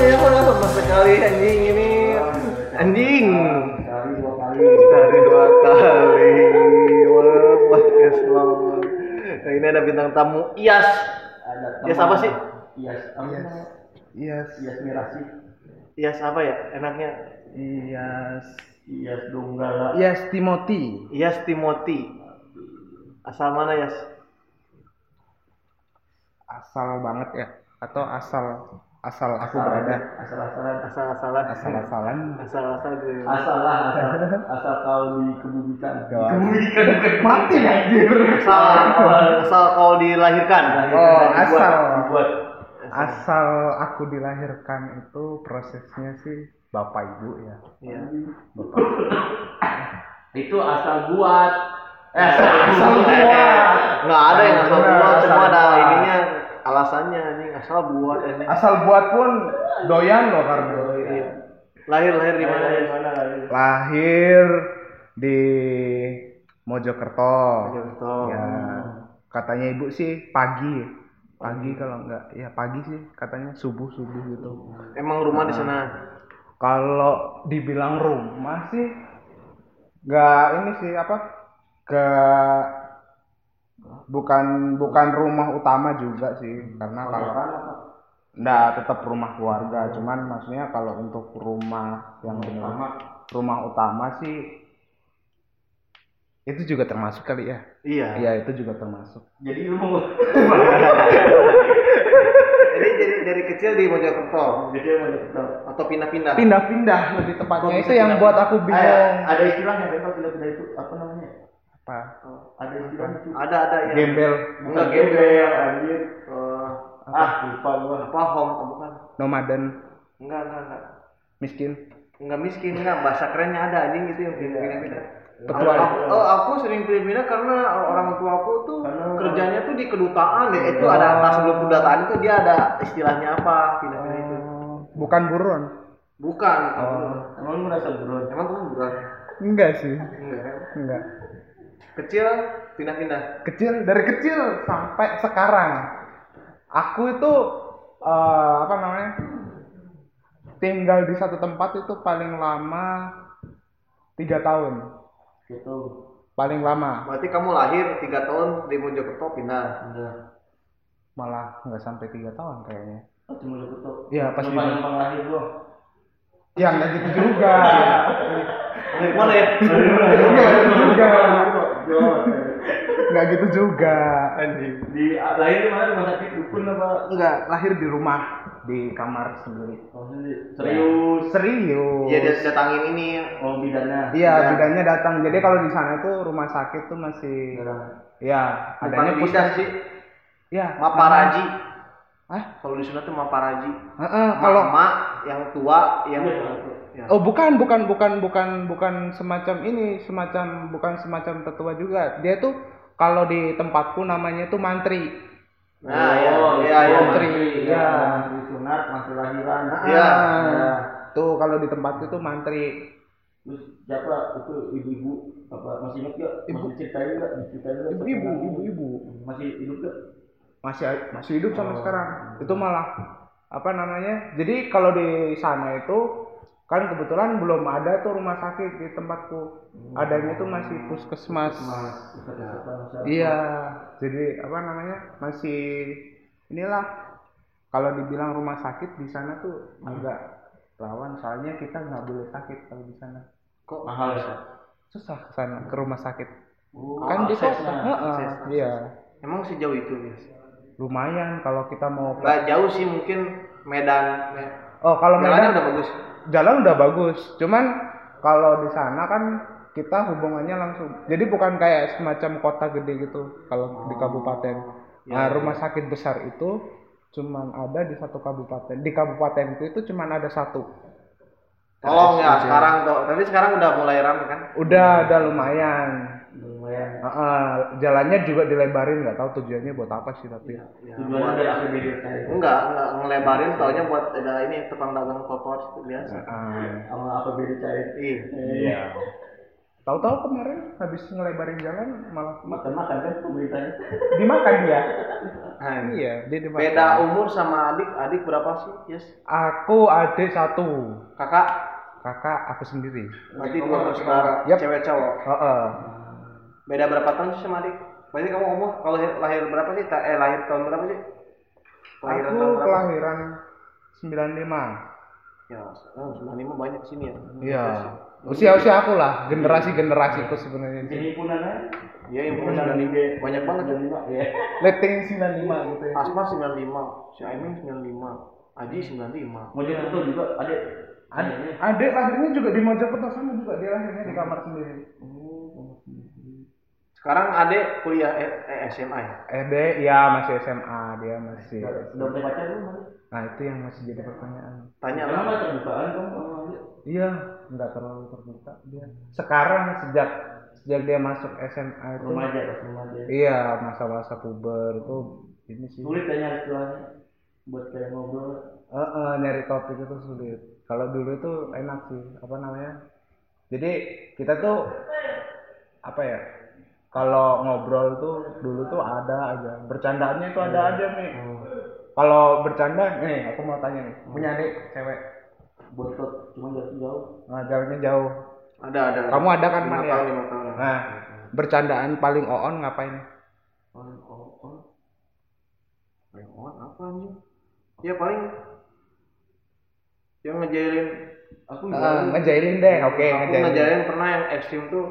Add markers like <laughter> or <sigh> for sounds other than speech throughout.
ya sama sekali anjing ini anjing Sekali dua kali. sehari dua kali wah podcast lo nah, ini ada bintang tamu Iyas teman. apa sih? Iyas. namanya? Iyas. Iyas Mirasi. Iyas apa ya enaknya Iyas. Iyas Donggala. Iyas Timothy. Iyas Timothy asal mana Yas Asal banget ya atau asal asal aku Asal- berada Asal-asalan. asal-asalan asal-asalan asal-asal gitu. Asal lah, asal, asal kau dikebumikan. Kebumikan mati anjir asal asal kau dilahirkan Oh, asal. Dibuat. asal aku dilahirkan itu prosesnya sih bapak ibu ya Iya. bapak Itu asal buat. Eh, asal, Asal buat. buat. nggak ada yang asal buat semua asal ada buat. ininya alasannya asal buat ini. asal buat pun doyan loh karena Iya. lahir lahir di mana? Lagi? lahir? Di Mojokerto. Mojokerto. ya. Katanya ibu sih pagi. Pagi kalau enggak ya pagi sih katanya subuh subuh gitu. Emang rumah di sana? Kalau dibilang rumah sih nggak ini sih apa ke bukan bukan rumah utama juga sih karena kalau Kontrakan apa? nggak tetap rumah keluarga cuman maksudnya kalau untuk rumah yang benar rumah utama sih itu juga termasuk kali ya iya iya itu juga termasuk Jadi ilmu. <laughs> jadi dari dari kecil di Mojokerto Jadi ketemu. atau pindah-pindah pindah-pindah lebih tepatnya itu yang buat aku bingung Ada, ada istilahnya kalau pindah-pindah itu apa namanya? Apa Ada istilahnya itu. ada ada ya gembel. Enggak gembel gembel. anjir. Eh, Ah, lupa gua. apa home oh, bukan. Nomaden. Enggak enggak enggak. Miskin. Enggak miskin enggak. Bahasa kerennya ada anjing itu yang pindah-pindah Ketua. aku, oh, aku sering pindah-pindah karena orang tua aku tuh Karena- kerjanya tuh di kedutaan deh. Itu ada pas sebelum kedutaan itu dia ada istilahnya apa pindah-pindah itu. Oh, bukan buruan bukan. Oh. Emang lu merasa buron? emang kamu bukan enggak sih. Enggak. Enggak kecil pindah-pindah. Kecil dari kecil sampai sekarang aku itu eh, apa namanya tinggal di satu tempat itu paling lama tiga tahun. Gitu. paling lama. Berarti kamu lahir tiga tahun di Mojokerto pindah. Enggak. malah nggak sampai tiga tahun kayaknya. Oh, cuma lu ketok. Iya, pas di- numpang lahir gua. ya nggak gitu juga. Dari mana ya? Nggak gitu juga nggak gitu juga Di lahir di mana rumah sakit dukun apa? nggak lahir di rumah di kamar sendiri Oh. Serius. serius Iya dia datangin ini Oh, bidannya. Iya, Iya. bidannya datang. Jadi kalau di sana tuh rumah sakit tuh masih Jarang. ya bukan adanya puskes sih Ya. Maparaji Hah? kalau di sana tuh Maparaji Heeh, kalau mak yang tua yang Iya, ya. Oh, bukan, bukan, bukan, bukan, bukan semacam ini, semacam bukan semacam tetua juga. Dia tuh kalau di tempatku namanya tuh mantri. nah ya Oh, ya ya Menteri, Iya, ya. Menteri sunat, masih lahiran. Iya. Ah, Tuh kalau di tempatku tuh mantri. Terus siapa itu ibu-ibu apa masih ingat gak? Ibu. Masih ceritain gak? Diceritain gak? Ibu-ibu, ibu-ibu. Masih hidup gak? Masih masih hidup sampai Oh. sekarang. Itu malah apa namanya? Jadi kalau di sana itu kan kebetulan belum ada tuh rumah sakit di tempatku. Adanya tuh masih puskesmas. Iya, jadi apa namanya masih inilah. Kalau dibilang rumah sakit di sana tuh agak rawan soalnya kita nggak boleh sakit kalau di sana. Kok Mahal ya? susah ke sana ke rumah sakit. Oh, kan di kota iya. Emang sejauh itu guys lumayan kalau kita mau nggak jauh sih mungkin Medan Me- oh kalau Medan udah bagus jalan udah bagus. Cuman kalau di sana kan kita hubungannya langsung jadi bukan kayak semacam kota gede gitu kalau di kabupaten. Ya, nah rumah sakit besar itu cuman ada di satu kabupaten. Di kabupatenku itu cuman ada satu. Tolong ya RSUD. sekarang tuh. Tapi sekarang udah mulai ramai kan? Udah ada lumayan Lumayan. Heeh, jalannya juga dilebarin nggak tahu tujuannya buat apa sih tapi ya, Tujuannya biar APBD cair. enggak enggak ngelebarin taunya buat ada ini tukang dagang kotor itu biasa Heeh. Sama APBD cair. iya iya tahu-tahu kemarin habis ngelebarin jalan malah Makan makan kan pemerintahnya. dimakan dia <laughs> Nah, iya dia dimakan beda umur sama adik adik berapa sih yes aku adik satu kakak kakak aku sendiri berarti dua bersaudara Yap. cewek cowok Heeh. Beda berapa tahun sih sama adik? Berarti kamu umur kalau lahir, lahir berapa sih? Eh lahir tahun berapa sih? Lahiran aku tahun berapa? kelahiran 95 ya sekarang sembilan lima banyak sini ya? Iya. Usia usia aku lah generasi generasiku sebenarnya Jadi punana. iya yang punya sembilan lima. Banyak banget. Jadi lima ya. <laughs> letting 95 gitu ya. Asma sembilan lima si Aimin sembilan lima Aji sembilan lima. Mau jadi betul juga ada. Ad- adik lahirnya juga di Mojokerto sama juga dia lahirnya di kamar sendiri sekarang adek kuliah eh, eh, SMA ya Ede ya masih SMA dia masih Udah punya pacar belum? Nah itu yang masih jadi pertanyaan tanya lah Kenapa terbukaan kamu sama dia? iya nggak terlalu terbuka dia sekarang sejak sejak dia masuk SMA itu Remaja pas remaja. iya masa-masa puber itu ini sih Sulit kayaknya istilahnya buat kayak ngobrol. Eh, eh, nyari topik itu sulit. Kalau dulu itu enak sih, apa namanya? Jadi kita tuh apa ya? Kalau ngobrol tuh dulu tuh ada aja, bercandaannya itu ada aja nih. Kalau bercanda, nih aku mau tanya nih, punya adik cewek, Bontot cuma jauh jauh. nah, jaraknya jauh. ada ada Kamu ada kan lima man ya? tahun lima tahun Nah, bercandaan paling oon ngapain? paling oh oh paling on apa anjing ya paling yang ngejailin Aku Eh, ngejailin deh, oke aku ngejailin. ngejailin pernah yang ekstrim tuh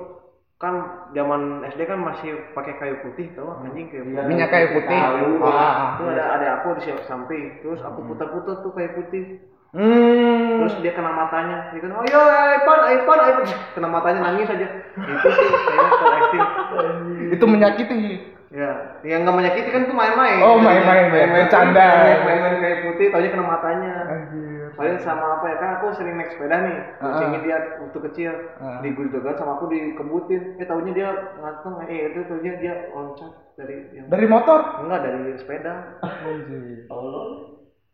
kan zaman SD kan masih pakai kayu putih tau anjing kayu putih Minyak kayu putih. Tahu. Ah, ah. itu ada ada aku di samping terus aku putar-putar tuh kayu putih Hmm. terus dia kena matanya dia kan oh ya Ipan Ipan Ipan kena matanya nangis aja itu sih kayaknya ekstrim Itu menyakiti. ya yang nggak menyakiti kan tuh main-main Oh, main-main, ya. Bercanda. main-main kayu putih taunya kena matanya Anjir. Paling sama apa ya kan aku sering naik sepeda nih kucingnya dia waktu kecil Ah. di Gusdogan sama aku dikebutin eh taunya dia ngantong eh itu taunya dia loncat dari yang Dari motor? enggak dari sepeda Anjir. Allah.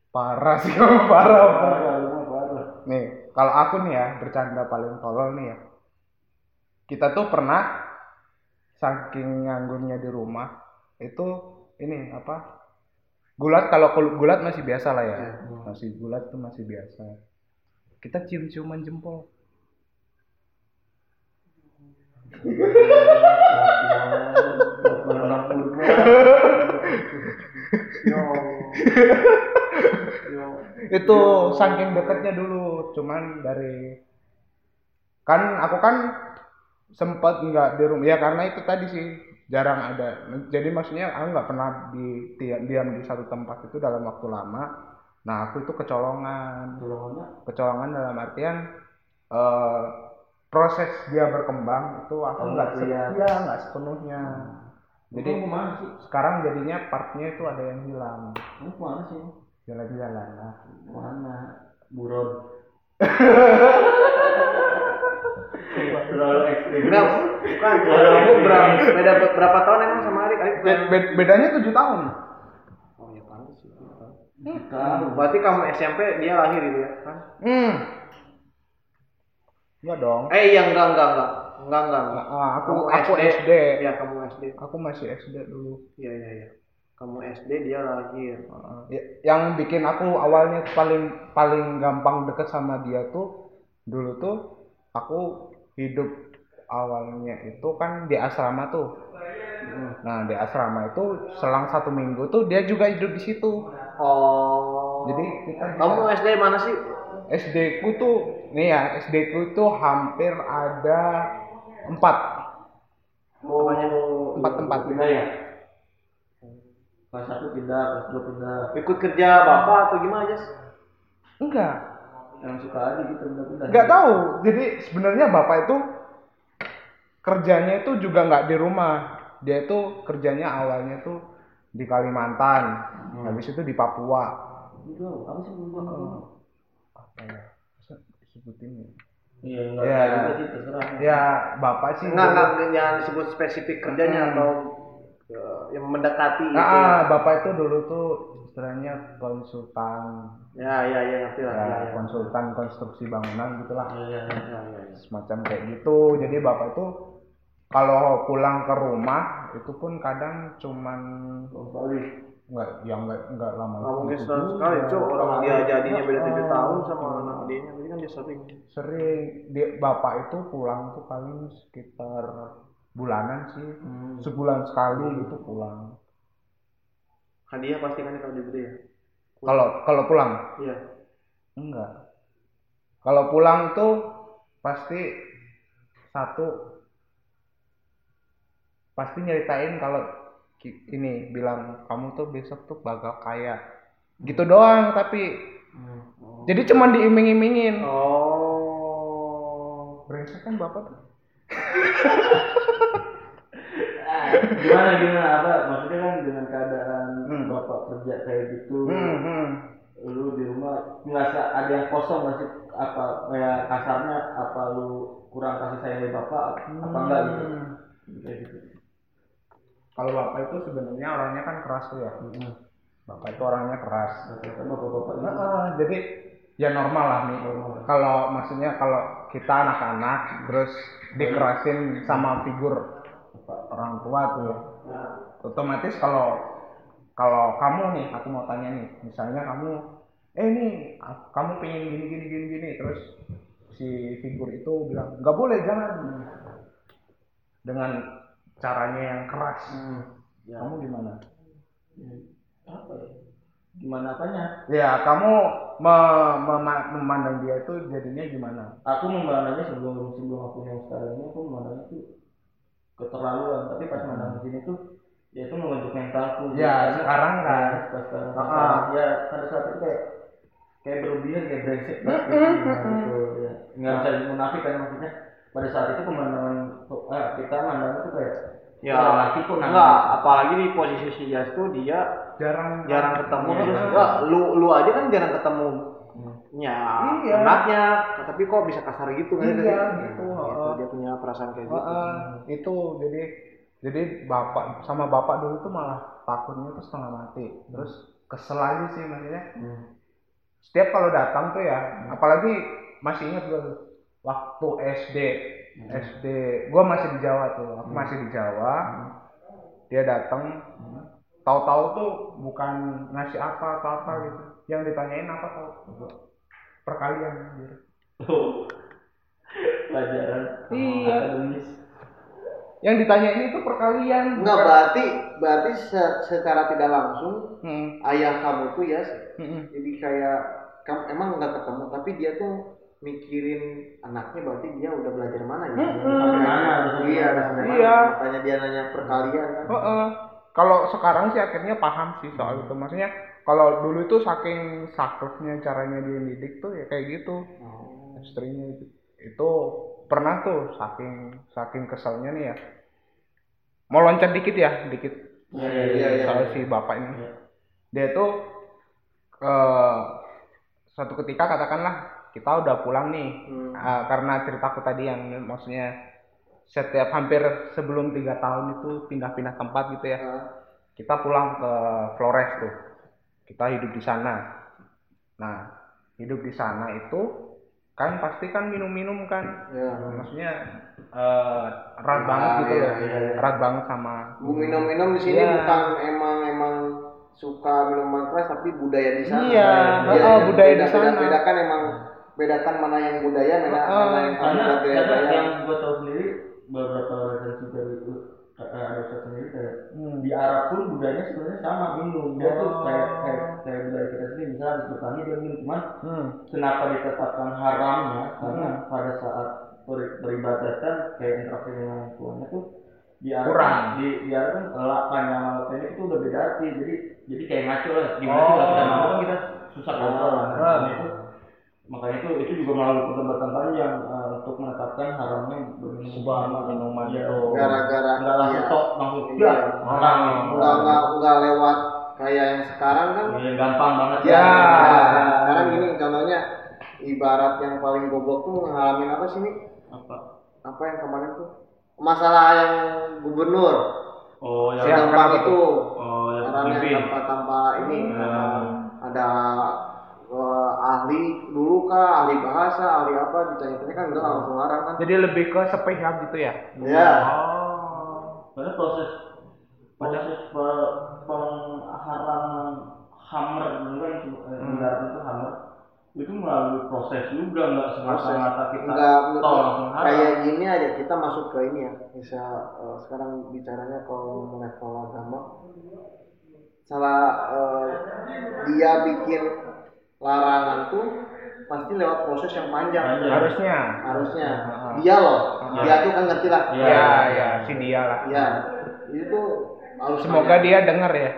Parah sih kamu parah. Parah, parah. Nih, kalau aku nih ya bercanda paling tolol nih ya. Kita tuh pernah saking nganggurnya di rumah itu ini apa? Gulat kalau gulat masih biasa lah ya. Masih gulat tuh masih biasa. Kita cium-ciuman jempol. Itu saking deketnya dulu, cuman dari kan aku kan sempat nggak di rumah ya karena itu tadi sih jarang ada jadi maksudnya aku nggak pernah di diam, diam di satu tempat itu dalam waktu lama nah aku itu kecolongan Tolongannya kecolongan dalam artian eh, proses dia berkembang itu aku Oh, nggak lihat. iya, nggak sepenuhnya jadi Kamu ke mana sih? sekarang jadinya partnya itu ada yang hilang Kamu ke mana sih? jalan-jalan lah Mana? Buron. <laughs> Terlalu ekstrim. enggak bukan kamu berapa beda berapa tahun emang sama adik adik Be- be- bedanya tujuh tahun. Oh ya pantas sih Tahu. berarti kamu SMP dia lahir itu ya? Kan hmm. Enggak dong. Eh iya enggak enggak enggak. Enggak enggak, enggak. Ah, aku Kamu aku SD. ya kamu SD Aku masih SD dulu. iya iya iya. Kamu SD dia lahir. Ah, ya- yang bikin aku awalnya paling paling gampang deket sama dia tuh dulu tuh aku hidup awalnya itu kan di asrama tuh. Nah di asrama itu selang satu minggu tuh dia juga hidup di situ. oh Jadi kita bisa- kamu SD mana sih SD ku tuh nih ya SD ku tuh hampir ada empat Oh, Empat tempat. pindah ya? Kelas satu pindah, kelas dua pindah. ikut kerja bapak atau gimana Jas? enggak Yang suka aja gitu pindah-pindah. nggak tahu jadi sebenarnya bapak itu kerjanya itu juga nggak di rumah dia itu kerjanya awalnya tuh di Kalimantan habis itu di Papua Itu apa sih gua? apa ya ya? Iya, enggak Ya. sih terserah. ya bapak sih Enggak, enggak, jangan disebut spesifik kerjanya Hmm. atau ya, yang mendekati itu. Nah, bapak itu dulu tuh istilahnya konsultan, Ya, ya, ya, ngerti lah. ya, Ya, ya. konsultan konstruksi bangunan gitulah. Iya, iya. Ya, ya, ya. semacam kayak gitu jadi bapak itu kalau pulang ke rumah itu pun kadang cuman Kembali. nggak ya nggak nggak lama Nggak mungkin itu setahun sekali, Cuk. Orang dia jadinya beda tujuh Oh. tahun sama anak adiknya. Jadi kan dia sering. sering dia bapak itu pulang tuh paling sekitar bulanan sih Hmm. sebulan sekali gitu pulang Hadiah pasti kan kalau diberi ya. kalau kalau pulang Iya. enggak kalau pulang tuh pasti satu pasti nyeritain kalau ini bilang kamu tuh besok tuh bakal kaya gitu doang tapi jadi cuman diiming-imingin Oh. brengsek kan bapak tuh <laughs> Gimana gimana apa? Maksudnya kan dengan keadaan Hmm. Bapak kerja kayak gitu, hmm, hmm. lu di rumah ngerasa ada yang kosong nggak sih? Apa ya kasarnya? Apa lu kurang kasih sayang dari bapak? Apa enggak gitu? Hmm. Kayak gitu. kalau bapak itu sebenarnya orangnya kan keras tuh ya bapak itu orangnya keras bapak-bapak gitu. Heeh, jadi ya normal lah nih kalau maksudnya kalau kita anak-anak terus dikerasin sama figur orang tua tuh ya otomatis kalau kalau kamu nih aku mau tanya nih misalnya kamu eh nih a- kamu pengen gini gini gini gini terus si figur itu bilang nggak boleh jangan dengan caranya yang keras Ya. kamu gimana Apa ya? Gimana apanya? ya kamu me- mema- memandang dia itu jadinya gimana Aku memandangnya sebelum sebelum aku yang sekarang ini aku memandangnya itu keterlaluan. Tapi pas mandang di sini tuh ya itu membentuk mentalku. Ya, Karena- sekarang kan. Ya, pas sekarang. Ah, sekarang. Ya pada saat itu kayak kayak berlebihan kayak brengsek banget gitu. Nah, gitu, ya. Nggak bisa munafik kan maksudnya. Pada saat itu pemandangan ah, kita mandang itu kayak Ya, "Wah, laki kok nangis?" enggak, apalagi di posisi si Jas tuh dia jarang jarang ketemu Iya. terus enggak, lu lu aja kan jarang ketemu nya Iya. anaknya tapi kok bisa kasar gitu kan Iya, gitu, Gitu, heeh. dia punya perasaan kayak gitu Heeh, itu jadi jadi bapak sama bapak dulu tuh malah takutnya tuh setengah mati. Terus kesel aja sih maksudnya. Hmm. setiap kalau datang tuh ya apalagi masih ingat gue tuh, waktu SD SD gue masih di Jawa tuh aku masih di Jawa. Dia datang. Tahu-tahu tuh bukan ngasih apa apa apa gitu. Yang ditanyain apa tau perkalian gitu. Oh. <laughs> Pelajaran. Iya. akademis. Yang ditanyain itu perkalian enggak berarti berarti se- secara tidak langsung Hmm, ayah kamu tuh ya hmm, hmm. jadi kayak kamu emang nggak ketemu tapi dia tuh mikirin anaknya berarti dia udah belajar mana ya. Sampai Mana, iya sampai mana Iya. makanya dia nanya perkalian kan Heeh. Kalau sekarang sih akhirnya paham sih soal itu. Maksudnya kalau dulu itu saking sakleknya caranya dia didik tuh ya kayak gitu. Oh. Istrinya itu. Itu pernah tuh saking saking keselnya nih ya. Mau loncat dikit ya, dikit Iya, iya, iya, iya. soal si bapak ini. Iya. Dia tuh eh suatu ketika katakanlah kita udah pulang nih Hmm. Eh, karena ceritaku tadi yang maksudnya setiap hampir sebelum tiga tahun itu pindah-pindah tempat gitu ya Ah. kita pulang ke Flores tuh kita hidup di sana nah hidup di sana itu kan pasti kan minum-minum kan ya maksudnya eh, erat Ah, banget gitu iya, loh iya, iya. erat banget sama minum-minum di sini Iya. bukan emang emang suka minuman keras tapi budaya di sana. Iya, Iya, oh, budaya beda, di sana. Beda, bedakan emang bedakan mana yang budaya, mana, Oh, mana yang karena budaya. karena yang gue tahu sendiri beberapa referensi ada Ustaz sendiri kayak Hmm. di Arab pun budayanya sebenarnya sama minum dia tuh Oh. kayak kayak kayak budaya kita sendiri misalnya habis bertani dia minum cuman Hmm. kenapa ditetapkan haramnya karena Hmm. pada saat ber- beribadatan kayak interaksi dengan orang tuanya tuh di Arab Kurang. di di Arab kan lapan sama lapan itu udah beda arti jadi jadi kayak ngaco lah gimana Oh. sih kalau kita mabuk kan kita susah kontrol kan Ah. Makanya itu makanya itu itu juga melalui perdebatan panjang eh, untuk menetapkan haramnya berminum Sebuah minuman Iya. itu. Gara-gara nggak langsung iya. tok langsung ya haram Enggak, enggak, enggak lewat kayak yang sekarang kan. Iya, gampang banget Ya, Ya. sekarang gini contohnya ibarat yang paling goblok tuh ngalamin apa sih nih? apa Apa yang kemarin tuh? Masalah yang gubernur. Oh, yang gampang kenapa itu Oh, yang tanpa tanpa ini Hmm. tanpa ada eh, ahli dulu kah ahli bahasa ahli apa ditanya-tanya kan udah langsung larang kan. Jadi lebih ke sepihak gitu ya? ya Oh. Karena proses proses pe- pengharaman hammer dulu kan? Eh, Hmm. itu hammer. Itu melalui proses juga nggak semata-mata kita enggak tol langsung haram. kayak gini aja kita masuk ke ini ya. Bisa eh, sekarang bicaranya kalau level agama. Salah eh, dia bikin larangan tuh pasti lewat proses yang panjang Panjang. Harusnya. harusnya Ah. dia loh Ah. dia tuh kan ngerti lah Iya. Ya, ya, si dia lah. ya itu harus Semoga dia denger ya.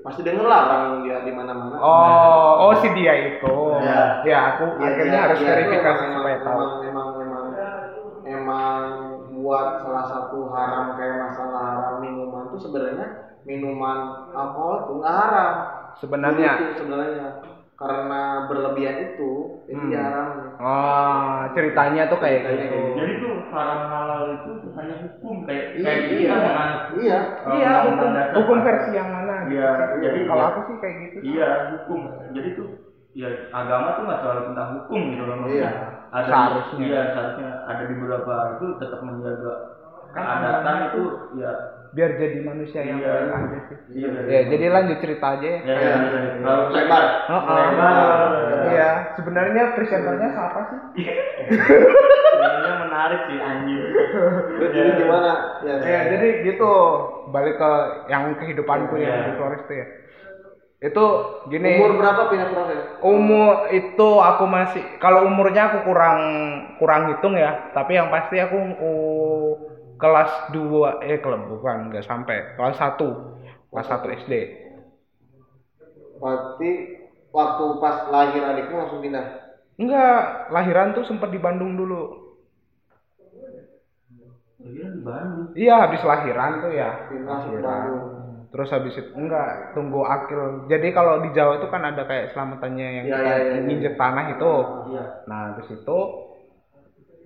pasti denger lah orang dia di mana-mana Oh, oh si dia itu. Ya. Ya, aku Ya, akhirnya dia- harus tuh verifikasi supaya tahu. emang, emang emang emang buat salah satu haram kayak masalah haram minuman tuh sebenarnya minuman alkohol tuh nggak haram Sebenarnya. Sebenarnya karena berlebihan itu jadi Hmm. haram Oh, ceritanya tuh kayak Ceritanya gitu. kayak Jadi tuh haram halal itu hanya hukum kayak Iya, kayak iya. menganut iya eh, Iya, hukum, hukum versi yang mana? gitu Iya, sih. jadi kalau iya. aku sih kayak gitu. Iya hukum. Jadi tuh ya agama tuh nggak selalu tentang hukum gitu loh maksudnya. Iya. Ada Seharusnya. Iya seharusnya ada di beberapa itu tetap menjaga Kan keadatan agama itu ya. Biar jadi manusia yang Iya. baik aja sih. Iya. Ya, jadi lanjut cerita aja ya. Ya, Iya. ya, ya. Kalau Lebar. Oh, oh. Lebar. Iya, sebenarnya presenternya siapa sih? Sebenarnya menarik sih anjing. Terus jadi gimana ya Ya, jadi gitu. Balik ke yang kehidupanku Iya. yang di Flores tuh ya. Itu gini. umur berapa pindah proses umur itu aku masih kalau umurnya aku kurang kurang hitung ya tapi yang pasti aku uh, kelas 2 eh kelas bukan nggak sampai. Kelas 1 kelas 1 SD berarti waktu pas lahir adikmu langsung pindah? Enggak lahiran tuh sempat di Bandung dulu. Iya di Bandung. iya habis lahiran tuh ya. Pindah langsung ke lahiran. Bandung. Terus habis itu enggak tunggu akil. Jadi kalau di Jawa itu kan ada kayak selamatannya yang kita iya, iya, iya. nginjek tanah itu. Iya. nah habis itu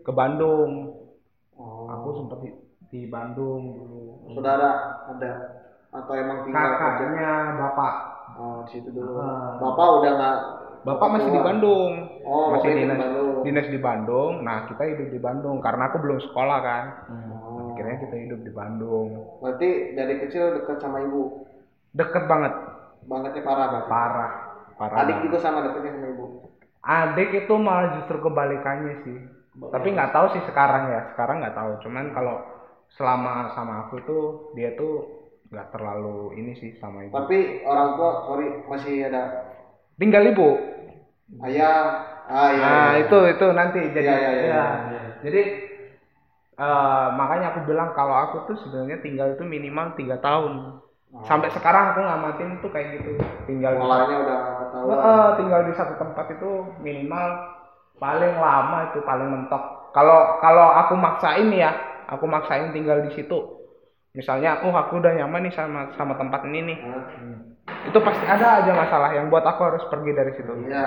ke Bandung. Oh. aku sempat di, Bandung dulu. Saudara ada? Atau emang tinggal kerja kakaknya bapak. Oh di situ dulu. Ah. bapak udah nggak bapak masih di? Bandung. Oh masih bapak di dinas Bandung. dinas di Bandung. Nah kita hidup di Bandung karena aku belum sekolah kan. Oh. akhirnya kita hidup di Bandung. Berarti dari kecil dekat sama ibu? Deket banget. Bangetnya parah banget parah. Parah adik banget. juga sama dekatnya sama ibu? Adik itu malah justru kebalikannya sih. Tapi nggak tahu sih sekarang ya. Sekarang nggak tahu. Cuman kalau selama sama aku tuh dia tuh nggak terlalu ini sih sama ibu. Tapi orang tua sorry masih ada? Tinggal ibu. Ayah. Ah iya nah iya. itu itu nanti jadi Iya, iya, iya, ya. iya. jadi eh, makanya aku bilang kalau aku tuh sebenarnya tinggal itu minimal tiga tahun. Sampai sekarang aku ngamatin tuh kayak gitu. Tinggal di, mulainya udah ketahuan. Heeh, tinggal di satu tempat itu minimal paling lama itu paling mentok. Kalau kalau aku maksain ya aku maksain tinggal di situ misalnya oh aku udah nyaman nih sama sama tempat ini nih Hah? itu pasti ada aja masalah yang buat aku harus pergi dari situ iya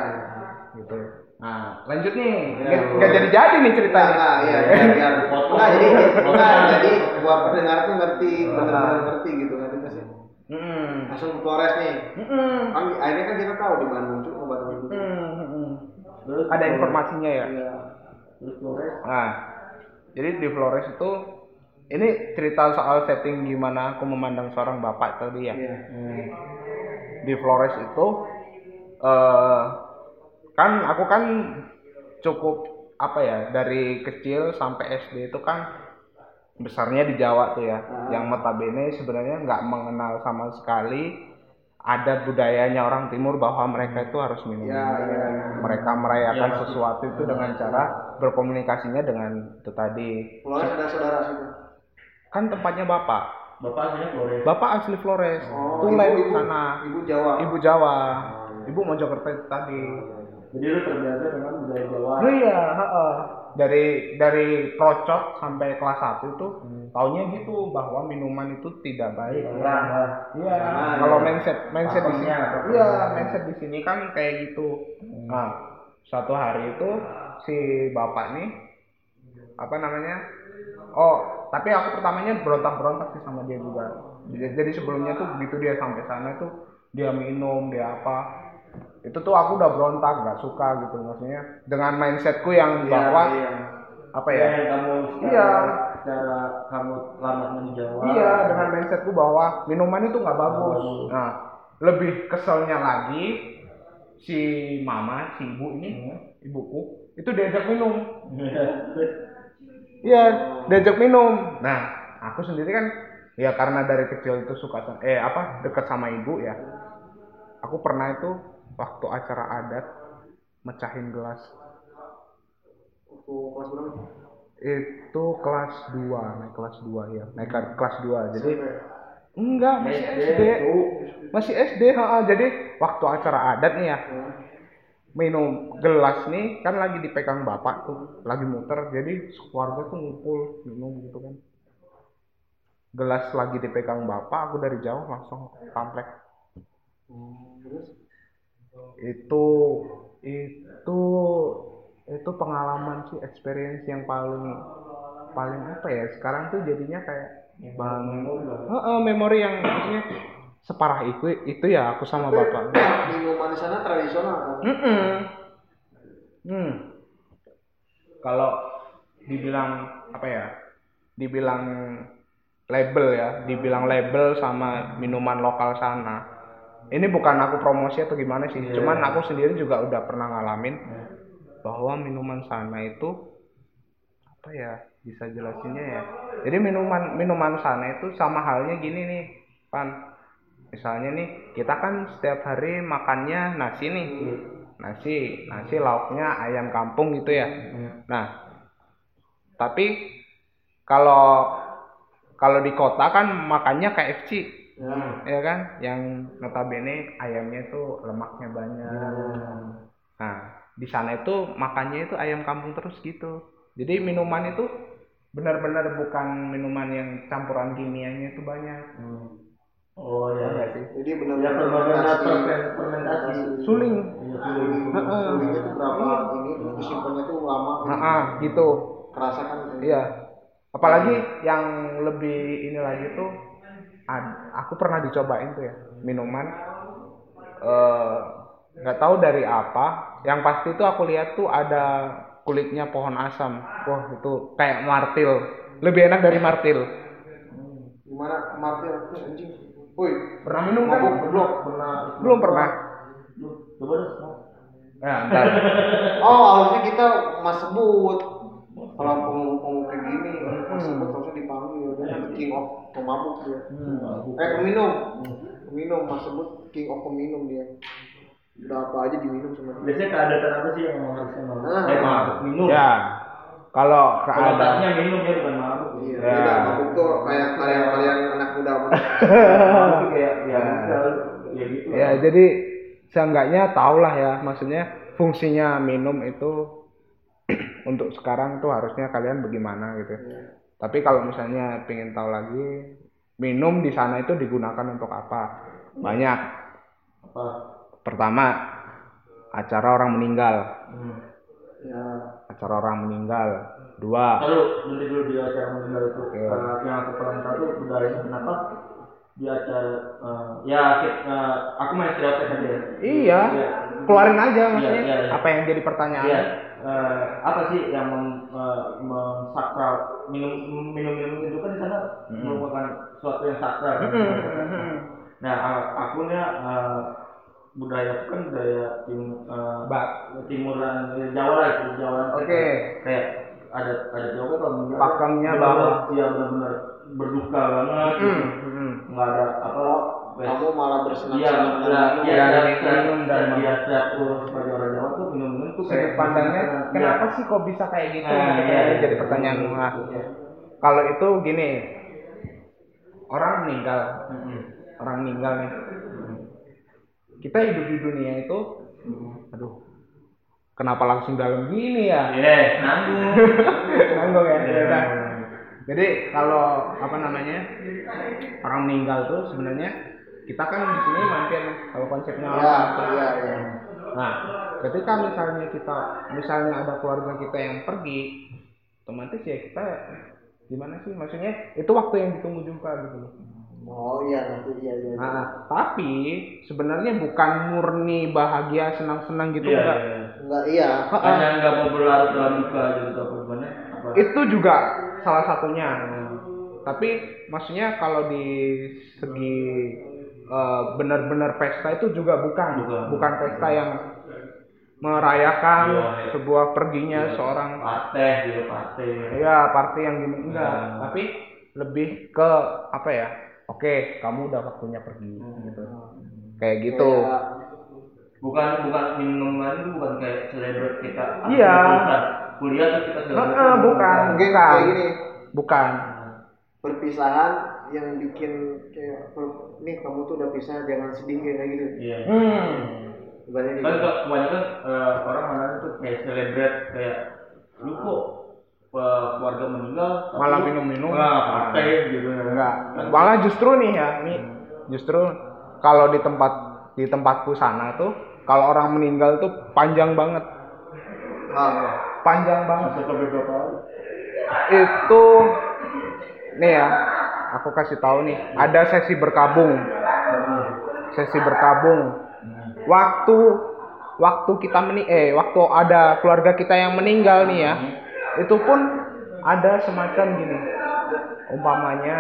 gitu nah lanjut nih Ya, nggak jadi jadi nih Enggak, ceritanya enggak, iya, <laughs> biar, biar. Enggak, jadi, enggak, jadi buat pendengar tuh ngerti, benar-benar ngerti gitu, ngerti nggak sih? Mm-mm. Langsung ke Flores nih. Mm-mm. Kan akhirnya kan kita tahu di Bandung tuh obat itu. Mm-mm. Terus ada informasinya ya Iya. Terus Flores Nah, jadi di Flores itu ini cerita soal setting gimana aku memandang seorang bapak tadi ya. Iya. Di Flores itu eh kan aku kan cukup apa ya dari kecil sampai SD itu kan besarnya di Jawa tuh ya. Ah. Yang notabene sebenarnya nggak mengenal sama sekali ada budayanya orang timur bahwa mereka itu harus minum. Iya, iya. Mereka merayakan Iya, sesuatu itu dengan cara berkomunikasinya dengan itu tadi. Flores ada saudara situ. Kan tempatnya bapak. Bapak aslinya Flores. Bapak asli Flores. Oh, Tulen ibu, sana. ibu Jawa. Ibu Jawa. Oh, iya. Ibu Mojokerto itu tadi. Jadi lu terbiasa dengan budaya Jawa. Oh iya, heeh. Dari dari procot sampai kelas 1 itu taunya gitu bahwa minuman itu tidak baik. Terang lah. Iya, kalau iya. mindset mindset di sini, iya mindset di sini kan kayak gitu. Nah, suatu hari itu si bapak nih apa namanya? Oh, tapi aku pertamanya berontak-berontak sih sama dia juga. Jadi sebelumnya tuh begitu dia sampai sana tuh dia minum, dia apa. Itu tuh aku udah berontak, nggak suka gitu maksudnya. Dengan mindsetku yang bahwa iya. apa ya ya? yang kamu secara, Iya. secara kamu lama menjawab Iya, dengan mindsetku bahwa minuman itu nggak bagus. bagus. Nah, lebih keselnya lagi si mama, si ibu ini, ibuku, itu diajak minum. <laughs> Iya, diajak minum. Nah, aku sendiri kan ya karena dari kecil itu suka eh apa dekat sama ibu ya. Aku pernah itu waktu acara adat mecahin gelas. Waktu kelas berapa? Itu kelas 2, naik kelas 2 ya. Naik ke kelas 2. Jadi enggak masih SD. Masih SD, ha, Jadi waktu acara adat nih ya, Ya. minum gelas nih kan lagi dipegang bapak tuh, lagi muter. Jadi keluarga tuh ngumpul minum gitu kan. Gelas lagi dipegang bapak, aku dari jauh langsung tamplek. Hmm, Terus? Itu itu itu pengalaman sih experience yang paling paling apa ya sekarang tuh jadinya kayak bang Heeh, memori yang maksudnya separah itu itu ya aku sama bapak Minuman di sana tradisional kan? Mm-mm. Hmm. Kalau dibilang apa ya? Dibilang label ya, dibilang label sama minuman lokal sana. Ini bukan aku promosi atau gimana sih, Iya. cuman aku sendiri juga udah pernah ngalamin bahwa minuman sana itu apa ya? Bisa jelasinnya ya. Jadi minuman minuman sana itu sama halnya gini nih, Pan. Misalnya nih, kita kan setiap hari makannya nasi nih nasi nasi lauknya ayam kampung gitu ya nah tapi kalau kalau di kota kan makannya KFC Ya. ya kan? Yang notabene ayamnya tuh lemaknya banyak. Nah di sana itu makannya itu ayam kampung terus gitu. Jadi minuman itu benar-benar bukan minuman yang campuran kimianya itu banyak. Oh ya ya sih? Jadi ya benar-benar benar-benar fermentasi. fermen- fermentasi. Suling. Iya, suling. Heeh. Sulingnya tuh berapa? Ini disimpannya tuh lama. nah, ah, gitu. Kerasa kan? Iya. Apalagi yang lebih ini lagi tuh aku pernah dicobain tuh ya minuman eh, nggak tahu dari apa. Yang pasti tuh aku lihat tuh ada kulitnya pohon asam. Wah itu kayak martil. Lebih enak dari martil. Gimana Martil anjing? Woi, Pernah minum kan? belum? pernah Belum pernah. Coba deh mau. Ya, ntar. <laughs> Oh, harusnya kita mas sebut. Kalau ngomong kayak gini, mas sebut harusnya dipanggil. Kan king of pemabuk dia. Eh, peminum. Peminum, mas sebut king of peminum dia. Udah apa aja diminum sama dia. biasanya keadaan apa sih yang harusnya mau Ah. eh mabuk minum ya. Kalau keadaan konotasinya minum ya bukan mabuk Iya, Ya. beda mabuk tuh kayak kalian-kalian anak muda <laughs> mabuk kayak ya Ya. ya gitu Ya, jadi seenggaknya tahulah ya, maksudnya fungsinya minum itu <clears throat> untuk sekarang tuh harusnya kalian bagaimana gitu. Tapi kalau misalnya pengen tahu lagi, minum di sana itu digunakan untuk apa? Banyak. apa Pertama, acara orang meninggal. hmm. Ya, Acara orang meninggal. Dua, Lalu nanti dulu di acara meninggal itu Oke. eh, yang aku paling tahu budayanya kenapa di acara eh, ya eh, aku main stereotip aja ya. iya, Iya. keluarin aja maksudnya Iya, iya, iya. apa yang jadi pertanyaan. Iya. Eh, apa sih yang mem- eh, mensakral minum minum minum itu kan di sana Hmm. merupakan suatu yang sakral. kan? Mm-mm. Nah, a- akunya eh, budaya aku kan budaya tim eh, Ba- timuran Jawa lah itu Jawa. Oke. Kayak ada ada Jawa meninggal Pakemnya bahwa- iya benar-benar berduka banget. gitu. Mm, mm. Nggak ada apa kamu malah Iya, bersenang-senang iya, iya, Dan dan minum dan dan dia aku sebagai orang Jawa tuh minum-minum tuh sudut pandangnya Iya. kenapa sih kok bisa kayak gitu? Nah, gitu iya, iya. jadi pertanyaan Iya. kalau itu gini orang meninggal. Orang meninggal nih. Kita hidup di dunia itu aduh kenapa langsung dalam gini ya? Yes, nanggung. <laughs> nanggung ya? Iya. Jadi kalau apa namanya orang meninggal tuh sebenarnya kita kan di sini mampir kalau konsepnya orang Ya, iya, iya. Nah, ketika misalnya kita, misalnya ada keluarga kita yang pergi, otomatis ya kita gimana sih maksudnya itu waktu yang ditunggu jumpa gitu loh Oh iya nanti iya iya. iya. nah tapi sebenarnya bukan murni bahagia senang-senang gitu Iya, enggak iya. Enggak iya. Hanya nggak mau berlarut dalam duka gitu apa itu juga salah satunya tapi maksudnya kalau di segi eh, benar-benar pesta itu juga bukan Bukan. bukan pesta yang merayakan Iya, iya. sebuah perginya seorang Pateh gitu, pateh. ya party yang gini enggak Hmm. tapi lebih ke apa ya oke kamu udah waktunya pergi gitu kayak gitu Kayak, Bukan bukan minum lagi bukan kayak celebrate kita. Iya. Kuliah terus kita celebrate. Heeh, bukan mungkin bukan kayak gini bukan perpisahan yang bikin kayak per- nih kamu tuh udah pisah jangan sedih kayak gitu. Iya. hmm. Kan gitu. ke- kebanyakan eh, orang mana tuh kayak celebrate kayak lu kok eh, keluarga meninggal Malah minum-minum. Nah, pateh gitu. enggak malah justru nih ya nih justru kalau di tempat di tempatku sana tuh kalau orang meninggal tuh panjang banget Ah, panjang banget itu nih ya aku kasih tahu nih ada sesi berkabung. Sesi berkabung. Waktu waktu kita meni eh waktu ada keluarga kita yang meninggal nih ya itu pun ada semacam gini. Umpamanya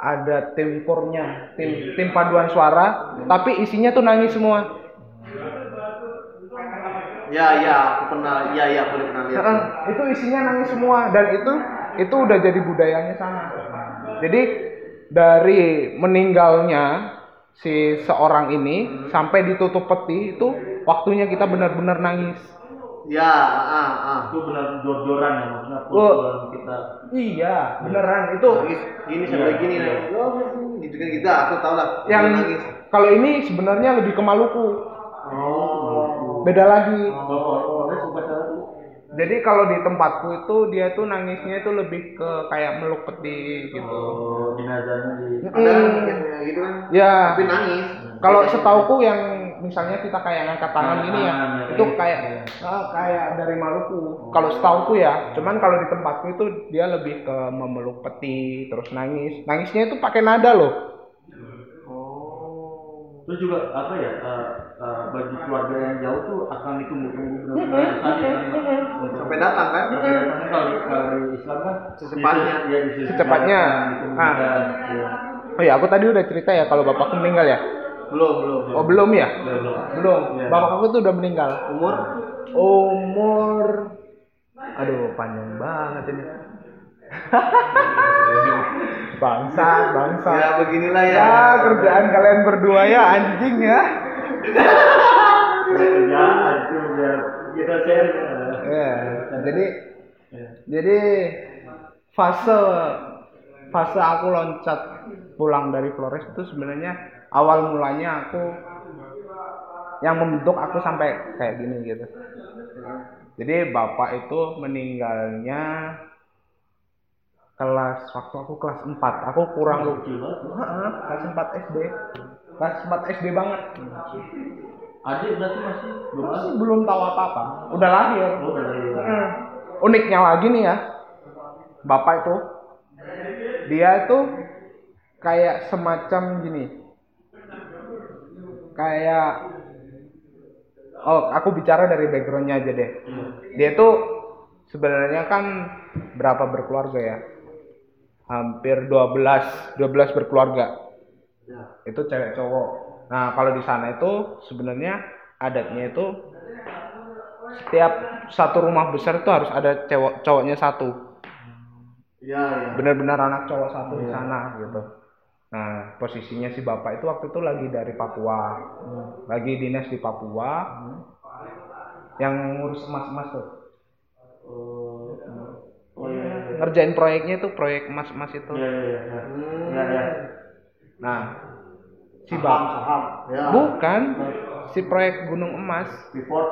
ada tim tim tim paduan suara tapi isinya tuh nangis semua. Ya ya aku pernah ya ya aku pernah lihat. Itu isinya nangis semua dan itu itu udah jadi budayanya sana. Jadi dari meninggalnya si seorang ini sampai ditutup peti itu waktunya kita benar-benar nangis. Ya, ah, ah. Itu benar jor-joran ya maksudnya Oh. kita. Iya, beneran itu Nangis gini sampai Iya, gini iya. nangis. Oh, gitu kan kita aku tahu lah. yang nangis. kalau ini sebenarnya lebih ke Maluku. Oh. Beda lagi. Tuh Jadi kalau di tempatku itu dia tuh nangisnya itu lebih ke kayak meluk peti gitu. oh, jenazahnya di Mm. gitu kan. Ya. Tapi nangis. Kalau setauku yang misalnya kita kayak ngangkat tangan Ngangkat gini ya, ya, itu kayak gitu. ah, kayak dari Maluku. Kalau setauku ya, cuman kalau di tempatku itu dia lebih ke memeluk peti, terus nangis. Nangisnya itu pakai nada loh. Oh. Terus juga apa ya eh, eh, bagi keluarga yang jauh tuh akan ditunggu-tunggu benar-benar kan Sampai datang kan? sampai datang kan kalau di Islam kan Secepatnya. ya, Secepatnya. ditunggukan, ya. Oh ya, aku tadi udah cerita ya kalau bapakku meninggal ya. Belum, belum. Oh belum ya? Belum. Belum. Iya. Bapakku tuh udah meninggal. Umur? Umur Aduh, panjang banget ini. <laughs> bangsa, bangsa. Ya beginilah ya. Ya, kerjaan kalian berdua ya anjing ya. Ya, itu biar kita share. eh. Ya, jadi Ya. jadi fase fase aku loncat pulang dari Flores itu sebenarnya awal mulanya aku yang membentuk aku sampai kayak gini gitu. Jadi bapak itu meninggalnya kelas waktu aku kelas 4. Aku kurang lu Kecil banget. Heeh, kelas 4 SD. Kelas 4 SD banget. Adik berarti masih belum. Masih belum tahu apa-apa. Udah lahir. Oh, udah dari Mm. Uniknya lagi nih ya, bapak itu, dia itu kayak semacam gini, kayak, oh aku bicara dari backgroundnya aja deh. Dia tuh sebenarnya kan berapa berkeluarga ya? Hampir 12, 12 berkeluarga. Ya. Itu cewek cowok. Nah kalau di sana itu sebenarnya adatnya itu setiap satu rumah besar itu harus ada cewek cowoknya satu Ya, ya. benar-benar anak cowok satu di sana gitu nah posisinya si bapak itu waktu itu lagi dari Papua lagi dinas di Papua yang ngurus emas-emas tuh Oh, oh iya. iya. ngerjain proyeknya itu proyek emas-emas itu Iya, iya, iya. Hmm. Iya, iya. Nah si Saham, saham. Ya. bukan si proyek gunung emas Report.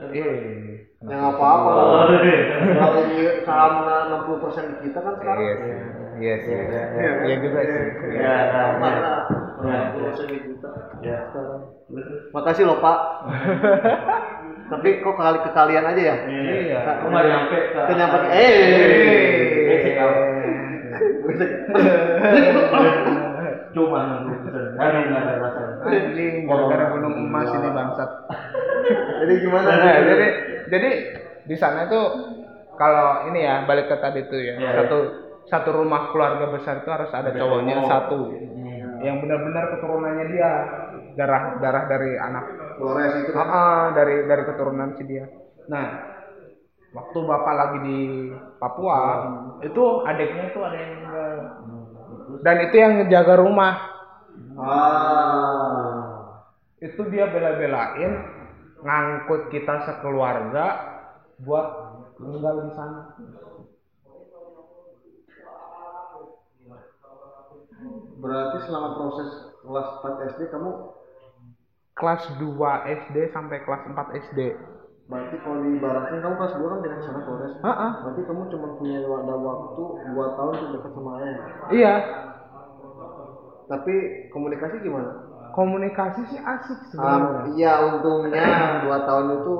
eh Ya nggak apa-apa. Oh, iya. Kalau di saham 60% di kita kan sekarang. Yes. Iya sih. Iya, Iya iya juga sih. Ya, nah, Mana? Ya. Ya. Makasih loh Pak. Tapi kok kali ke kalian aja ya? Iya. Aku nggak nyampe. Ke nyampe. Eh. Cuma nunggu. Aduh, nggak ada rasa. Anjing, gara-gara gunung emas ini bangsat. <laughs> Jadi gimana? Nah, jadi jadi di sana tuh kalau ini ya balik ke tadi tuh ya Iya. satu satu rumah keluarga besar itu harus ada cowoknya cowok. satu Hmm. yang benar-benar keturunannya dia darah darah dari anak Flores itu kan. ah, dari dari keturunan si dia. Nah, waktu bapak lagi di Papua, itu adiknya itu ada yang meninggal. Dan itu yang ngejaga rumah. Ah. Itu dia bela-belain ngangkut kita sekeluarga buat tinggal di sana. Berarti selama proses kelas 4 SD kamu Kelas 2 SD sampai kelas 4 SD. Berarti kalau diibaratkan kamu kelas 2 kan dengan sana Flores. Heeh. Berarti kamu cuma punya ada waktu 2 tahun untuk dekat sama ayah. Iya, Tapi komunikasi gimana? komunikasi sih asik Um, sebenarnya. iya untungnya 2 tahun itu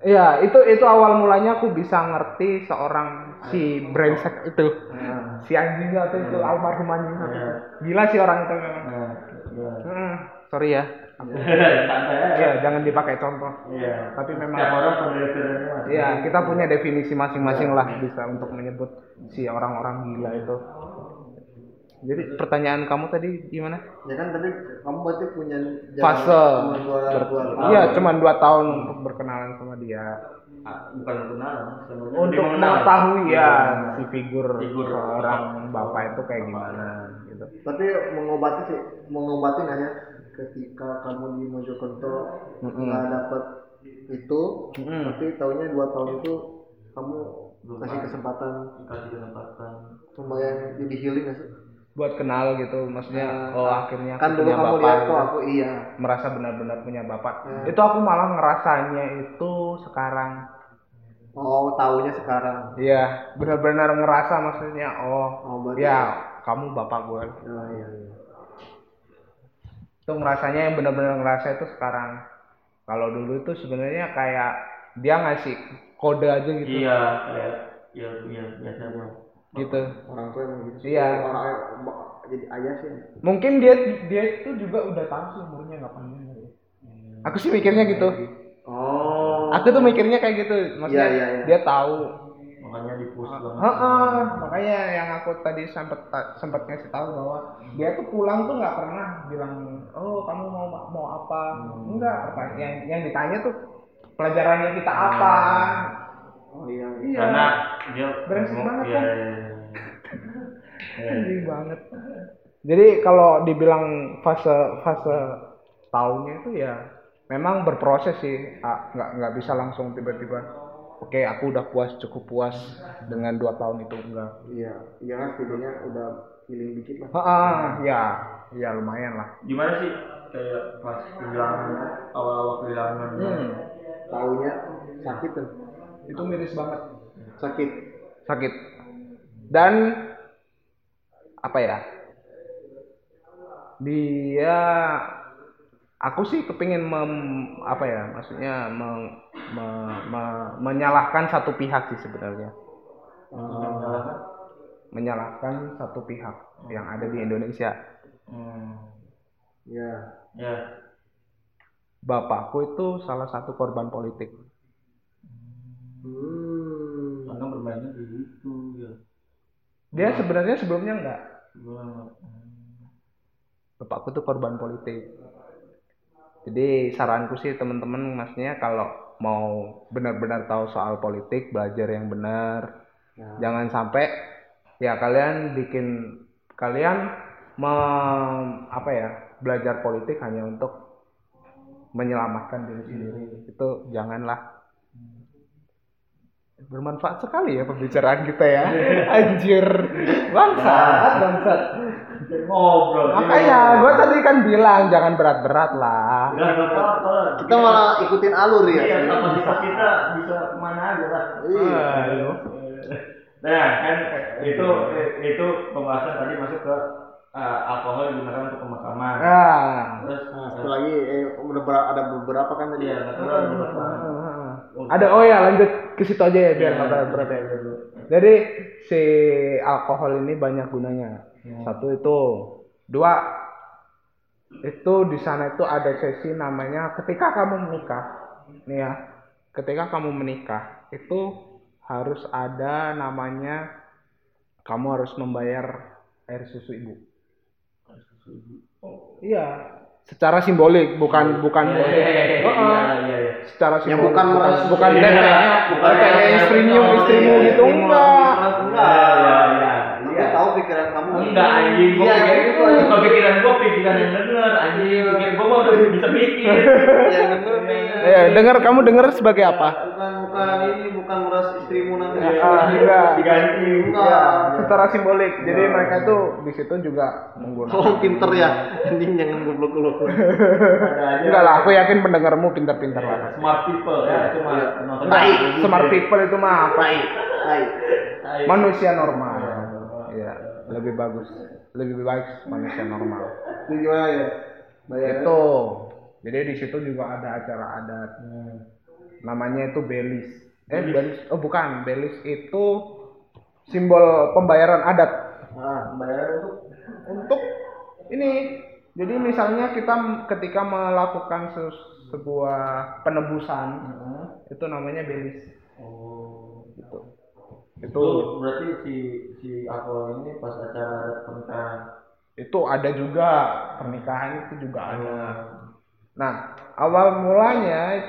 Iya, itu itu awal mulanya aku bisa ngerti seorang si brengsek itu. nah, si anjing satu itu almarhum anjing satu Iya. gila sih orang itu memang Nah. Hmm, sorry ya <laughs> Santai aja. ya jangan dipakai contoh Iya. Tapi memang- Setiap orang. Iya, kita punya definisi masing-masing lah bisa untuk menyebut si orang-orang gila itu. Jadi pertanyaan kamu tadi gimana? ya kan tadi kamu berarti punya Fase. Iya, cuma dua tahun untuk berkenalan sama dia. Ah, bukan kenalan, sebenarnya Untuk mengetahui ya Iya. si figur, Figur. seorang bapak itu kayak gimana gitu. Tapi mengobati sih, mengobati nggak ya ketika kamu di Mojokerto nggak dapet itu, Mm-mm. tapi tahunya dua tahun itu kamu Dua kasih kesempatan Dikasih kesempatan. lumayan jadi healing nggak sih? Buat kenal gitu, maksudnya oh akhirnya aku kan dulu punya kamu bapak lihat kok gitu. aku iya. merasa benar-benar punya bapak. Hmm. Itu aku malah ngerasanya itu sekarang. Oh tahunya sekarang. Iya, benar-benar ngerasa maksudnya oh, Oh ya kamu bapak gue. Oh, iya, iya. Itu ngerasanya yang benar-benar ngerasa itu sekarang. Kalau dulu itu sebenarnya kayak dia ngasih kode aja gitu. Iya, kayak ya iya biasanya. Gitu. Orang tua emang gitu. Iya. Orang jadi ayah sih. Mungkin dia dia itu juga udah tahu sih umurnya nggak panjang. gitu. Aku sih mikirnya gitu. Oh. Aku tuh mikirnya kayak gitu. Maksudnya Iya, iya, iya. dia tahu Makanya di push banget. Heeh, makanya yang aku tadi sempat sempat ngasih tahu bahwa dia tuh pulang tuh nggak pernah bilang, oh kamu mau mau apa? Enggak, pertanyaan yang yang ditanya tuh pelajarannya kita apa? Oh iya. Iya. Karena dia ngomong- banget iya, kan? iya, iya. <laughs> Banget. Jadi kalau dibilang fase fase tahunnya itu ya memang berproses sih, Ah, nggak nggak bisa langsung tiba-tiba. Oke, aku udah puas, cukup puas dengan dua tahun itu enggak. Iya. Iya kan setidaknya udah healing dikit lah. Ah, ya, ya lumayan lah. Gimana sih kayak pas kehilangan awal-awal kehilangan Hmm. Tahunya sakit kan? Itu miris banget. Sakit. Sakit. Dan apa ya? Dia aku sih kepingin mem, apa ya? Maksudnya meng- me- me- menyalahkan satu pihak sih sebenarnya. menyalahkan Menyalahkan satu pihak yang ada di Indonesia. hmm. Iya. ya Bapakku itu salah satu korban politik. Hmm. karena bermainnya gitu ya Dia sebenarnya sebelumnya enggak. Bapakku tuh korban politik. Jadi saranku sih teman-teman maksudnya kalau mau benar-benar tahu soal politik, belajar yang benar. Ya. Jangan sampai ya kalian bikin kalian mem- apa ya, belajar politik hanya untuk menyelamatkan diri sendiri. Itu janganlah. Bermanfaat sekali ya pembicaraan kita ya. <laughs> Anjir. Bangsat, bangsat. Ngobrol Makanya gue tadi kan bilang jangan berat-berat lah. Kita malah ikutin alur ya. Iya, kapasitas kita bisa ke mana aja lah. Iya. Ayo. Nah, kan itu itu pembahasan tadi masuk ke eh, alkohol digunakan untuk pemakaman. Nah, Terus Nah, satu lagi eh, ber- ada beberapa kan tadi. Iya, ada beberapa. ada oh ya lanjut ke situ aja ya biar nggak berat ya. Jadi si alkohol ini banyak gunanya. Satu itu, dua itu di sana itu ada sesi namanya ketika kamu menikah, nih ya, ketika kamu menikah itu harus ada namanya kamu harus membayar air susu ibu. Iya, secara simbolik bukan bukan Iya, iya, iya, iya, Heeh. iya, iya, iya. secara Ya, simbolik bukan meras susu bukan ibu. tetehnya bukan Bukan kayak istrimu benar, istrimu iya, gitu istrimu enggak pikiran kamu. Enggak anjing, gua Iya, gitu pikiran gua, pikiran yang bener anjing. Pikir gua mah udah bisa mikir. Yang bener nih. ya dengar kamu dengar sebagai apa Bukan bukan ini bukan meras istrimu nanti. Ah, enggak. Diganti. Enggak. ya secara simbolik jadi mereka itu di situ juga menggunakan Tolong pinter ya. Anjing jangan goblok-goblok. Ada aja. enggak lah aku yakin pendengarmu pintar-pintar lah Smart people ya, itu mah Iya. smart people itu mah apa Baik. Manusia normal ya lebih bagus lebih baik manusia normal. Itu gimana ya? Bayar. itu. Jadi di situ juga ada acara adat. Hmm. namanya itu belis. Eh belis. Oh bukan. Belis itu simbol pembayaran adat. Ah, Bayar untuk untuk ini. Jadi misalnya kita ketika melakukan se- sebuah penebusan itu namanya belis. Oh. gitu Itu itu berarti si si alkohol ini pas acara pernikahan. itu ada juga pernikahan itu juga ada. Nah awal mulanya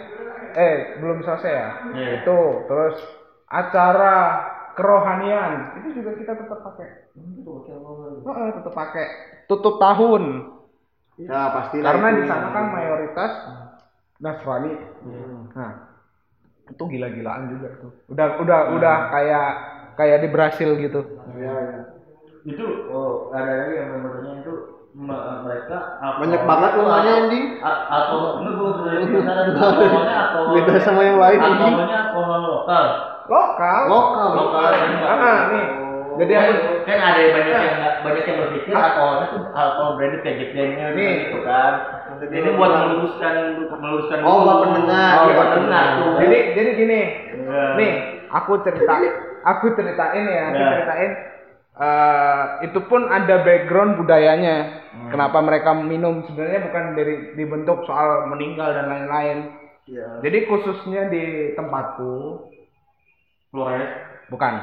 eh belum selesai ya? Iya. itu terus acara kerohanian. Itu juga kita tetap pakai. Itu pakai alkohol. Heeh, tetap pakai tutup tahun. Ya pasti karena di sana kan mayoritas Nasrani. Nah itu gila-gilaan juga tuh udah udah udah kayak kayak di Brasil gitu Iya, iya. Itu oh ada lagi yang membernya itu me- mereka Banyak banget namanya, anjing. A- Alkohol enggak gua sudah penasaran alkoholnya alkohol. Beda sama yang lain. Alkoholnya alkohol lokal. lokal Lokal. Lokal. ah nih jadi kan, aku kan ada yang banyak yang nggak- banyak yang berpikir alkoholnya tuh alkohol branded kayak Jack Daniel Nih. gitu kan. Ini buat meluruskan meluruskan Oh, buat pendengar. Oh, Iya, buat pendengar tuh. jadi jadi gini Iya. nih aku cerita aku ceritain ya aku Ya. ceritain eh, itu pun ada background budayanya Hmm. kenapa mereka minum sebenarnya bukan dari dibentuk soal meninggal dan lain-lain Iya. jadi khususnya di tempatku Flores, bukan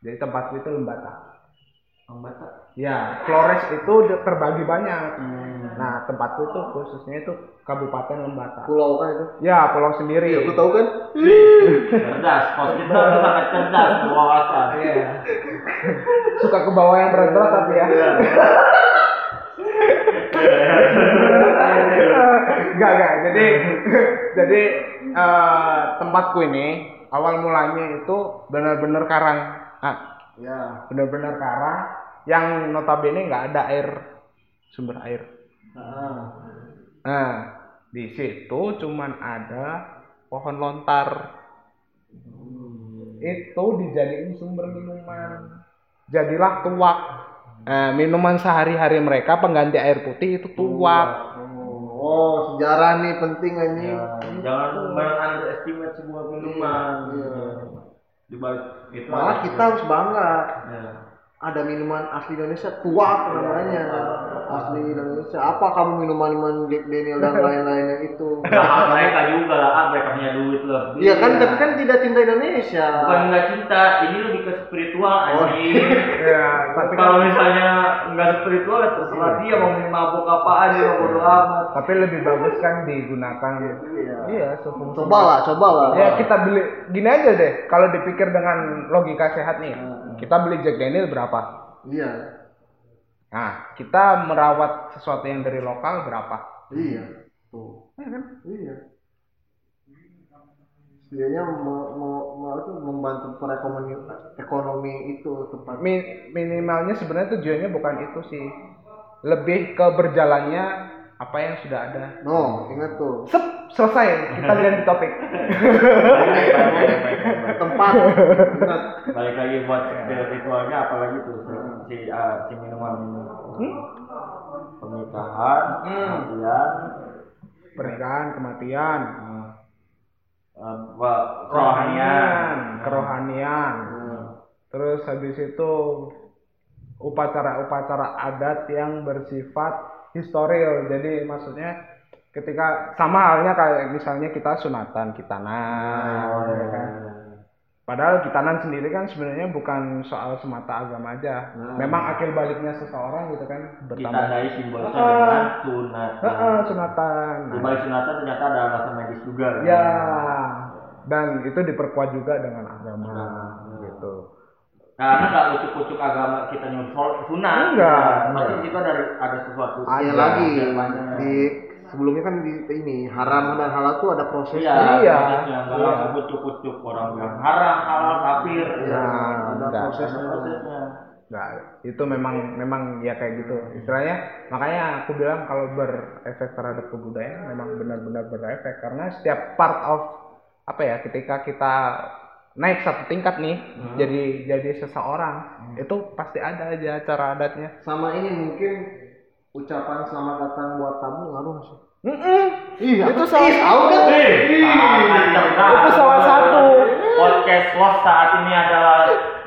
jadi tempatku itu lembata Ambata. ya Flores itu terbagi banyak Hmm. nah tempatku itu khususnya itu kabupaten lembata Pulau kan itu. ya pulau sendiri Iya, aku tahu kan. <laughs> cerdas, pos kita tuh sangat cerdas, berwawasan. Iya. suka ke bawah yang berat-berat tapi ya Enggak, enggak. Jadi jadi eh, tempatku ini awal mulanya itu benar-benar karang. Ah, Ya. benar-benar karang yang notabene nggak ada air sumber air. Ah. Nah, di situ cuman ada pohon lontar. Itu dijadiin sumber minuman. Jadilah tuak. Nah, minuman sehari-hari mereka pengganti air putih itu tuak. Oh, oh, sejarah nih penting anjing. Ya, jangan jangan underestimate sebuah minuman. Iya. Di balik itu Malah kita harus bangga. Ya. Ada minuman asli Indonesia tuak namanya. Asli Indonesia. Apa kamu minuman minuman Jack Daniel dan <laughs> lain-lainnya itu? Lah, mereka juga lah, ah, mereka punya duit lah. Iya kan, tapi kan tidak cinta Indonesia. Bukan nggak cinta, ini lebih ke spiritual anjing. Ya, <laughs> tapi kan- Kalau misalnya nggak spiritual ya terserah dia mau mabuk apaan dia mau bodo amat. tapi lebih bagus kan digunakan Iya. iya sefungsi. Cobalah, cobalah. Ya kita beli gini aja deh. Kalau dipikir dengan logika sehat nih, kita beli Jack Daniel berapa? Iya. Nah, kita merawat sesuatu yang dari lokal berapa? Iya. Tuh. Ya kan? Iya. Setidaknya apa tuh, membantu perekonomi ekonomi itu tempat. Mi- minimalnya sebenarnya tujuannya bukan itu sih. Lebih ke berjalannya apa yang sudah ada. No, ingat tuh. Sep, selesai. Kita ganti topik. Tempat. <laughs> Ingat. balik lagi buat ritualnya apalagi tuh si ah, si Hmm? pernikahan Hmm. kemudian Pernikahan, kematian, eh, wa- kerohanian kerohanian. Terus habis itu upacara-upacara adat yang bersifat historil. Jadi maksudnya ketika sama halnya kayak misalnya kita sunatan, kitanan, Oh, ya kan? Padahal kitanan sendiri kan sebenarnya bukan soal semata agama aja. Memang akil baliknya seseorang gitu kan kita bertambah. dari simbolnya Ah. dengan sunat Heeh, sunatan. di Nah, balik sunatan ternyata ada alasan medis juga kan? ya. Dan itu diperkuat juga dengan agama gitu. karena nggak ucuk-ucuk agama kita nyusul sunat Enggak, Ya, pasti enggak. di situ ada sesuatu Ada lagi di sebelumnya kan di ini haram dan halal tuh ada prosesnya. Iya, Iya. prosesnya nggak Iya. langsung ucuk-ucuk orang bilang haram, halal, kafir. Iya, Nah, ada enggak. prosesnya. Enggak, itu memang memang ya kayak gitu. Istilahnya makanya aku bilang kalau berefek terhadap kebudayaan memang benar-benar berefek karena setiap part of apa ya ketika kita naik satu tingkat nih jadi jadi seseorang itu pasti ada aja cara adatnya. Sama ini mungkin ucapan selamat datang buat tamu ngaruh nggak sih? Mm-mm. Iya, Itu salah tahu kan? Cerdas. Itu salah satu. Podcast Los saat ini adalah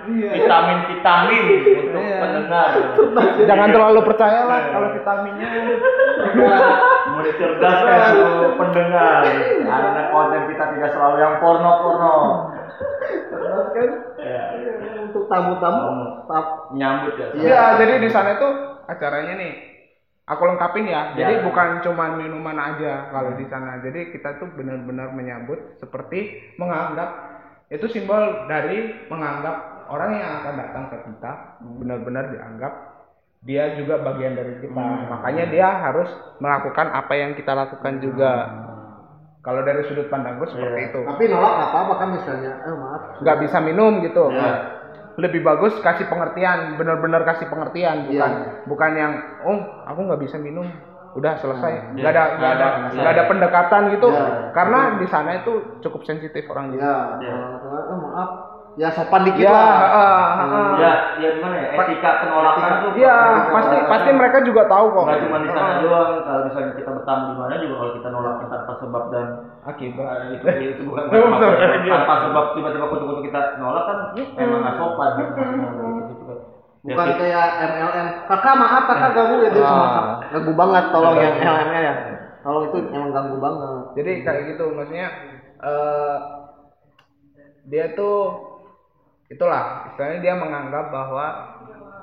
Iya. vitamin-vitamin untuk Iya. pendengar. Jangan terlalu percaya lah kalau vitaminnya. Mau dicerdaskan seluruh pendengar. Karena konten kita tidak selalu yang porno-porno. Cerdas kan? Ya. Untuk tamu-tamu, tap. Nyambut ya. Iya. Iya, jadi di sana itu acaranya nih. Aku lengkapin ya. Jadi Ya. bukan cuma minuman aja kalau di sana. Jadi kita tuh benar-benar menyambut seperti menganggap itu simbol dari menganggap orang yang akan datang ke kita benar-benar dianggap dia juga bagian dari kita. Makanya dia harus melakukan apa yang kita lakukan juga. Kalau dari sudut pandangku seperti itu. Tapi nolak nggak apa-apa kan misalnya. Eh maaf. Nggak bisa minum gitu. Iya. Lebih bagus kasih pengertian, benar-benar kasih pengertian, bukan Iya. bukan yang oh aku nggak bisa minum, udah selesai, Iya. nggak ada nggak ada Iya. nggak ada pendekatan gitu, Iya. karena di sana itu cukup sensitif orangnya. Iya. Iya. Eh maaf. Ya sopan dikit Ya, lah. heeh, heeh. Ya, ya gimana ya? Etika penolakan tuh. Iya, pasti pasti mereka juga tahu kok. Nggak cuma di sana doang. Kalau misalnya kita bertamu di mana juga kalau kita nolaknya tanpa sebab dan Akibat. Itu <laughs> itu bukan maksudnya tanpa sebab tiba-tiba kutu-kutu kita nolak kan emang nggak sopan gitu gitu. Ya, Bukan kita- kayak MLM. Kakak maaf kakak ganggu ya dia cuma Ah. ganggu banget tolong yang MLM ya. Tolong itu emang ganggu banget. Jadi kayak gitu maksudnya eh dia tuh itulah istilahnya dia menganggap bahwa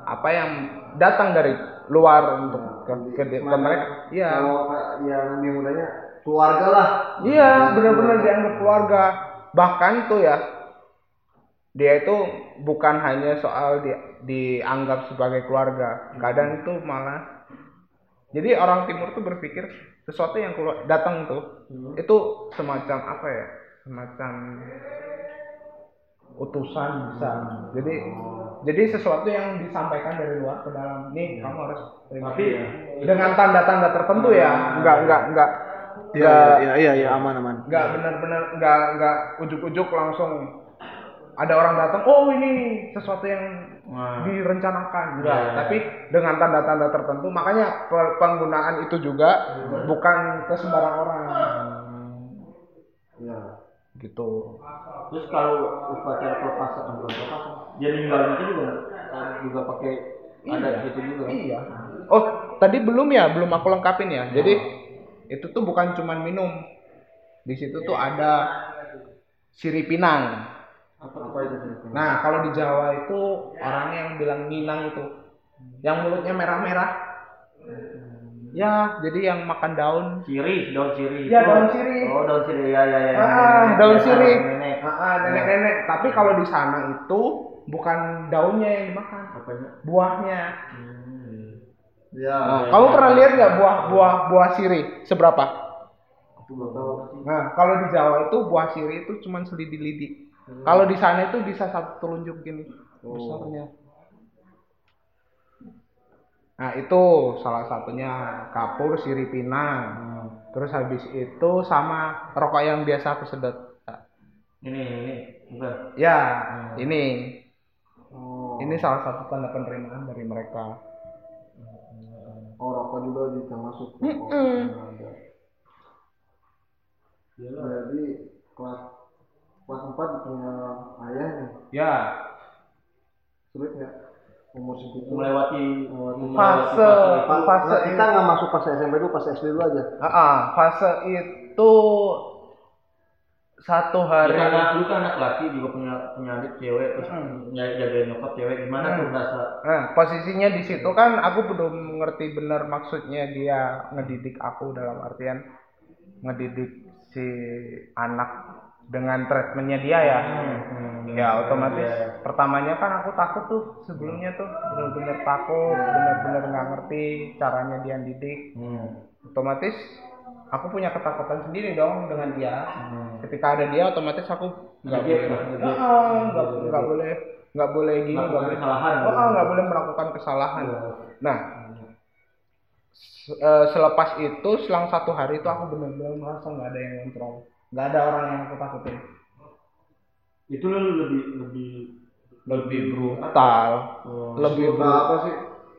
apa yang datang dari luar untuk ke, ke, ke mereka iya. Kalau kayak yang mudanya keluarga lah. iya benar-benar dianggap keluarga. Bahkan tuh ya dia itu bukan hanya soal di, dianggap sebagai keluarga. Kadang itu malah jadi orang timur tuh berpikir sesuatu yang keluar datang tuh itu semacam apa ya? Semacam utusan bisa jadi jadi sesuatu yang disampaikan dari luar ke dalam nih kamu harus terima Tapi dengan tanda-tanda tertentu ya. Enggak enggak enggak Iya iya iya iya aman aman. nggak benar-benar nggak nggak ujuk-ujuk langsung. Ada orang datang oh ini sesuatu yang Nah. direncanakan. Enggak Iya. tapi dengan tanda-tanda tertentu. Makanya pe- penggunaan itu juga bukan ke sembarang orang. Iya. Gitu. Terus kalau upacara pelepasan pelepasan dia ninggal itu juga juga pakai ada gitu juga kan? iya. Oh tadi belum ya? Belum aku lengkapin ya? Jadi itu tuh bukan cuman minum. Di situ tuh ada siripinang apa apa itu Nah, kalau di Jawa itu orangnya yang bilang minang itu, yang mulutnya merah-merah. Ya, jadi yang makan daun. sirih daun sirih Iya, itu. daun sirih. oh daun sirih ya ya ya Ah, daun Biasa, sirih. nenek. Ah, ah, nenek-nenek. Tapi kalau di sana itu bukan daunnya yang dimakan, apanya buahnya. Iya. Nah, kamu pernah lihat nggak buah buah buah sirih seberapa? aku belum tahu Nah, kalau di Jawa itu buah sirih itu cuma selidi-lidi. Kalau di sana itu bisa satu telunjuk gini besarnya. Nah itu salah satunya kapur siripina. Hmm. Terus habis itu sama rokok yang biasa aku sedot. Ini ini bukan. Ya, Hmm. ini Oh. ini salah satu tanda penerimaan dari mereka. Oh, rokok juga bisa masuk. Ada. Iyalah. Jadi kelas kelas 4 punya ayah nih. Ya, Sulit nggak? Umur segitu. Melewati Melewati melewati Fase. fase nah, kita nggak masuk pas SMP dulu, pas SD dulu aja. ah, ah, fase itu satu Ya, hari. karena lu kan anak laki juga punya punya adik cewek terus Hmm. ny- jagain nyokap cewek gimana tuh Hmm. rasa Nah, posisinya di situ kan aku belum ngerti benar maksudnya dia ngedidik aku dalam artian ngedidik si anak dengan treatmentnya dia ya. Hmm. Ya otomatis Iya. pertamanya kan aku takut tuh sebelumnya tuh bener-bener takut, bener-bener nggak ngerti caranya dia didik. Hmm. Otomatis aku punya ketakutan sendiri dong dengan dia. Hmm. Ketika ada dia otomatis aku nggak boleh. Ah, nggak nggak boleh, nggak boleh gini, nggak boleh kesalahan. Oh, ah, nggak boleh melakukan kesalahan. Iya. Nah, eh, selepas itu selang satu hari itu aku benar-benar merasa nggak ada yang kontrol, nggak ada orang yang aku takutin. itu lu lebih lebih Lebih brutal, Oh. lebih Sulit bru- apa sih?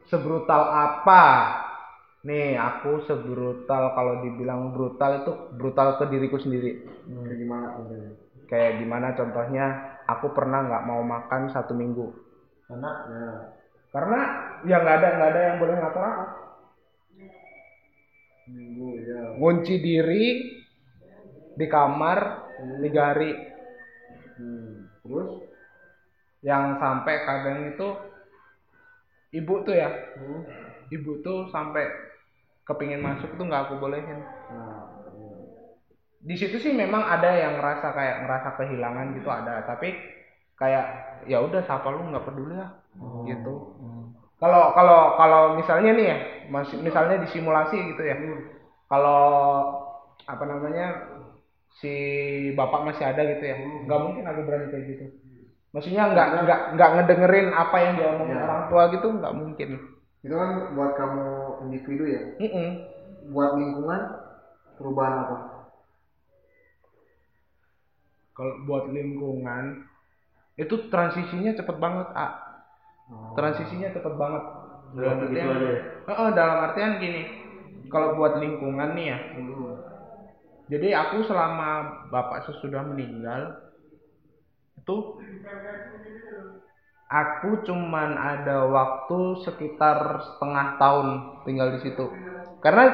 sebrutal apa? Nih, aku sebrutal kalau dibilang brutal itu brutal ke diriku sendiri. Kayak gimana? Kayak gimana contohnya? Aku pernah nggak mau makan satu minggu karena Ya. karena ya nggak ada nggak ada yang boleh ngatur aku. Minggu ya. Ngunci diri di kamar tiga hari Hmm. Terus? yang sampai kadang itu ibu tuh ya Hmm. ibu tuh sampai kepingin masuk tuh nggak aku bolehin Nah, iya. di situ sih memang ada yang ngerasa kayak ngerasa kehilangan gitu ada tapi kayak ya udah siapa lu nggak peduli lah gitu Hmm. kalau kalau kalau misalnya nih ya masih misalnya di simulasi gitu ya kalau apa namanya si bapak masih ada gitu ya nggak mungkin aku berani kayak gitu maksudnya nggak nggak nggak ngedengerin apa yang diomongin Ya. orang tua gitu nggak mungkin Itu kan buat kamu individu ya. Mm-mm. Buat lingkungan perubahan apa? kalau buat lingkungan itu transisinya cepet banget ah Oh. transisinya cepet banget dalam begitu artian aja ya? Heeh, dalam artian gini kalau buat lingkungan nih ya Hmm. Jadi aku selama bapak sesudah meninggal itu aku cuman ada waktu sekitar setengah tahun tinggal di situ karena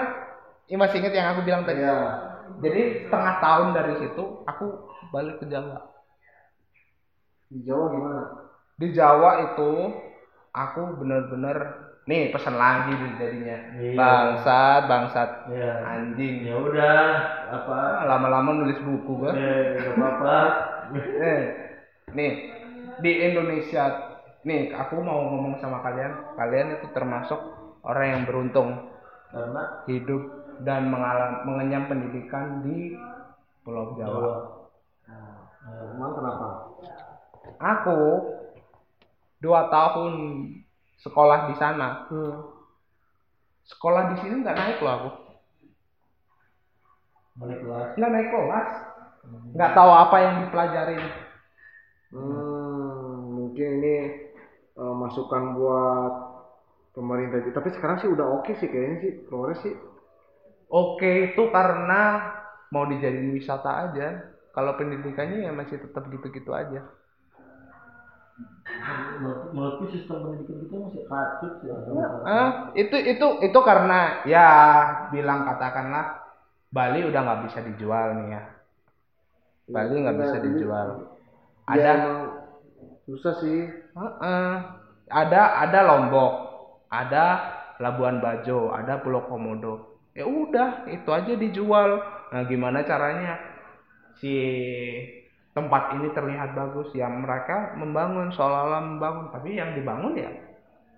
ini masih inget yang aku bilang tadi Iya. jadi setengah tahun dari situ aku balik ke Jawa Di Jawa gimana? di Jawa itu aku bener-bener nih pesan lagi nih jadinya. Iya. bangsat bangsat. Iya. anjing. Ya udah apa? Ah, lama-lama nulis buku gua. Nggak apa-apa. <laughs> Eh, nih di Indonesia nih aku mau ngomong sama kalian. Kalian itu termasuk orang yang beruntung. Karena? Hidup dan mengalam, mengenyam pendidikan di Pulau Jawa. Jawa. Nah, emang kenapa? Aku dua tahun sekolah di sana. Sekolah di sini nggak naik loh aku. balik kelas Nggak naik kelas. Nggak tahu apa yang dipelajarin. Hmm, mungkin ini eh, masukan buat pemerintah. Tapi sekarang sih udah oke sih kayaknya sih Flores sih. Oke itu karena mau dijadiin wisata aja. Kalau pendidikannya ya masih tetap gitu-gitu aja. Menurut menurutku sistem pendidikan kita masih kacau sih Ah, itu itu itu karena ya bilang katakanlah Bali udah nggak bisa dijual nih ya. Bali nggak Iya, bisa jadi- dijual. Ya, Ada susah sih. Heeh. ada ada Lombok, ada Labuan Bajo, ada Pulau Komodo. Ya udah, itu aja dijual. Nah, gimana caranya si tempat ini terlihat bagus? Ya mereka membangun seolah-olah membangun, tapi yang dibangun ya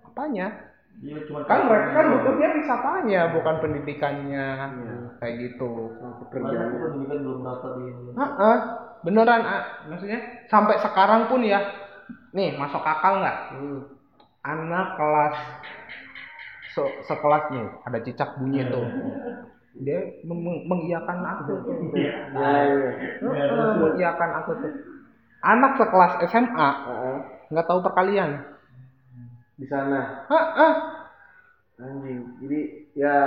apanya? dia cuma Kan mereka kan butuhnya wisatanya, bukan pendidikannya. Iya. Kayak gitu. Pekerjaan. pendidikan belum rata di. Beneran, ah. maksudnya sampai sekarang pun ya, nih masuk akal nggak? Hmm. anak kelas se- sekelasnya ada cicak bunyi Iya. tuh dia meng- meng- mengiyakan aku. Tuh Ya, iya. Heeh, mengiyakan aku tuh. Anak sekelas SMA nggak tahu perkalian. Di sana? Heeh. anjing. Jadi ya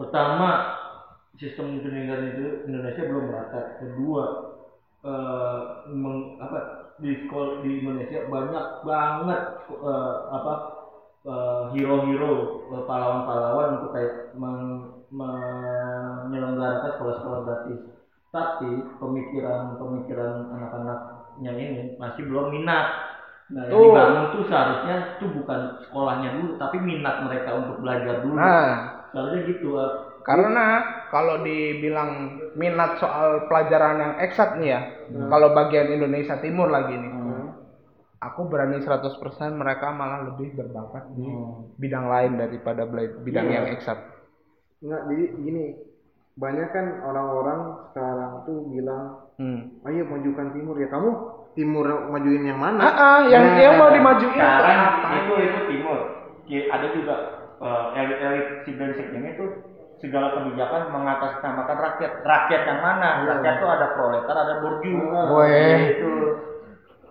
pertama sistem pendidikan itu Indonesia belum merata kedua eh, meng- apa di sekolah di Indonesia banyak banget eh, apa hero-hero eh, pahlawan-pahlawan untuk kayak meng- menyelenggarakan sekolah-sekolah gratis. Tapi pemikiran-pemikiran anak-anaknya ini masih belum minat. Nah yang dibangun tuh seharusnya itu bukan sekolahnya dulu tapi minat mereka untuk belajar dulu. Nah. Seharusnya gitu eh. karena kalau dibilang minat soal pelajaran yang eksat nih ya kalau bagian Indonesia Timur lagi nih aku berani 100% mereka malah lebih berbakat di bidang lain daripada bidang Iya. yang eksat. Nggak jadi gini banyak kan orang-orang sekarang tuh bilang hmm. ayo majukan timur. Ya kamu timur majuin yang mana? Ah, ah, yang Nah, yang mau dimajuin tuh sekarang apa? itu itu timur. Ki- ada juga eh, elit-elit si brengsek ini tuh segala kebijakan mengatasnamakan rakyat. Rakyat yang mana? Rakyat tuh ada proletar ada borju Weh. itu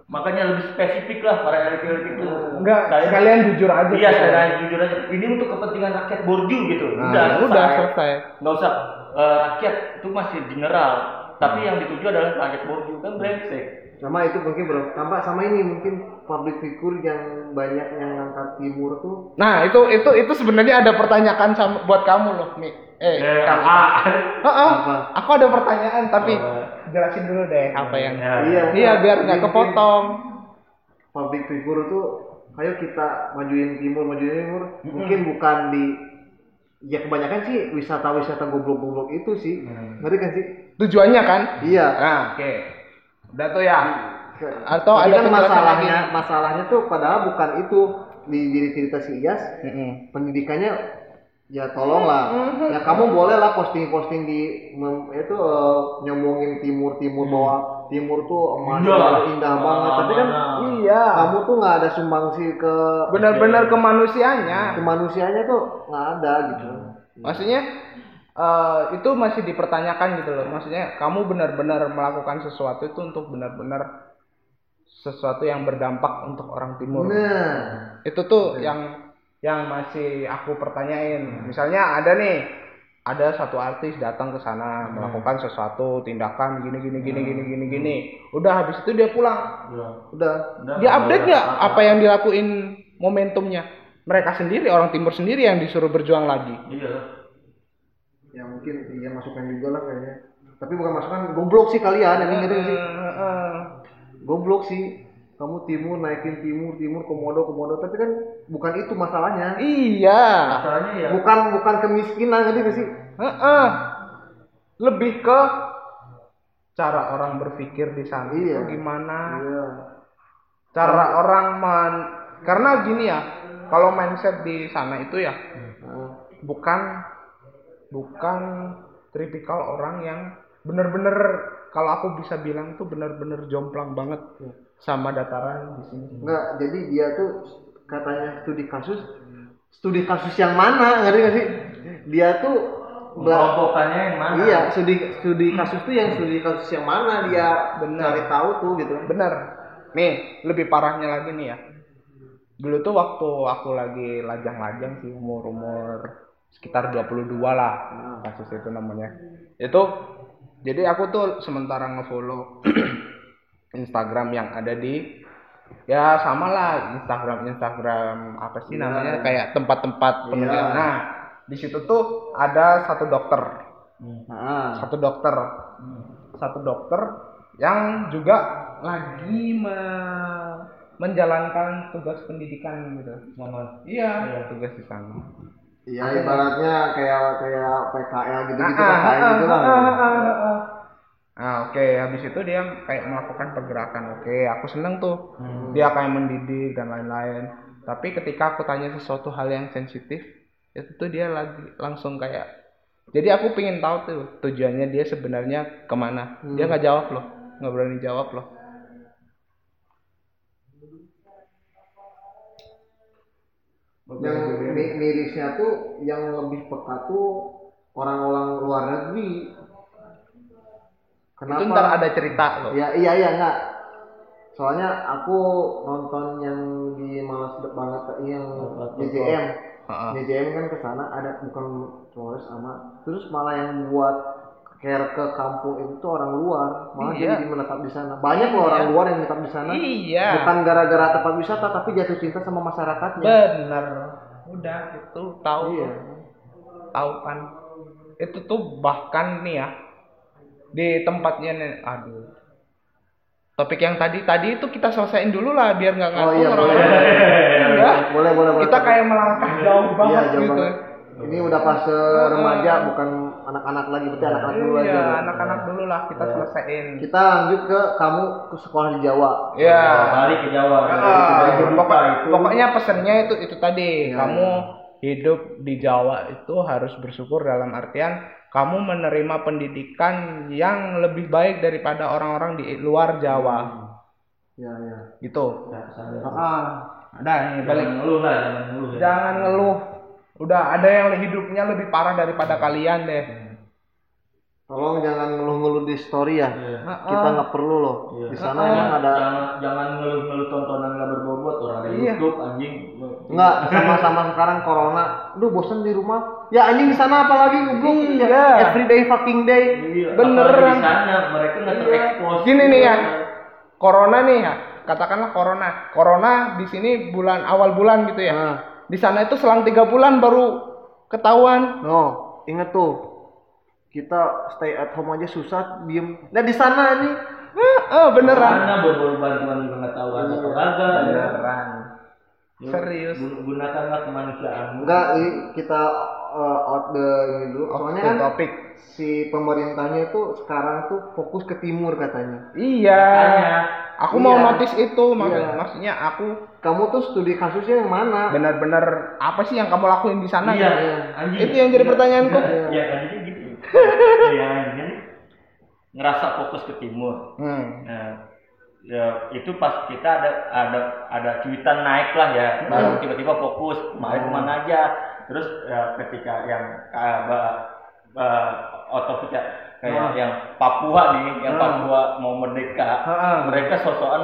makanya lebih spesifik lah para elit-elit itu Enggak, Saya- sekalian jujur aja. iya tuh. saya jujur aja ini untuk kepentingan rakyat borju gitu Nah, udah udah selesai selesai. nggak usah eh, rakyat itu masih general tapi yang dituju adalah rakyat borju kan brengsek sama itu mungkin bro tampak sama ini mungkin public figure yang banyak yang ngangkat timur tuh Nah, itu itu itu sebenarnya ada pertanyaan sama buat kamu loh, Mi. Eh, eh, kamu. ah, Heeh. Apa? Aku ada pertanyaan tapi Apa? Jelasin dulu deh apa yang Ya. Iya. Iya, biar nggak kepotong. public figure tuh ayo kita majuin timur majuin timur mungkin bukan di ya kebanyakan sih wisata-wisata goblok-goblok itu sih ngerti kan sih Tujuannya kan? iya Nah, oke. Udah tuh ya. Atau Tapi ada kan masalahnya lagi? masalahnya tuh padahal bukan itu di diri cerita si Iyas Mm-mm. pendidikannya ya tolonglah ya kamu boleh lah posting-posting di itu eh, nyombongin timur timur bahwa timur tuh emas Indah. indah banget tapi kan Mana? Iya. kamu tuh nggak ada sumbangsi ke Benar-benar kemanusiaannya. kemanusiaannya tuh nggak ada gitu Maksudnya eh, itu masih dipertanyakan gitu loh. Maksudnya kamu benar-benar melakukan sesuatu itu untuk benar-benar sesuatu yang berdampak untuk orang timur. nah itu tuh yang yang masih aku pertanyain. Misalnya ada nih ada satu artis datang ke sana melakukan sesuatu tindakan gini gini gini gini gini gini. Udah habis itu dia pulang. Ya. udah. Udah, dia update nggak apa-apa. apa yang dilakuin momentumnya? Mereka sendiri orang timur sendiri yang disuruh berjuang lagi. Iya. ya mungkin iya masukan juga lah kayaknya. Tapi bukan masukan goblok sih kalian ini ngerti nggak sih. Heeh. goblok sih kamu timur naikin timur timur komodo komodo. Tapi kan bukan itu masalahnya. Iya. Masalahnya ya. Bukan bukan kemiskinan ngerti nggak sih? Heeh. lebih ke cara orang berpikir di sana Iya. itu gimana? Iya. Cara orang men karena gini ya kalau mindset di sana itu ya Nah, bukan bukan tipikal orang yang bener-bener kalau aku bisa bilang tuh bener-bener jomplang banget sama dataran di sini. Enggak jadi dia tuh katanya studi kasus studi kasus yang mana ngerti nggak sih? Dia tuh kelompokannya yang mana? iya studi studi kasus tuh yang studi kasus yang mana dia Benar. cari tahu tuh gitu bener nih lebih parahnya lagi nih ya. Dulu tuh waktu aku lagi lajang-lajang sih umur-umur sekitar 22 lah kasus itu namanya. Itu jadi aku tuh sementara ngefollow <clears throat> Instagram yang ada di ya sama lah Instagram Instagram apa sih Iya. namanya kayak tempat-tempat Iya. penelitian nah di situ tuh ada satu dokter nah satu dokter satu dokter yang juga lagi me- menjalankan tugas pendidikan gitu Sama. iya Iya. tugas di sana iya ibaratnya kayak kayak PKL gitu gitu Ah, PKL ah, gitu ah, lah ah, ah, ah, ah. Nah, oke, habis itu dia kayak melakukan pergerakan. Oke, aku seneng tuh. Dia kayak mendidik dan lain-lain. Tapi ketika aku tanya sesuatu hal yang sensitif, itu tuh dia lagi langsung kayak jadi aku pingin tahu tuh tujuannya dia sebenarnya ke mana. Dia nggak jawab loh, nggak berani jawab loh. Yang mi- mirisnya tuh yang lebih peka tuh orang-orang luar negeri Itu ntar ada cerita loh. Ya iya iya enggak. Soalnya aku nonton yang di Malas banget yang JJM. JJM kan ke sana ada bukan Flores sama terus malah yang buat care ke kampung itu orang luar malah Iya. jadi menetap di sana banyak loh orang luar yang menetap di sana Iya. bukan gara-gara tempat wisata tapi jatuh cinta sama masyarakatnya Bener. Udah itu tahu. iya Tahu kan. Itu tuh bahkan nih ya di tempatnya nih aduh. Topik yang tadi tadi itu kita selesaiin dulu lah biar nggak oh ngaku iya boleh orang-orang. Iya. boleh boleh boleh Kita kayak melangkah jauh iya banget jauh gitu. banget. ini udah fase remaja bukan anak-anak lagi berarti anak-anak dulu aja Iya, anak-anak dulu lah kita selesaiin. kita lanjut ke kamu ke sekolah di Jawa. Iya. balik ke Jawa. Ah, Dari berduka pokok- itu. pokoknya pesennya itu itu tadi. Iya, kamu hidup di Jawa itu harus bersyukur dalam artian kamu menerima pendidikan yang lebih baik daripada orang-orang di luar Jawa. Ya ya gitu. Ya, ah ada nih balik. jangan ngeluh lah jangan ngeluh ya. jangan ngeluh udah ada yang hidupnya lebih parah daripada kalian deh. Tolong jangan ngeluh-ngeluh di story ya. Iya. kita nggak perlu loh. Iya. di sana emang ada jangan jangan ngeluh-ngeluh tontonan nggak berbobot orang ada Iya. YouTube anjing. Nggak sama-sama sekarang corona. Aduh bosan di rumah. Ya anjing di sana apalagi goblok Iya. ya, everyday fucking day. Iya, Beneran. di sana mereka nggak Iya. terekspos. Gini nih ya. corona nih ya. Katakanlah corona. Corona di sini bulan awal bulan gitu ya. Nah di sana itu selang tiga bulan baru ketahuan. No inget tuh. Kita stay at home aja susah diem. Nah di sana nih Eh, eh, beneran sana berburu bantuan juga nggak tahu ada atau kagak beneran. Ya, serius. gun- gunakanlah kemanusiaanmu. Enggak kita uh, out the ini dulu. Soalnya kan topik si pemerintahnya tuh sekarang tuh fokus ke timur katanya. Iya. Makanya, aku mau Iya. notice itu mak- Iya. maksudnya aku kamu tuh studi kasusnya yang mana? benar-benar apa sih yang kamu lakuin di sana iya gitu? anjing. Itu yang jadi pertanyaanku. Ya anjingnya gitu. <laughs> Ya nih ngerasa fokus ke timur. Hmm. Nah, ya itu pas kita ada ada ada cuitan naik lah ya, baru tiba-tiba fokus kemarin ke mana aja. Terus ya, ketika yang uh, uh, otopsi kayak kayak yang Papua nih, yang Papua mau merdeka, Ha-ha. mereka sosokan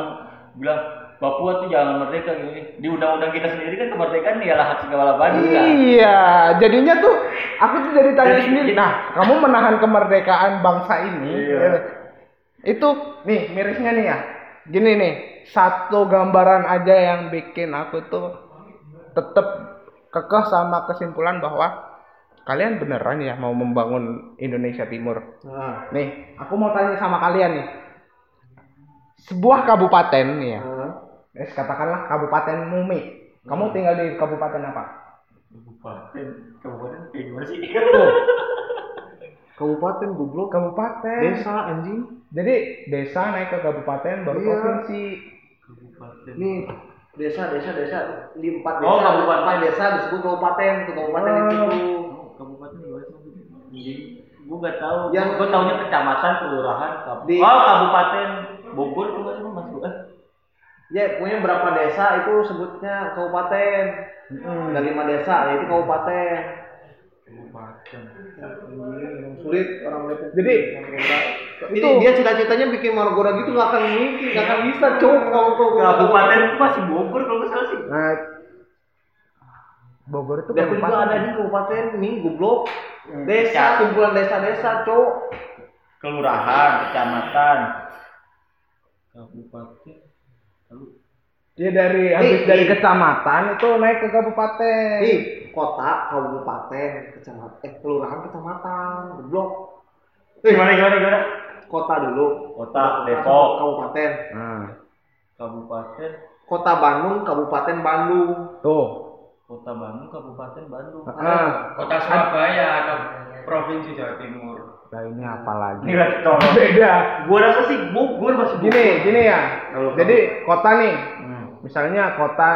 bilang Papua tuh jangan merdeka gini. Di undang-undang kita sendiri kan kemerdekaan ialah hak segala bangsa. Iya, jadinya tuh aku tuh jadi tanya sendiri. Nah, kamu menahan kemerdekaan bangsa ini, Iya. ya, itu nih mirisnya nih ya. Gini nih, satu gambaran aja yang bikin aku tuh tetep kekeh sama kesimpulan bahwa kalian beneran ya mau membangun Indonesia Timur. nah, Nih, aku mau tanya sama kalian nih. Sebuah kabupaten nih ya. nah. Eh, katakanlah Kabupaten Mumi. Kamu tinggal di kabupaten apa? Kabupaten, kabupaten kayak gimana sih? <laughs> kabupaten goblok Kabupaten. desa anjing Jadi desa naik ke kabupaten baru Iya. provinsi. kabupaten. nih desa desa desa di empat desa Oh, kabupaten. empat desa disebut kabupaten itu kabupaten Oh. itu gua nggak tahu. Yang- gua taunya kecamatan, kelurahan, kabupaten. Di- Oh, kabupaten Bogor tuh nggak sih masuk eh? ya punya berapa desa itu sebutnya kabupaten ada lima desa ya itu kabupaten Kabupaten. sulit orang Depok Jadi, itu- dia cita-citanya bikin margora gitu nggak akan mungkin nggak akan bisa cowok kalau tuh Kabupaten itu masih Bogor kalau nggak salah sih. Nah, Bogor itu juga ada kabupaten. di kabupaten nih goblok Hmm. Desa kumpulan desa-desa cowok Kelurahan, kecamatan. Kabupaten. Lalu Dia dari habis Ih, dari kecamatan itu naik ke kabupaten. nih kota kabupaten kecamatan eh kelurahan kecamatan goblok gimana gimana gimana? kota dulu Kota, Depok. kabupaten Nah, Kabupaten, kota Bandung kabupaten Bandung tuh. Kota Bandung, Kabupaten Bandung. Ah, Kota Surabaya atau Provinsi Jawa Timur. nah ini apa lagi? Ini lagi tolong. Beda. Gua rasa sih Bogor masih. Gini, gini ya. Kalau Jadi kota nih, Hmm. misalnya kota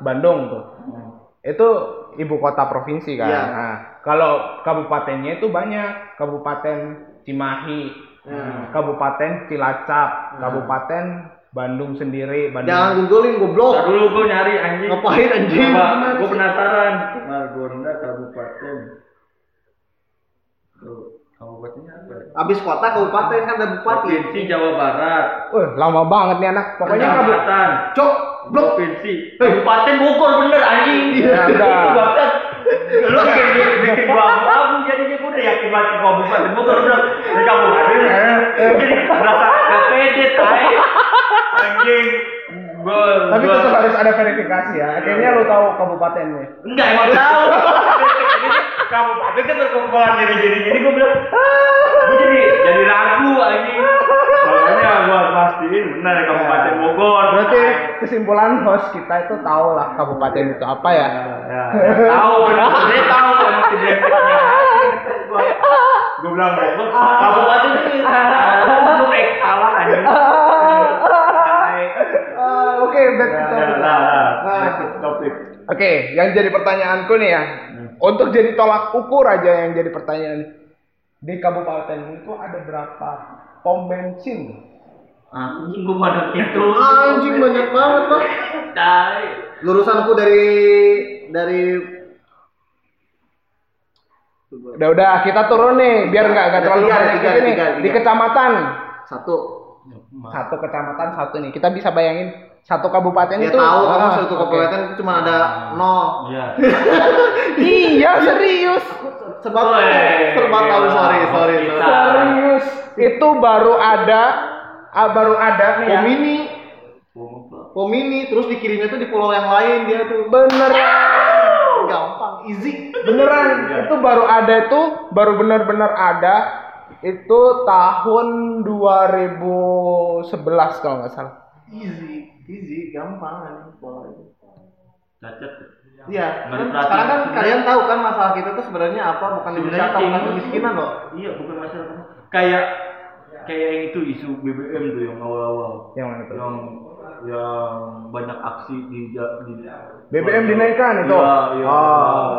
Bandung tuh. Itu ibu kota provinsi kan. Iya. Nah, kalau kabupatennya itu banyak. Kabupaten Cimahi, Hmm. Kabupaten Cilacap, Kabupaten Bandung sendiri Bandung Jangan googling goblok. Ntar dulu gue nyari anjing. Ngapain, anjing? Sih? penasaran. Margonda Kabupaten. Tuh, kabupatennya apa? Abis kota kabupaten kan ada bupati. Provinsi Jawa Barat. Wah, lama banget nih anak pokoknya Kecamatan. Cok, blok. Provinsi. Kabupaten Bogor bener anjing. Ya. Itu bangsat. Lu bikin bikin gua abu-abu jadinya gua udah yakin banget kabupaten Bogor udah di kabupaten. Jadi merasa gak pede tai. Anjing. Gua tapi gua- tetap harus ada verifikasi ya akhirnya lu tahu kabupatennya Enggak emang tahu. Kabupaten kan berkumpulan jadi jadi jadi gue bilang, gue jadi jadi ragu anjing. Makanya gue pastiin benar ya Kabupaten Bogor. berarti kesimpulan host kita itu tahu lah kabupaten itu apa ya ya, tahu benar. <laughs> Dia tahu emang si brengseknya. Gue bilang Bogor, Kabupaten itu gue eh salah. Ah, <laughs> oke back to Ya, topic. ya, lah, lah. Back to topic. Oke, yang jadi pertanyaanku nih ya. Untuk jadi tolak ukur aja yang jadi pertanyaan. Di kabupaten itu ada berapa pom bensin? Anjing gue pada itu. Anjing banyak banget bang. Tai. Lurusanku dari dari Udah udah kita turun nih biar nggak nggak terlalu tiga, banyak tiga, tiga, ada Di tiga. kecamatan satu. satu kecamatan satu nih. Kita bisa bayangin satu kabupaten Dia itu. tahu kamu ah, satu kabupaten itu cuma ada nol. Iya. <laughs> Iya serius. Sebab serba tahu sorry sorry. Serius. Itu baru ada ah, baru ada nih ya. Pomini, Pomini, terus dikirimnya tuh di pulau yang lain dia tuh. Beneran. Gampang, easy. Beneran. Iya. Itu baru ada itu baru benar-benar ada itu tahun 2011 kalau nggak salah. Easy, easy, gampang kan pola itu. Cacat. Iya, kan sekarang kan kalian tahu kan masalah kita tuh sebenarnya apa? Bukan Sebenarnya wisata, bukan kemiskinan loh. Iya, bukan masalah. Kayak kayak yang itu isu BBM tuh yang awal-awal. Yang mana tuh? Yang yang banyak aksi di di BBM dinaikkan itu. Iya, iya. Oh.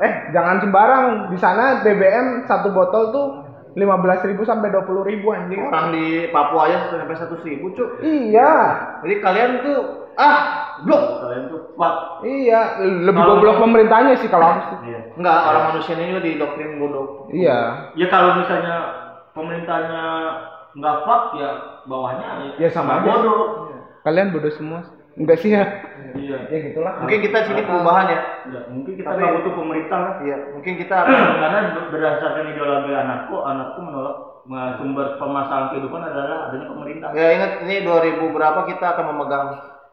Eh, jangan sembarang. Di sana BBM satu botol tuh 15.000 sampai 20.000 anjing. Orang di Papua aja sudah sampai satu ribu cuk. Iya. Jadi kalian tuh ah blok. Kalian tuh fuck. Iya, lebih Kalau- goblok pemerintahnya sih kalau aku sih. Iya. Enggak, orang manusia ini juga didoktrin bodoh. Iya. Ya kalau misalnya pemerintahnya nggak fuck ya bawahnya Ya, sama aja. bodoh. Kalian bodoh semua. Enggak sih ya? Iya. Ya gitulah. Mungkin kita sini perubahan ya. Ya, mungkin kita Tapi- nggak butuh pemerintah lah. Iya, mungkin kita <clears throat> akan karena berdasarkan ideologi anakku anakku menolak nah, sumber permasalahan kehidupan adalah adanya pemerintah ya ingat ini 2000 berapa kita akan memegang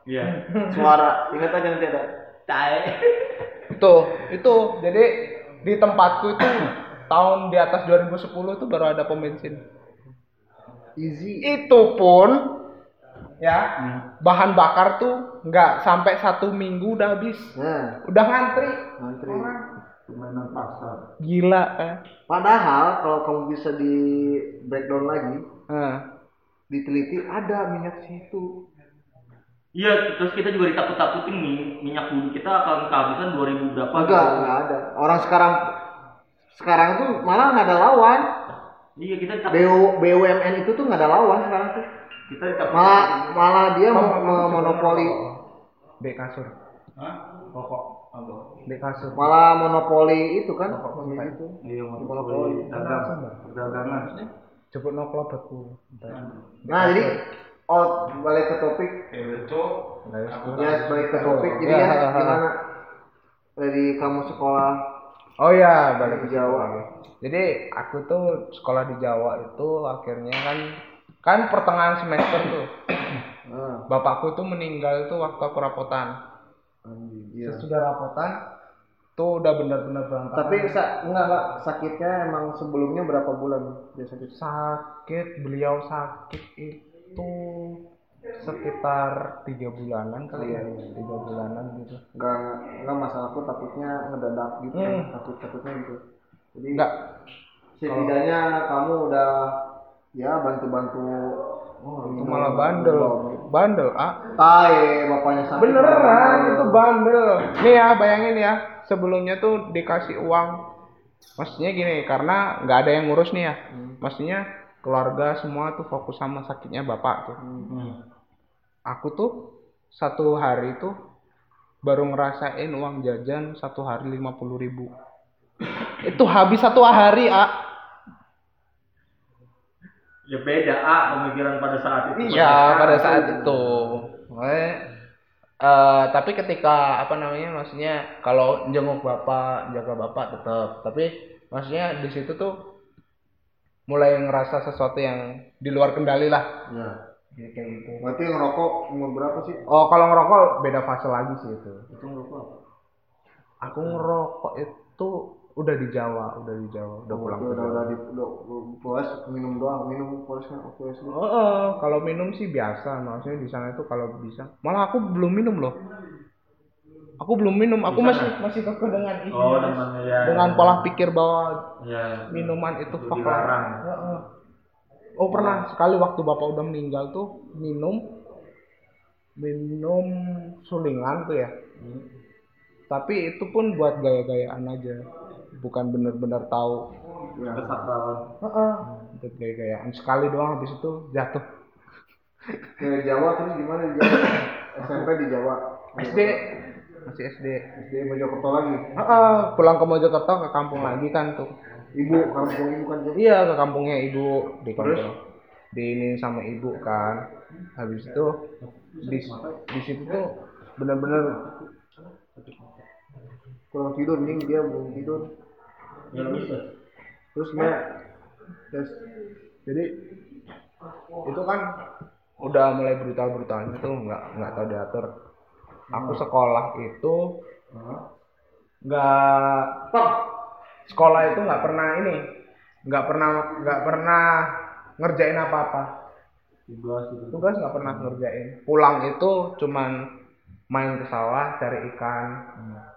iya <laughs> suara. Ingat aja nanti ada. tai Itu, itu. Jadi di tempatku itu <clears throat> tahun di atas 2010 itu baru ada pom bensin. Easy. Itu pun ya Hmm. bahan bakar tuh nggak sampai satu minggu udah habis. Nah, Udah ngantri. ngantri. Orang. permainan pasar Gila kan. Padahal kalau kamu bisa di breakdown lagi, Nah. diteliti ada minyak situ. iya terus kita juga ditakut-takutin nih minyak bumi kita akan kehabisan 2000 berapa Enggak, enggak ada. Orang sekarang sekarang tuh malah nggak ada lawan. iya kita ditakut BU, BUMN itu tuh nggak ada lawan sekarang tuh. Kita ditakut Malah malah dia mau monopoli. B kasur. Hah? B kasur. malah monopoli itu kan? Pokok Iya, itu. iya Monopoli. monopoli. Dagang. Perdagangan Coba no kelobetku. Nah, jadi oh balik ke topik. itu Ya, balik ke topik. Jadi Ya, ya, gimana? Dari kamu sekolah. Oh ya, balik di ke Jawa? Jadi aku tuh sekolah di Jawa itu akhirnya kan kan pertengahan semester tuh. <coughs> Ah, Bapakku tuh meninggal tuh waktu aku rapotan. anjing, iya. Sesudah rapotan tuh udah benar-benar berantakan. Tapi sa enggak enggak sakitnya emang sebelumnya berapa bulan dia sakit? sakit, beliau sakit itu sekitar tiga bulanan kali ya, tiga bulanan gitu. Enggak enggak masalahku takutnya ngedadak gitu, Hmm. takut takutnya gitu. Jadi Enggak, setidaknya kamu udah ya bantu-bantu oh, itu malah bandel, bandel ah. Tai bapaknya sakit. Beneran itu bandel. Nih ya bayangin ya, sebelumnya tuh dikasih uang. Maksudnya gini, karena nggak ada yang ngurus nih ya. Maksudnya keluarga semua tuh fokus sama sakitnya bapak tuh. Hmm. aku tuh satu hari tuh baru ngerasain uang jajan satu hari lima puluh ribu itu habis satu hari ah Ya beda A pemikiran pada saat itu. iya pada saat itu Makanya, eh, tapi ketika apa namanya maksudnya kalau jenguk bapak jaga bapak tetap tapi maksudnya di situ tuh mulai ngerasa sesuatu yang di luar kendali lah Ya. kayak gitu Berarti ngerokok umur berapa sih? oh kalau ngerokok beda fase lagi sih itu Itu ngerokok apa? aku ngerokok itu udah di Jawa udah di Jawa udah pulang udah ke udah Jawa udah di udah puas minum doang minum puas kan waktu SD. Oh, eh, kalau minum sih biasa, maksudnya di sana itu kalau bisa. Malah aku belum minum loh. Aku belum minum, aku masih masih kekeh dengan ini. Oh, namanya ya. dengan pola pikir bahwa Ya. minuman itu Itu dilarang. lah. Heeh. Oh pernah sekali waktu bapak udah meninggal tuh minum minum sulingan tuh ya. Hmm. Tapi itu pun buat gaya-gayaan aja, bukan bener-bener tahu. Ya. Kesakralan. Heeh. Buat gaya-gayaan sekali doang habis itu jatuh. Ke Jawa terus gimana di Jawa? SMP di Jawa. SD masih SD. SD Mojokerto lagi. Heeh, pulang ke Mojokerto ke kampung lagi kan tuh. Ibu kampung ibu kan. Iya ke kampungnya ibu di Terus? kampung. Di ini sama ibu kan. Habis itu di di situ tuh bener-bener Kurang tidur nih dia belum tidur. Ya bisa. Terus gimana? Terus jadi itu kan udah mulai brutal brutalnya tuh nggak nggak tahu diatur. Aku sekolah itu nggak sekolah itu nggak pernah ini nggak pernah nggak pernah ngerjain apa-apa. Tugas gitu. tugas nggak pernah ngerjain pulang itu cuman main ke sawah cari ikan main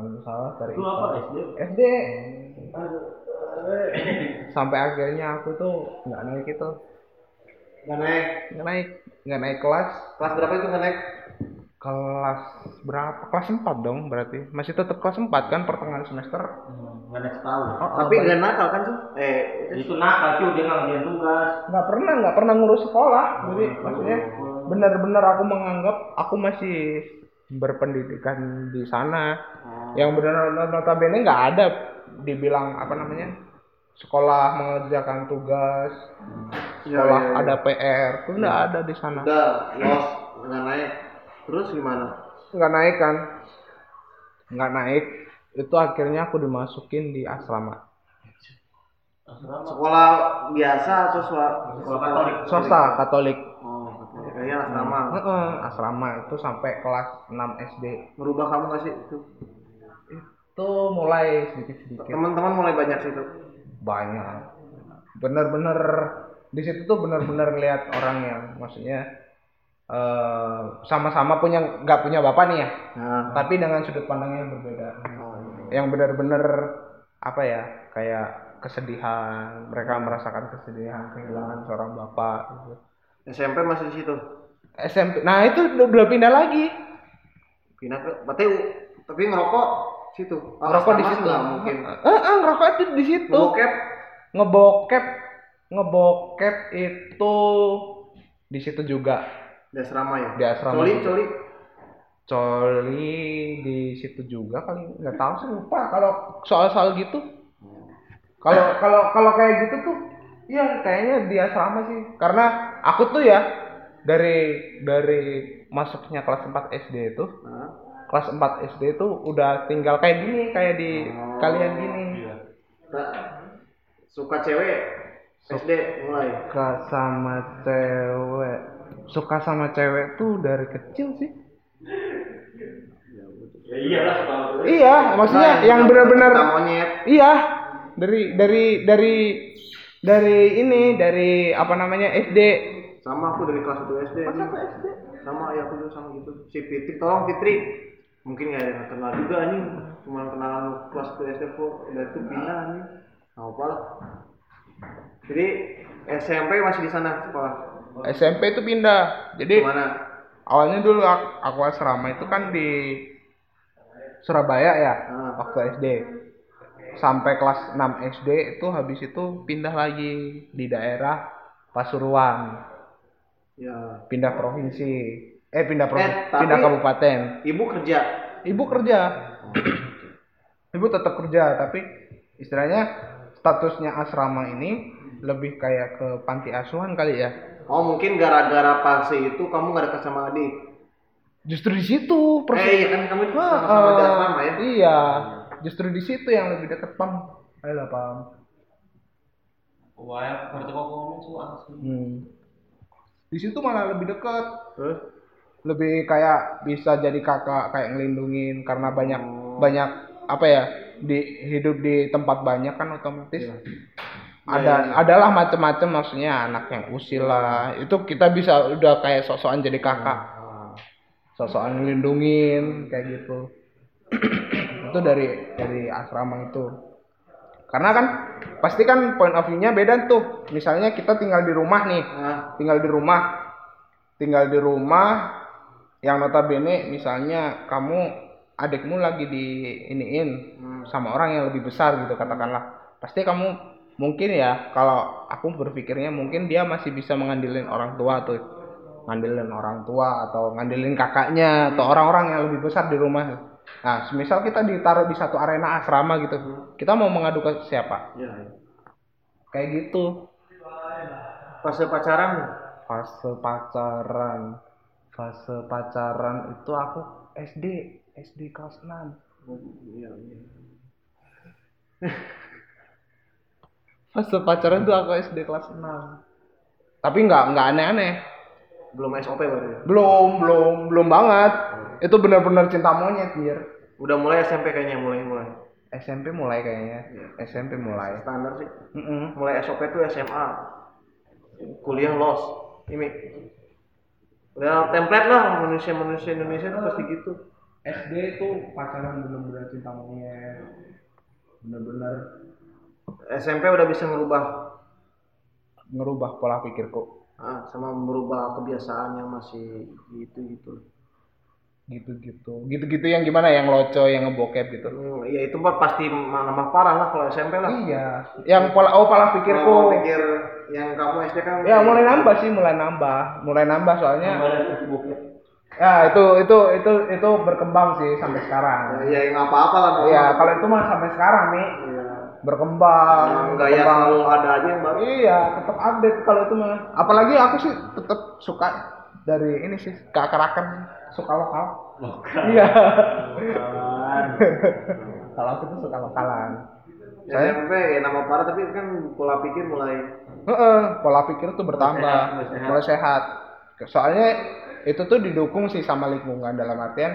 ke sawah cari Itu apa SD? SD sampai akhirnya aku tuh nggak naik itu. Nggak naik. nggak naik. Nggak naik kelas. Kelas berapa itu nggak naik? kelas berapa? Kelas 4 dong berarti. Masih tetap kelas 4 kan pertengahan semester. Hmm, Nggak next tahun. Oh, Tapi oh, nggak nakal kan tuh? Eh, Itu nakal cuy dia nggak ngerjain tugas. nggak pernah nggak pernah ngurus sekolah. Jadi maksudnya benar-benar aku menganggap aku masih berpendidikan di sana yang benar notabene nggak ada dibilang apa namanya sekolah mengerjakan tugas Iya, sekolah iya, iya. ada PR itu nggak ada di sana udah los nggak naik. Terus gimana? nggak naik kan nggak naik itu akhirnya aku dimasukin di asrama Asrama. Sekolah biasa atau swa- Sekolah Katolik. swasta Katolik Kayaknya asrama. Heeh, asrama itu sampai kelas 6 SD Merubah kamu nggak sih itu? itu mulai sedikit-sedikit Teman-teman mulai banyak sih itu. banyak bener-bener di situ tuh bener-bener lihat orang yang maksudnya eh, sama-sama punya nggak punya bapak nih ya Nah, tapi dengan sudut pandang yang berbeda oh, iya. yang bener-bener apa ya kayak kesedihan mereka merasakan kesedihan kehilangan seorang bapak gitu. SMP masih di situ. SMP nah itu udah pindah lagi Pindah ke, berarti tapi ngerokok situ. Ngerokok di situ mungkin. Eh, eh, ngerokok itu di situ Bokep ngebokep ngebokep itu di situ juga di asrama ya. Di asrama Coli, juga. coli. coli di situ juga kali nggak tahu sih lupa kalau soal-soal gitu kalau kalau kalau kayak gitu tuh iya kayaknya di asrama sih karena aku tuh ya dari dari masuknya kelas 4 SD itu Nah, kelas 4 SD itu udah tinggal kayak gini kayak di Oh. kalian gini tak suka cewek SD mulai. suka sama cewek suka sama cewek tuh dari kecil sih Ya iyalah sekolah. iya maksudnya Nah, yang benar-benar. Iya, dari dari dari dari ini dari apa namanya SD. Sama aku dari kelas 1 SD. ini. SD? Sama ya aku juga sama gitu. Si Fitri, tolong Fitri. Mungkin nggak ada yang kenal juga nih. Cuma kenalan kelas 1 SD kok. Udah itu pindah nih. Nggak apa lah. Jadi SMP masih di sana sekolah. SMP itu pindah. Jadi Ke mana? awalnya dulu aku, aku asrama itu kan di Surabaya ya, Ah. waktu SD. Sampai kelas 6 SD itu habis itu pindah lagi di daerah Pasuruan. Ya. pindah provinsi eh pindah provinsi Eh, pindah kabupaten Ibu kerja. ibu kerja ibu tetap kerja tapi istilahnya statusnya asrama ini lebih kayak ke panti asuhan kali ya Oh mungkin gara-gara fase itu kamu gak dekat sama adik. justru di situ persis- Eh iya kan kamu sama-sama di eh, asrama ya. iya justru di situ yang lebih dekat pam ayolah pam Wah, berarti kok ngomong su asli. hmm. di situ malah lebih dekat Terus? lebih kayak bisa jadi kakak kayak ngelindungin karena banyak Oh. banyak apa ya di hidup di tempat banyak kan otomatis Iya. ada Iya, iya. adalah macam-macam maksudnya anak yang usil lah itu kita bisa udah kayak sosokan jadi kakak Ah. sosokan ngelindungin kayak gitu itu dari dari asrama itu. Karena kan pasti kan point of view-nya beda tuh. Misalnya kita tinggal di rumah nih. Ah. tinggal di rumah. Tinggal di rumah yang notabene misalnya kamu adikmu lagi di iniin Hmm. sama orang yang lebih besar gitu katakanlah. Pasti kamu mungkin ya kalau aku berpikirnya mungkin dia masih bisa mengandilin orang tua tuh. Ngandelin orang tua atau ngandelin kakaknya atau orang-orang yang lebih besar di rumah nah semisal kita ditaruh di satu arena asrama gitu kita mau mengadu ke siapa iya. kayak gitu Fase pacaran fase pacaran fase pacaran itu aku SD SD kelas 6 Iya, iya. fase pacaran tuh aku SD kelas 6 tapi nggak nggak aneh-aneh Belum SOP berarti. ya? belum belum belum banget itu benar-benar cinta monyet mir Udah mulai SMP kayaknya mulai mulai. SMP mulai kayaknya SMP mulai Standar sih. Mm-mm. Mulai SOP tuh SMA. Kuliah los. Ini. Udah template lah manusia-manusia Indonesia tuh pasti gitu. SD itu pacaran benar-benar cinta monyet benar-benar SMP udah bisa ngerubah ngerubah pola pikirku ah, sama merubah kebiasaan yang masih gitu gitu. Gitu-gitu gitu-gitu yang gimana yang loco yang ngebokep gitu Hmm, ya itu mah pasti ma- nambah parah lah kalau SMP lah. iya yang pola oh pola pikirku pikir yang kamu SD kan ya mulai nambah sih mulai nambah mulai nambah soalnya Facebook ya. ya itu itu itu itu berkembang sih sampai sekarang ya nggak apa-apa lah. Bang. Iya, kalau itu mah sampai sekarang nih Iya. berkembang. Emang gaya selalu ada aja yang baru. Iya, tetap update kalau itu mah. Apalagi aku sih tetap suka dari ini sih keakarakan suka lokal. Iya. <laughs> kalau aku tuh suka lokalan. Saya SMP ya nama parah tapi kan pola pikir mulai Heeh, pola pikir tuh bertambah, sehat, mulai sehat. mulai sehat. Soalnya itu tuh didukung sih sama lingkungan dalam artian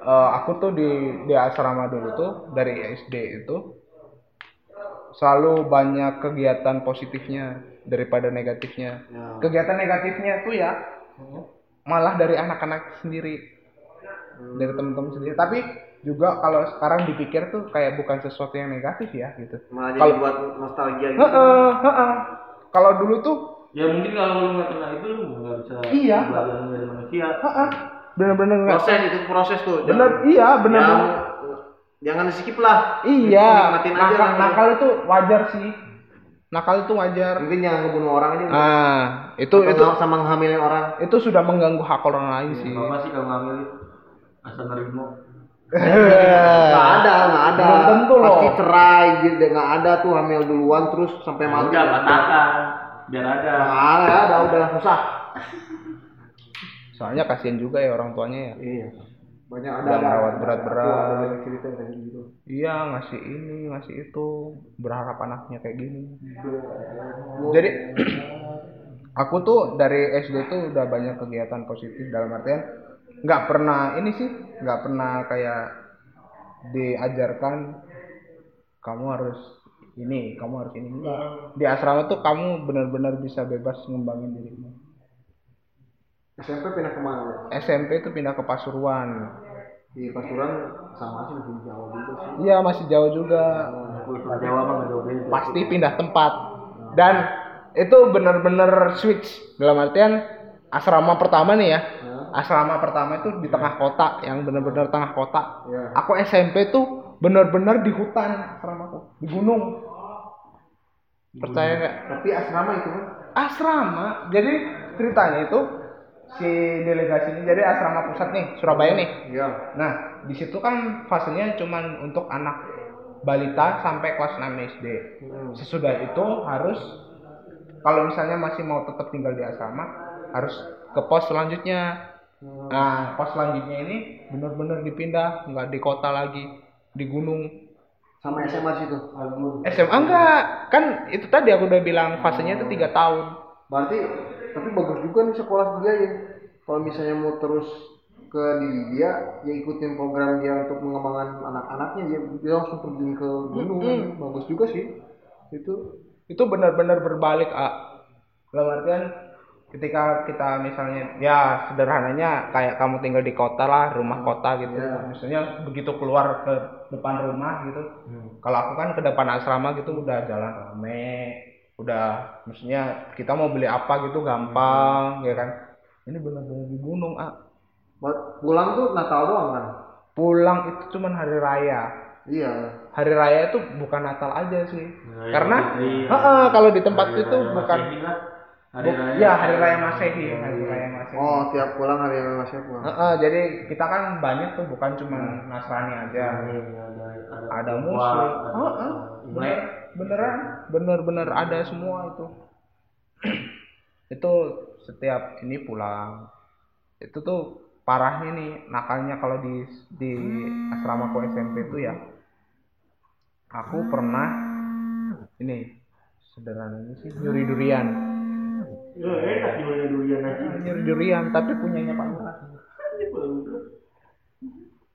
eh, aku tuh di di asrama dulu tuh dari SD itu selalu banyak kegiatan positifnya daripada negatifnya. Ya. Kegiatan negatifnya tuh ya malah dari anak-anak sendiri, dari teman-teman sendiri. Tapi juga kalau sekarang dipikir tuh kayak bukan sesuatu yang negatif ya gitu. malah jadi Kalau- buat nostalgia gitu. Heeh, heeh. Kalau dulu tuh Ya mungkin kalau lu nggak kena itu lu nggak bisa Iya. belajar menjadi manusia. Heeh. Bener-bener nggak. Proses itu proses tuh. Bener, iya, bener. Jangan, bener. jangan di skip lah. Iya. Nikmatin aja Nakal, lah. nakal itu wajar sih. Nakal itu wajar. Mungkin jangan ngebunuh orang aja. Ah, itu Atau itu sama ngehamilin orang. itu sudah mengganggu hak orang lain sih. Bapak sih kalau ngambil asal nerimo. <laughs> Nggak ada, nggak ada. Belum tentu loh. Pasti cerai gitu. Nggak ada tuh hamil duluan terus sampai Nah, mati. udah katakan biar ada. Nggak ada, ada udah susah. Soalnya kasihan juga ya orang tuanya ya. Iya. Banyak ada. Merawat cerita yang kayak gitu. Iya ngasih ini ngasih itu berharap anaknya kayak gini. Jadi <clears throat> aku tuh dari SD tuh udah banyak kegiatan positif dalam artian nggak pernah ini sih nggak pernah kayak diajarkan kamu harus ini kamu harus ini enggak di asrama tuh kamu benar-benar bisa bebas ngembangin dirimu SMP pindah ke mana? SMP tuh pindah ke Pasuruan Di Pasuruan sama sih masih jauh juga sih. iya masih jauh juga. Kalau Jawa mah nggak jauh beda. pasti pindah tempat. Dan itu benar-benar switch. Dalam artian asrama pertama nih ya. Asrama pertama itu di tengah kota yang benar-benar tengah kota. Iya. aku SMP tuh benar-benar di hutan asramaku di gunung. Percaya nggak? Tapi asrama itu kan asrama. Jadi ceritanya itu si delegasi ini jadi asrama pusat nih Surabaya nih Iya. nah di situ kan fasenya cuman untuk anak balita sampai kelas 6 SD Hmm. sesudah itu harus kalau misalnya masih mau tetap tinggal di asrama harus ke pos selanjutnya Hmm. nah pos selanjutnya ini benar-benar dipindah nggak di kota lagi di gunung Sama SMA situ. SMA enggak kan itu tadi aku udah bilang fasenya itu tiga tahun Berarti tapi bagus juga nih sekolah dia ya. Kalau misalnya mau terus ke diri dia, ya ikutin program dia untuk mengembangkan anak-anaknya, ya dia langsung terjun ke gunung. Bagus juga sih. Itu itu benar-benar berbalik ah dalam artian ketika kita misalnya ya sederhananya kayak kamu tinggal di kota lah rumah kota gitu Iya. misalnya begitu keluar ke depan rumah gitu kalau aku kan ke depan asrama gitu udah jalan rame udah maksudnya kita mau beli apa gitu gampang ya kan? Ini benar-benar di gunung ah. Buat pulang tuh Natal doang kan? pulang itu cuman hari raya. Iya. hari raya itu bukan Natal aja sih. Hari karena Heeh, kalau di tempat hari itu raya bukan Masehi lah. Hari Bu- raya ya hari raya masehi hari raya masehi. Oh, tiap pulang hari yang masih pulang. Heeh, jadi kita kan banyak tuh bukan cuma Nasrani aja. Ada ada ada ada bener, beneran? Bener-bener ada semua itu. <clears throat> Itu setiap ini pulang. Itu tuh parahnya nih nakalnya kalau di di asramaku SMP itu ya. Aku pernah ini sederhananya sih nyuri durian. Ya, enak gimana durian aja. nyuri durian tapi punyanya Pak Lurah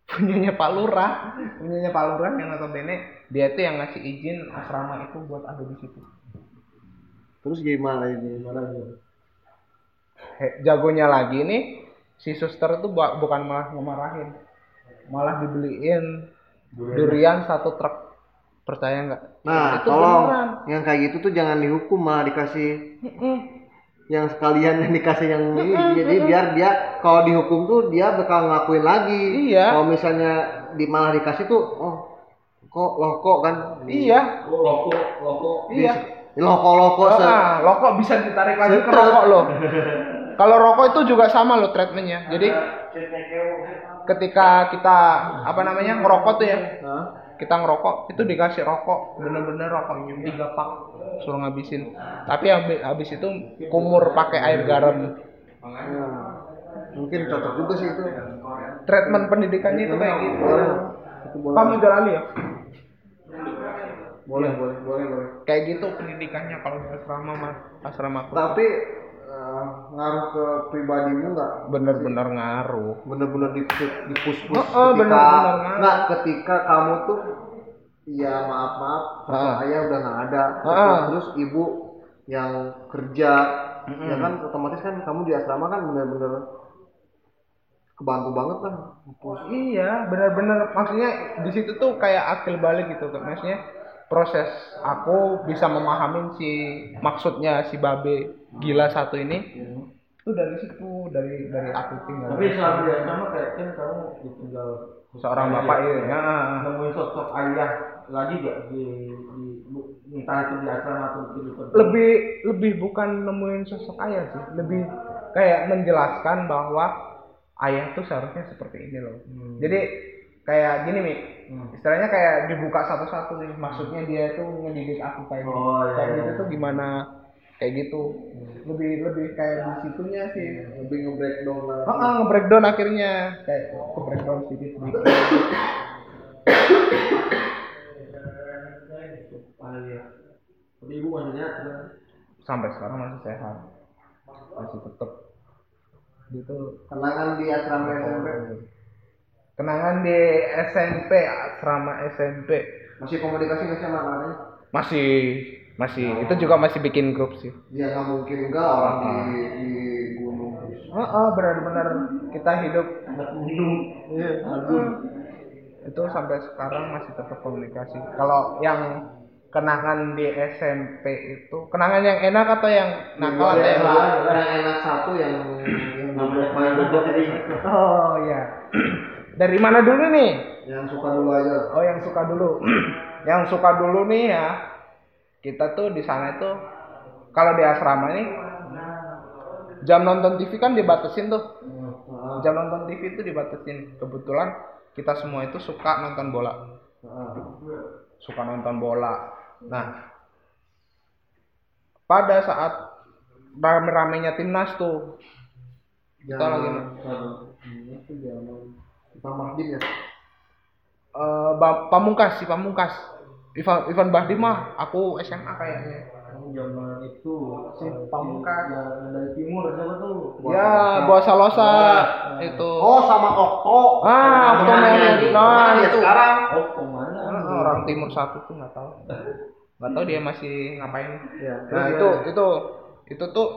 punyanya Pak Lurah punyanya Pak Lurah yang notabene dia tuh yang ngasih izin asrama itu buat ada di situ Terus gimana ini? Gimana aja? He- jagonya lagi nih si suster tuh bu- bukan malah ngemarahin malah dibeliin durian satu truk percaya nggak Nah, Itu tolong beneran. yang kayak gitu tuh jangan dihukum malah dikasih. Yang sekalian yang <laughs> dikasih yang ini. Jadi biar dia kalau dihukum tuh dia bakal ngelakuin lagi. Iya. Kalau misalnya di malah dikasih tuh oh kok loh kok kan? Iya. Oh, loko, loko. iya. Loko loko se Ah, rokok bisa ditarik lagi ke rokok loh. <laughs> Kalau rokok itu juga sama loh treatmentnya. Jadi ketika kita apa namanya ngerokok tuh ya, kita ngerokok itu dikasih rokok, bener-bener rokok tiga pak suruh ngabisin. Tapi habis, habis itu kumur pakai air garam. Mungkin cocok juga sih itu. Treatment pendidikannya itu kayak gitu. Boleh. Kamu jalani ya? Boleh, boleh, boleh, boleh. Kayak gitu pendidikannya kalau di asrama mas, asrama aku. Tapi eh, ngaruh ke pribadimu nggak? Bener-bener ngaruh. bener-bener di di push push Oh, oh, ketika bener-bener ngaruh. nggak ketika kamu tuh ya maaf maaf. Ah. ayah udah nggak ada. Ah. terus ibu yang kerja. Ya kan otomatis kan kamu di asrama kan bener-bener kebantu banget lah. Push Iya, benar-benar maksudnya di situ tuh kayak akil balik gitu kan. Maksudnya proses aku bisa memahami si maksudnya si babe gila satu ini. Itu dari situ dari dari aku tinggal. Tapi selama di asrama kayak kan kamu ditinggal seorang bapak ya. ya, ayah lagi gak di, di entah itu di asrama atau di lebih lebih bukan nemuin sosok ayah sih. Lebih kayak menjelaskan bahwa ayah tuh seharusnya seperti ini loh. Jadi kayak gini mi. Hmm. istilahnya kayak dibuka satu-satu nih. Maksudnya dia itu ngedidik aku kayak Oh, iya, kayak iya, gitu iya. tuh gimana? Kayak gitu. Lebih lebih kayak di situnya sih. Lebih nge-breakdown lah Oh, ah, nge-breakdown akhirnya. Kayak ke breakdown sedikit. sedikit <coughs> iya. Tapi ibu sampai sekarang masih sehat. Masih tetap gitu. Kenangan di asrama SMP kenangan di SMP asrama SMP masih komunikasi nggak sama anak-anaknya masih masih. Itu juga masih bikin grup sih. Ya nggak mungkin enggak orang di di gunung. Oh, oh benar-benar. Kita hidup. Anak gunung. iya itu sampai sekarang masih tetap komunikasi. Kalau yang kenangan di SMP itu kenangan yang enak atau yang nakal atau yang yang enak satu yang yang Namanya main bobot oh ya dari mana dulu nih? Yang suka dulu aja. Oh yang suka dulu. <clears throat> Yang suka dulu nih ya kita tuh di sana itu kalau di asrama nih jam nonton TV kan dibatasin tuh. Heeh. jam nonton TV itu dibatasin. Kebetulan kita semua itu suka nonton bola. Suka nonton bola. Nah pada saat rame-ramenya timnas tuh kita lagi Bang Mahdim ya. Ba- pamungkas si pamungkas. Ivan Ivan Bahdim mah aku SMA kayaknya zaman itu Si Pamungkas. yang dari timur siapa tuh ya Boa Salosa itu Oh sama Okto. Ah, Okto di- Nah, itu. sekarang. oh ke mana Ah, orang timur satu tuh nggak tahu nggak tahu dia masih ngapain Ya, nah itu ya. itu itu tuh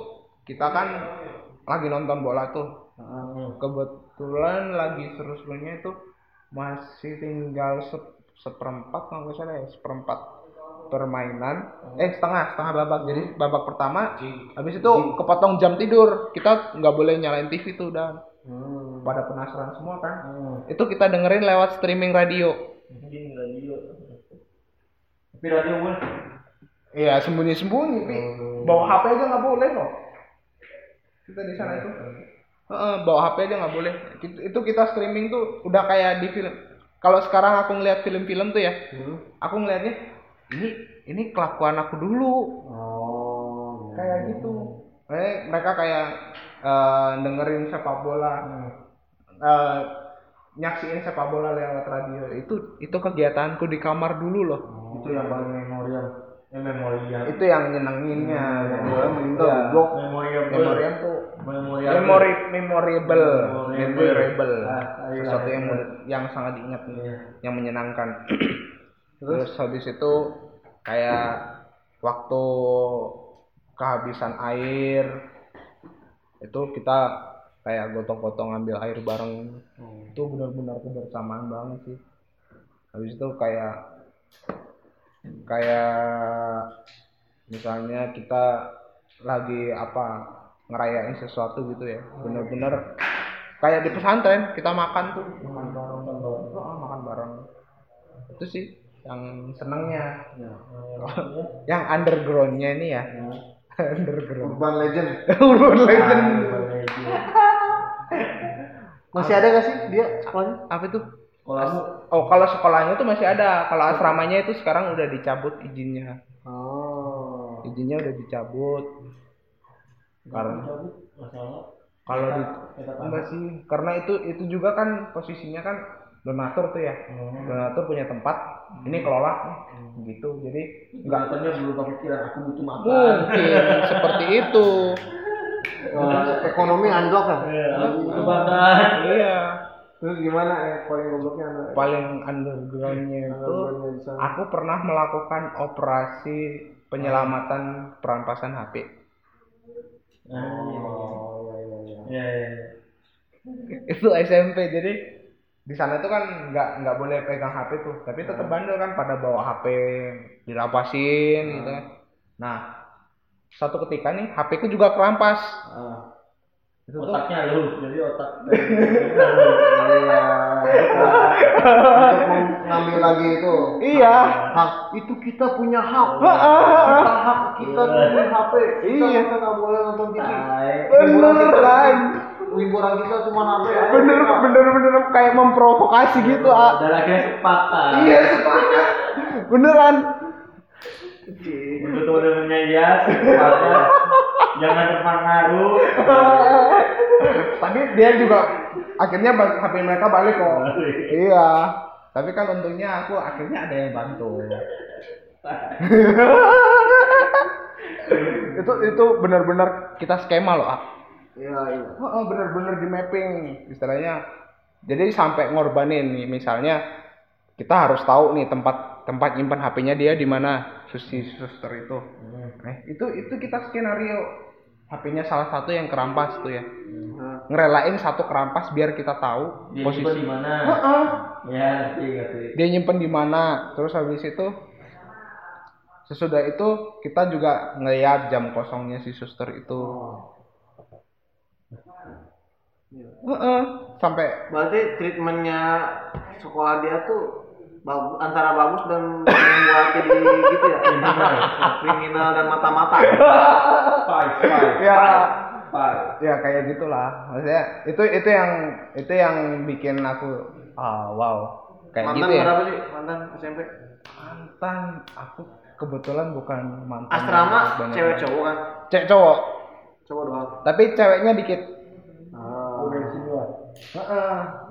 kita kan lagi nonton bola tuh Heeh. kebetulan lagi seru-serunya itu masih tinggal se- seperempat kalau nggak salah ya seperempat permainan. Eh setengah setengah babak. Jadi babak pertama habis itu kepotong jam tidur. Kita nggak boleh nyalain TV tuh dan. Hmm. pada penasaran semua kan? Hmm. itu kita dengerin lewat streaming radio. Mungkin radio. Tapi radio boleh. Iya sembunyi sembunyi pi bawa HP aja nggak boleh loh kita di sana itu. Heeh, bawa HP aja nggak boleh. Itu, itu kita streaming tuh udah kayak di film. Kalau sekarang aku ngeliat film-film tuh ya. Hmm. aku ngeliatnya ini ini kelakuan aku dulu. Oh. kayak gitu. Eh mereka kayak eh, dengerin sepak bola. Eh, nyaksiin sepak bola lewat radio. Itu itu kegiatanku di kamar dulu loh. Itu yang paling memorial. Eh memorial. Itu yang nyenenginnya. Bola meninggal Iya. memorial memorial tuh memorial. Memori memorable. Memorable. memorable. Ah, iya, sesuatu yang iya. yang sangat diingat Iya. yang menyenangkan <clears throat> terus habis itu kayak waktu kehabisan air itu kita kayak gotong-gotong ngambil air bareng. Itu benar-benar kebersamaan banget sih. Habis itu kayak kayak misalnya kita lagi apa ngerayain sesuatu gitu ya. Bener-bener kayak di pesantren kita makan tuh. Makan bareng makan bareng. Itu sih yang senengnya. <laughs> Yang undergroundnya ini ya. <laughs> Underground. Urban Legend. <laughs> urban legend. Masih ada gak sih dia sekolahnya? apa itu? Sekolahmu? Oh kalau sekolahnya tuh masih ada. Kalau asramanya itu sekarang udah dicabut izinnya. Oh. izinnya udah dicabut. Karena kalau di enggak sih. Karena itu itu juga kan posisinya kan donatur tuh ya donatur punya tempat ini kelola gitu jadi enggak Kelihatannya belum kepikiran aku butuh makan. mungkin seperti itu Eh, ekonomi anjlok kan? Butuh makan. iya Terus gimana eh paling gobloknya anda? paling undergroundnya itu aku pernah melakukan operasi penyelamatan perampasan HP Oh, iya iya iya. Ya, ya. itu SMP jadi di sana tuh kan nggak nggak boleh pegang HP tuh tapi tetap bandel kan pada bawa HP dirapasin gitu kan nah satu ketika nih HP ku juga kerampas Ah. itu tuh Otaknya lu, jadi otak. <laughs> Iya. Untuk mengambil lagi itu. iya Hak itu kita punya hak. Ah, ah. Kita hak kita punya HP. Kita Iya. nggak boleh nonton TV. bener kan Hiburan kita cuma HP. aja. bener bener bener kayak memprovokasi gitu ah Dan akhirnya sepakat. iya sepakat beneran Untuk teman-temannya ya, sepakat. Jangan terpengaruh. tapi dia juga akhirnya HP mereka balik kok iya tapi kan untungnya aku akhirnya ada yang bantu <laughs> itu itu benar-benar kita skema loh ah Iya iya. Oh, bener-bener di mapping istilahnya. Jadi sampai ngorbanin nih misalnya kita harus tahu nih tempat tempat nyimpan HP-nya dia di mana susi suster itu. Eh, itu itu kita skenario HP-nya salah satu yang kerampas tuh ya. Nah, Ngerelain satu kerampas biar kita tahu Dia posisi. di mana? Heeh. Ya, ngerti, ngerti. Dia nyimpen di mana. Terus habis itu sesudah itu kita juga ngeliat jam kosongnya si suster itu. Heeh. Sampai Berarti treatmentnya sekolah dia tuh bagus antara bagus dan membuat jadi gitu ya? Kriminal. Dan mata-mata. Five, five. ya. Apa ya kayak gitulah. Maksudnya itu itu yang itu yang bikin aku ah wow. Kayak mantan gitu ya. berapa sih? Mantan SMP mantan aku kebetulan bukan mantan asrama cewek cowok kan? Cewek cowok. Cowok doang. Tapi ceweknya dikit.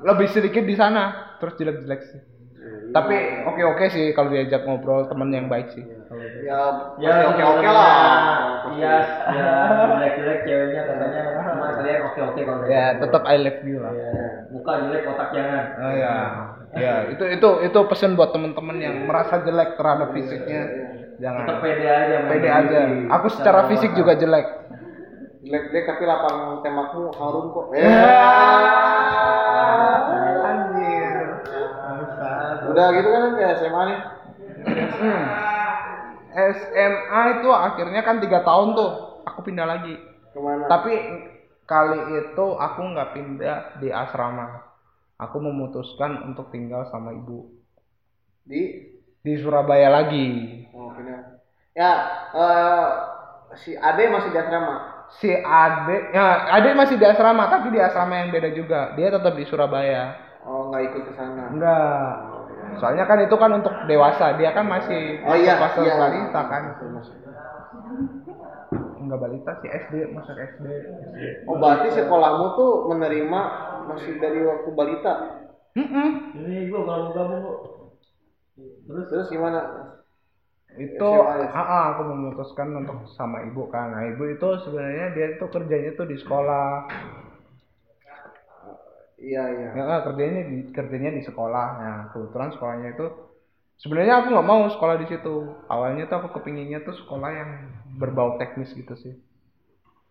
Lebih sedikit di sana terus jelek-jelek sih. Tapi oke oke sih kalau diajak ngobrol temen yang baik sih. Ya ya oke oke lah. iya ya jelek jelek ceweknya katanya. Cuma kalian oke oke kalau ya tetap I love you lah. Ya, muka jelek otak jangan. Oh ya ya itu itu itu pesan buat temen-temen yang merasa jelek terhadap fisiknya. jangan. Tetap pede aja pede aja. Aku secara fisik juga jelek jelek jelek tapi lapang tembakmu harum kok. <laughs> Anjir. Udah gitu kan ke SMA nih. Hmm. SMA itu akhirnya kan tiga tahun tuh aku pindah lagi. Ke mana? Tapi kali itu aku nggak pindah di asrama. Aku memutuskan untuk tinggal sama ibu. Di? Di Surabaya lagi. Oh pindah. Ya eh, si Ade masih di asrama si Ade ya Ade masih di asrama tapi di asrama yang beda juga. Dia tetap di Surabaya. Oh nggak ikut ke sana? Enggak soalnya kan itu kan untuk dewasa dia kan masih oh iya fase iya. balita kan. Enggak balita sih SD masuk SD oh berarti sekolahmu tuh menerima masih dari waktu balita? Mm-mm. ini gua kalau mau gabung kok terus terus gimana itu ah, ah, aku memutuskan untuk sama ibu kan. Nah ibu itu sebenarnya dia itu kerjanya tuh di sekolah. Iya iya. Ya kerjanya di kerjanya di sekolah. Nah kebetulan sekolahnya itu sebenarnya aku nggak mau sekolah di situ. Awalnya tuh aku kepinginnya tuh sekolah yang berbau teknis gitu sih.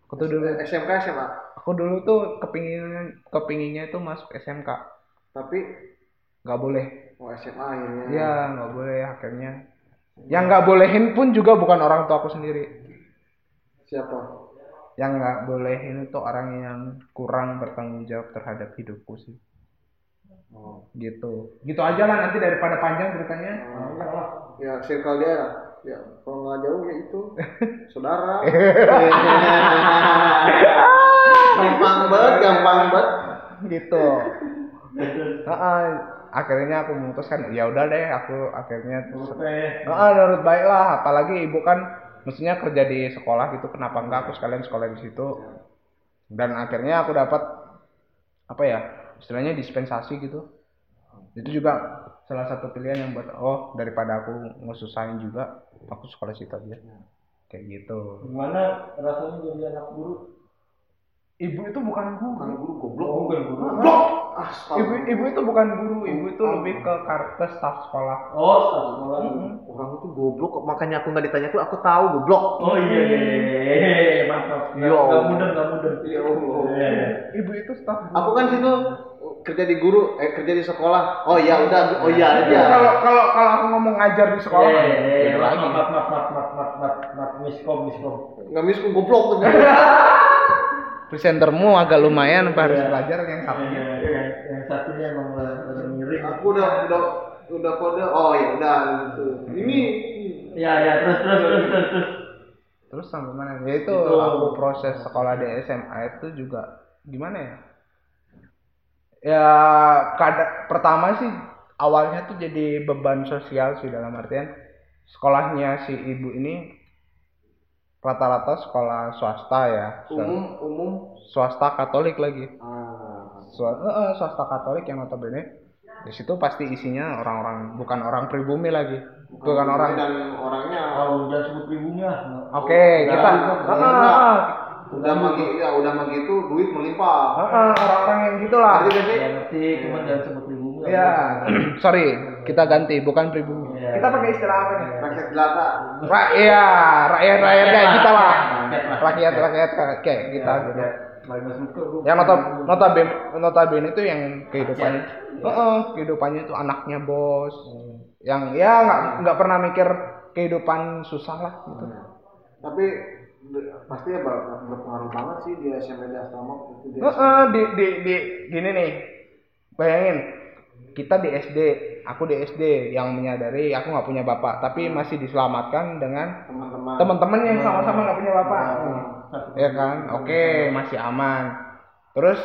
Aku tuh dulu SMK SMA aku dulu tuh kepinginnya kepinginnya itu masuk SMK tapi? Nggak boleh. Oh SMA akhirnya. Iya nggak boleh akhirnya yang nggak bolehin pun juga bukan orang tua aku sendiri. Siapa? Yang nggak bolehin itu orang yang kurang bertanggung jawab terhadap hidupku sih. Oh. gitu. Gitu aja lah nanti daripada panjang ceritanya. Oh. ya circle dia lah. ya kalau nggak jauh ya itu. <laughs> Saudara. <laughs> Gampang banget gampang banget. Gitu. <laughs> Heeh, akhirnya aku memutuskan ya udah deh aku akhirnya oke Heeh, nurut baik lah apalagi ibu kan mestinya kerja di sekolah gitu kenapa enggak aku sekalian sekolah di situ? Dan akhirnya aku dapat apa ya istilahnya dispensasi gitu. Itu juga salah satu pilihan yang buat oh daripada aku ngesusahin juga aku sekolah situ aja. Kayak gitu. Gimana rasanya jadi anak guru ibu itu bukan guru. Bukan guru goblok. Oh, bukan guru. Ah, goblok! ah, ibu ibu itu bukan guru. Ibu itu ah, lebih ke ke staff sekolah. Oh staff sekolah. Mm hmm. orang itu goblok makanya aku nggak ditanya tuh aku tahu goblok. Oh iya iya iya, iya, iya, iya mantap. Ya nggak mudah nggak mudah. Ya allah. Ibu itu staff guru. aku kan situ oh, kerja di guru eh kerja di sekolah. Oh iya udah. Oh iya aja kalau kalau kalau aku ngomong ngajar di sekolah. Yeah, yeah, yeah, lagi mat mat mat mat mat mat mat miskom miskom. Nggak miskom goblok. tuh <laughs> presentermu agak lumayan apa harus Iya. belajar yang satunya Iya, yang, yang satunya emang miring. aku udah udah udah kode oh ya udah gitu ini Ya, ya, terus, terus, terus, terus, terus. terus sampai mana ya itu Itu. aku proses sekolah di SMA itu juga gimana ya ya kada pertama sih awalnya tuh jadi beban sosial sih dalam artian sekolahnya si ibu ini rata-rata sekolah swasta ya. Umum umum. Swasta Katolik lagi. Ah. Swa- eh, eh, swasta Katolik yang notabene di situ pasti isinya orang-orang bukan orang pribumi lagi. Bukan orang dan orangnya. Oh, udah sebut pribumi lah. oke Udah, kita udah, Ah, udah. ah, ah. udah magi ya udah magi itu duit melimpah. Ah, ah, orang-orang yang gitulah. Ngerti gak sih? Ngerti, cuma jangan sebut pribumi. ya <clears throat> sorry kita ganti bukan pribumi Iya. kita pakai istilah apa nih? Rakyat jelata iya rakyat rakyat kayak kita lah. Rakyat rakyat. Rakyat kayak kita Ya, gitu. Ya. Suka gua. yang nota notabene notabene itu yang kehidupannya Heeh, kehidupannya itu anaknya bos. Yang ya nggak nggak pernah mikir kehidupan susah lah gitu. Tapi pasti ya ber- berpengaruh banget sih di SMP di asrama Heeh, di, di, di, gini nih, bayangin kita di SD, aku di SD yang menyadari aku nggak punya bapak, tapi masih diselamatkan dengan teman-teman. yang sama-sama nggak punya bapak. Nah, ya kan? Oke masih aman. Terus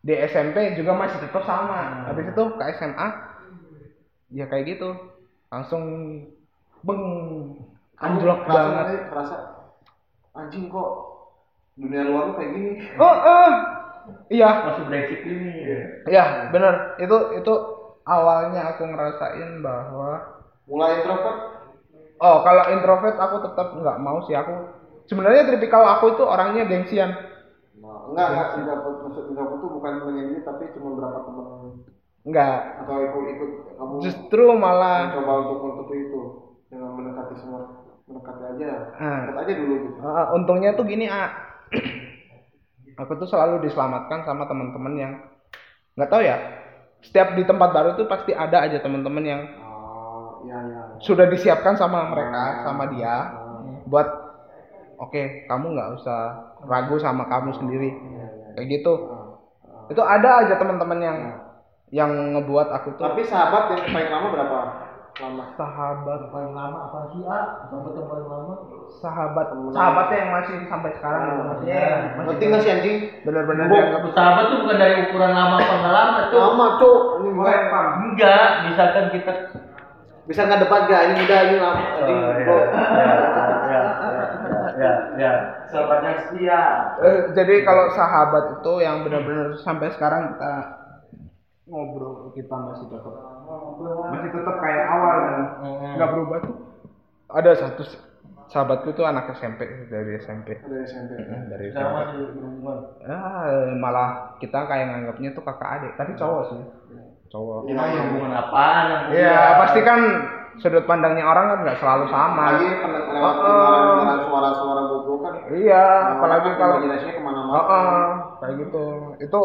di SMP juga masih tetap sama. Habis itu ke SMA ya kayak gitu. Langsung beng anjlok banget. kerasa anjing kok dunia luar tuh kayak gini. oh eh. iya. Masuk brengsek ini. ya. ya bener. Itu itu awalnya aku ngerasain bahwa Mulai introvert, oh kalau introvert aku tetap nggak mau sih. Aku sebenarnya tipikal aku itu orangnya gengsian. Nah, enggak enggak. Introvert maksud introvert tuh bukan menyendiri tapi cuma berapa teman nggak atau ikut-ikut kamu justru malah mencoba untuk menutupi itu. Dengan mendekati semua mendekati aja. Ah. dekat aja dulu gitu. Uh, untungnya tuh gini ah <clears throat> aku tuh selalu diselamatkan sama teman-teman yang nggak tahu ya setiap di tempat baru tuh pasti ada aja teman-teman yang oh iya iya sudah disiapkan sama mereka Ah. sama dia Ah. buat oke kamu nggak usah ragu sama kamu sendiri Iya, iya. kayak gitu Ah. itu ada aja teman-teman yang yang ngebuat aku tuh tapi sahabat yang paling lama berapa lama sahabat Paling lama apa sih A? Sahabat yang paling lama? sahabat sahabatnya yang masih sampai sekarang gitu maksudnya Iya. yang masih penting nggak sih anjing benar-benar Sahabat tuh bukan dari ukuran lama apa nggak lama tuh. lama cuk ini gue Enggak, misalkan kita bisa nggak depan gak ini udah ini lama anjing Oh, iya. kok ya, ya, ya. Sahabatnya setia. Eh, jadi kalau sahabat itu yang benar-benar sampai sekarang kita ngobrol kita masih tetap masih tetap kayak awal dan nggak berubah tuh. Ada satu sahabatku tuh anak SMP dari SMP dari SMP Mm, dari SMP masih berhubungan. ah, malah kita kayak nganggapnya tuh kakak adik tapi cowok sih. Cowok. Emang berhubungan apaan? yang Iya kuliah? pasti kan sudut pandangnya orang kan nggak selalu sama. Lagi lewat Oh, suara-suara bodoh kan. Iya Orang apalagi kan kalau imajinasinya ke mana-mana. Oh, oh, kayak gitu. Itu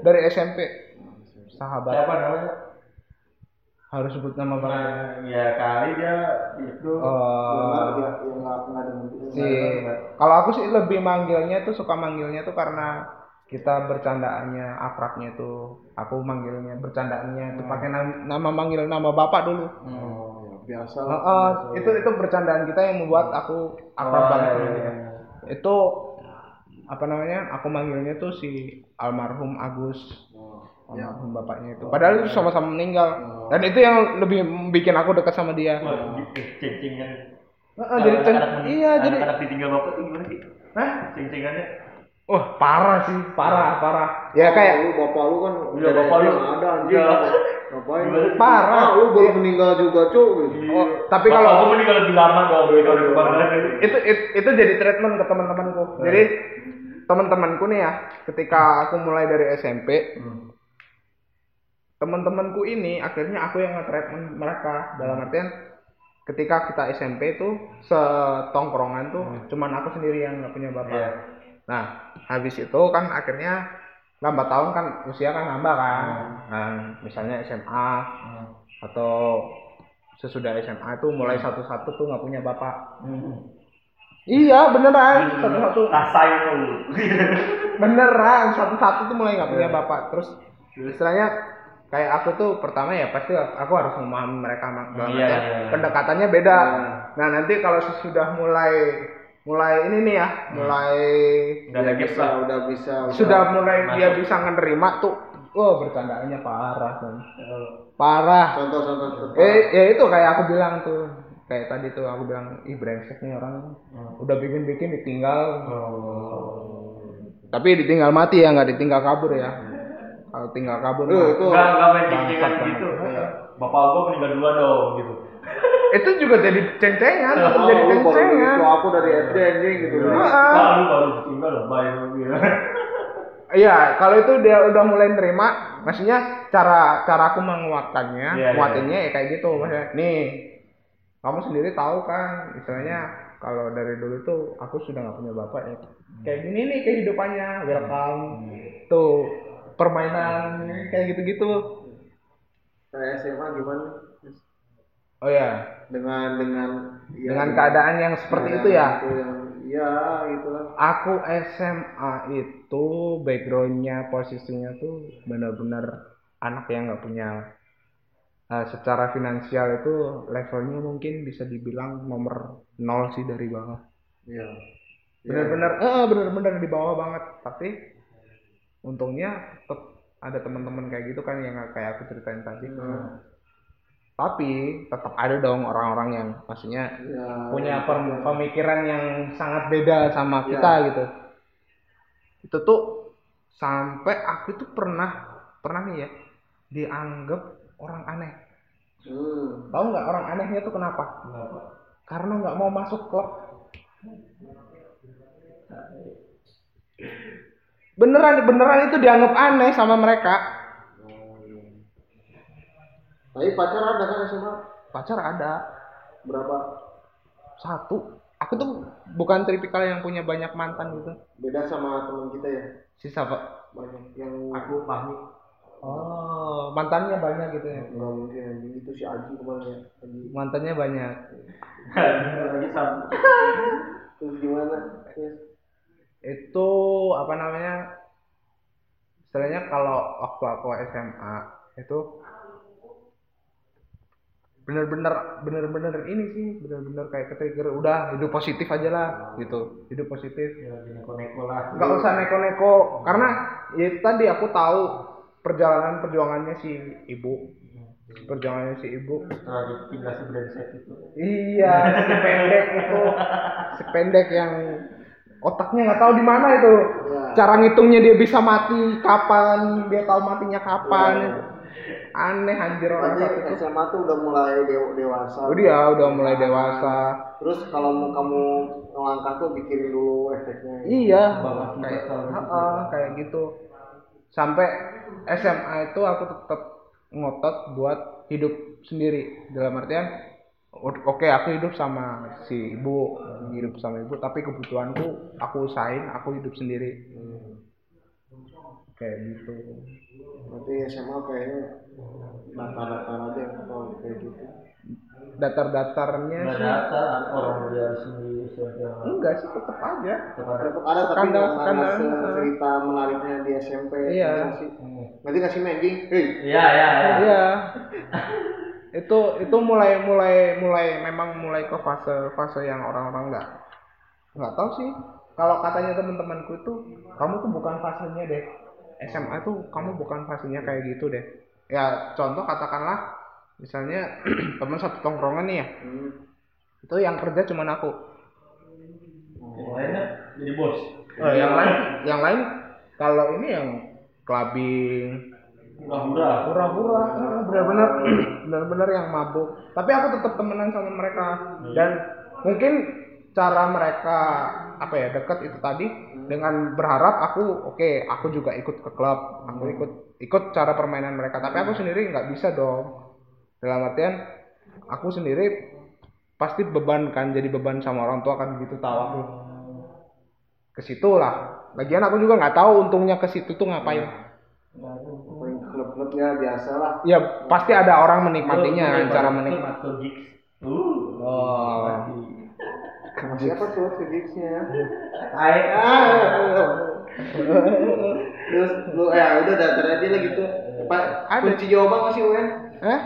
dari SMP sahabat Siapa namanya? harus sebut nama barang. Nah, ya kali dia itu. Nggak dengan si kalau aku sih lebih manggilnya tuh suka manggilnya tuh karena kita bercandaannya akrabnya tuh aku manggilnya bercandaannya tuh pakai nam- nama manggil nama bapak dulu. oh, ya, biasa Oh, oh, itu itu bercandaan kita yang membuat aku akrab Oh, banget iya, iya. Itu apa namanya? Aku manggilnya tuh si almarhum Agus. Oh, ya. almarhum bapaknya itu. Padahal itu sama-sama meninggal. Dan itu yang lebih bikin aku dekat sama dia. Wah, ceng-cengan. Heeh, jadi ceng- Anak-anak men- iya jadi anak-anak ditinggal bapak tuh gimana sih? Hah? Ceng-cengannya. Wah, parah sih, parah, parah. Ya kayak lu bapak lu kan Iya, dari bapak lu. ada anjing Iya. ngapain parah. ah lu baru meninggal juga cuk gitu. Oh, tapi Bapak kalau aku meninggal lebih lama dong dari kebakaran itu. itu, itu itu jadi treatment ke teman-temanku. Jadi teman-temanku nih ya, ketika aku mulai dari SMP, Hmm. Teman-temanku ini akhirnya aku yang nge-treatment mereka dalam artian ketika kita SMP tuh setongkrongan tuh cuman aku sendiri yang nggak punya bapak. Iya. Nah, habis itu kan akhirnya nambah tahun kan usia kan nambah kan. Nah, misalnya SMA atau sesudah SMA itu mulai satu-satu tuh nggak punya bapak. Iya beneran satu-satu Rasain lu. <laughs> beneran satu-satu tuh mulai nggak punya bapak. Terus istilahnya kayak aku tuh pertama ya pasti aku harus memahami mereka mak- dalam Iya, artian iya, iya. pendekatannya beda. Nah nanti kalau sudah mulai mulai ini nih ya mulai Udah gap bisa lah. udah bisa sudah mulai dia masuk. bisa menerima tuh. Wah bercandaannya parah kan parah. Contoh contoh contoh. eh ya itu kayak aku bilang tuh. Kayak tadi tuh aku bilang ih brengsek nih orang. Udah bikin bikin ditinggal tapi ditinggal mati ya nggak ditinggal kabur ya. Kalau tinggal kabur mah- itu Enggak, enggak main ceng-cengan gitu. Bapak gua meninggal duluan dong gitu. <laughs> itu juga jadi ceng-cengan oh, jadi baru ceng-cengan begitu aku dari SD anjing gitu Heeh. Nah, lu baru tinggal lah, bayar gitu. <laughs> Iya, kalau itu dia udah mulai nerima, maksudnya cara cara aku menguatkannya, Iya, nguatinnya ya kayak gitu, maksudnya. Nih, kamu sendiri tahu kan, istilahnya kalau dari dulu tuh aku sudah nggak punya bapak ya. Kayak gini nih kehidupannya, welcome. Tuh permainan kayak gitu-gitu. kayak SMA gimana Oh ya, dengan dengan ya, dengan keadaan yang seperti itu ya. itu yang ya itulah Aku SMA itu backgroundnya posisinya tuh benar-benar anak yang nggak punya Nah, secara finansial itu levelnya mungkin bisa dibilang nomor nol sih dari bawah. Iya. Bener-bener, eh bener-bener di bawah banget. Tapi untungnya tetap ada teman-teman kayak gitu kan yang kayak aku ceritain tadi. Hmm. Tapi tetap ada dong orang-orang yang maksudnya Iya. punya pem- pemikiran yang sangat beda sama Iya. kita gitu. Itu tuh sampai aku tuh pernah pernah nih ya dianggap orang aneh. Hmm. Tahu nggak orang anehnya tuh kenapa? Kenapa? Karena nggak mau masuk klub. <laughs> Beneran beneran itu dianggap aneh sama mereka. Tapi pacar ada kan SMA? Pacar ada Berapa? satu. Aku tuh bukan tipikal yang punya banyak mantan gitu. Beda sama teman kita ya. Si siapa? Banyak yang Aku pahmi. Oh, mantannya banyak gitu ya. nggak mungkin itu si Aji kemarin ya. Aji. Mantannya banyak. Lagi sama. Terus gimana? Terus Itu apa namanya? Istilahnya kalau waktu aku SMA itu bener-bener bener-bener ini sih bener-bener kayak ketrigger udah hidup positif aja lah gitu hidup positif Ya, lagi neko-neko lah. nggak usah neko-neko karena ya tadi aku tahu perjalanan perjuangannya si ibu perjuangannya si ibu Setelah dipindah si brengsek itu. iya si pendek itu si pendek yang otaknya nggak tahu di mana itu ya. cara ngitungnya dia bisa mati kapan dia tahu matinya kapan aneh anjir orang itu SMA tuh udah mulai dew- dewasa. oh dia udah mulai dewasa Terus kalau mau kamu ngelangkah tuh pikirin dulu efeknya. iya kayak selalu gitu. Ha-ha, kayak gitu sampai SMA itu aku tetap ngotot buat hidup sendiri dalam artian oke aku hidup sama si ibu hidup sama ibu tapi kebutuhanku aku usahain aku hidup sendiri Hmm. kayak gitu Berarti SMA kayaknya datar-datar aja kalau kayak gitu. datar-datarnya Nggak datar orang dia sendiri enggak sih tetap aja Tetap ada tapi nggak skandal. se- cerita menariknya di SMP. Iya. gitu sih. Nanti kasih mending, hei, Iya iya iya. <laughs> itu itu mulai mulai mulai memang mulai ke fase fase yang orang-orang nggak nggak tahu sih. Kalau katanya teman-temanku itu kamu tuh bukan fasenya deh. SMA tuh kamu bukan fasenya kayak gitu deh. Ya contoh katakanlah misalnya <clears throat> teman satu tongkrongan nih ya. Hmm. itu yang kerja cuman aku. Yang lainnya jadi bos. Eh, yang lain yang lain kalau ini yang clubbing Hura-hura. hura-hura. Eh, benar-benar <clears throat> benar-benar yang mabuk. Tapi aku tetap temenan sama mereka. Dan mungkin cara mereka apa ya dekat itu tadi dengan berharap aku oke aku juga ikut ke klub aku ikut ikut cara permainan mereka. Tapi aku sendiri nggak bisa dong. Dalam artian aku sendiri pasti beban kan jadi beban sama orang tua kan gitu tahu aku. Ke situ lah. Lagian aku juga nggak tahu untungnya ke situ tuh ngapain Paling klub-klub ya biasa lah. ya pasti ada orang menikmatinya Lu- cara menikmati. Uh. Oh. Sama siapa tuh fisiknya? Hai. Terus lu ya udah datar aja lah gitu. Pak, kunci jawaban masih UN? eh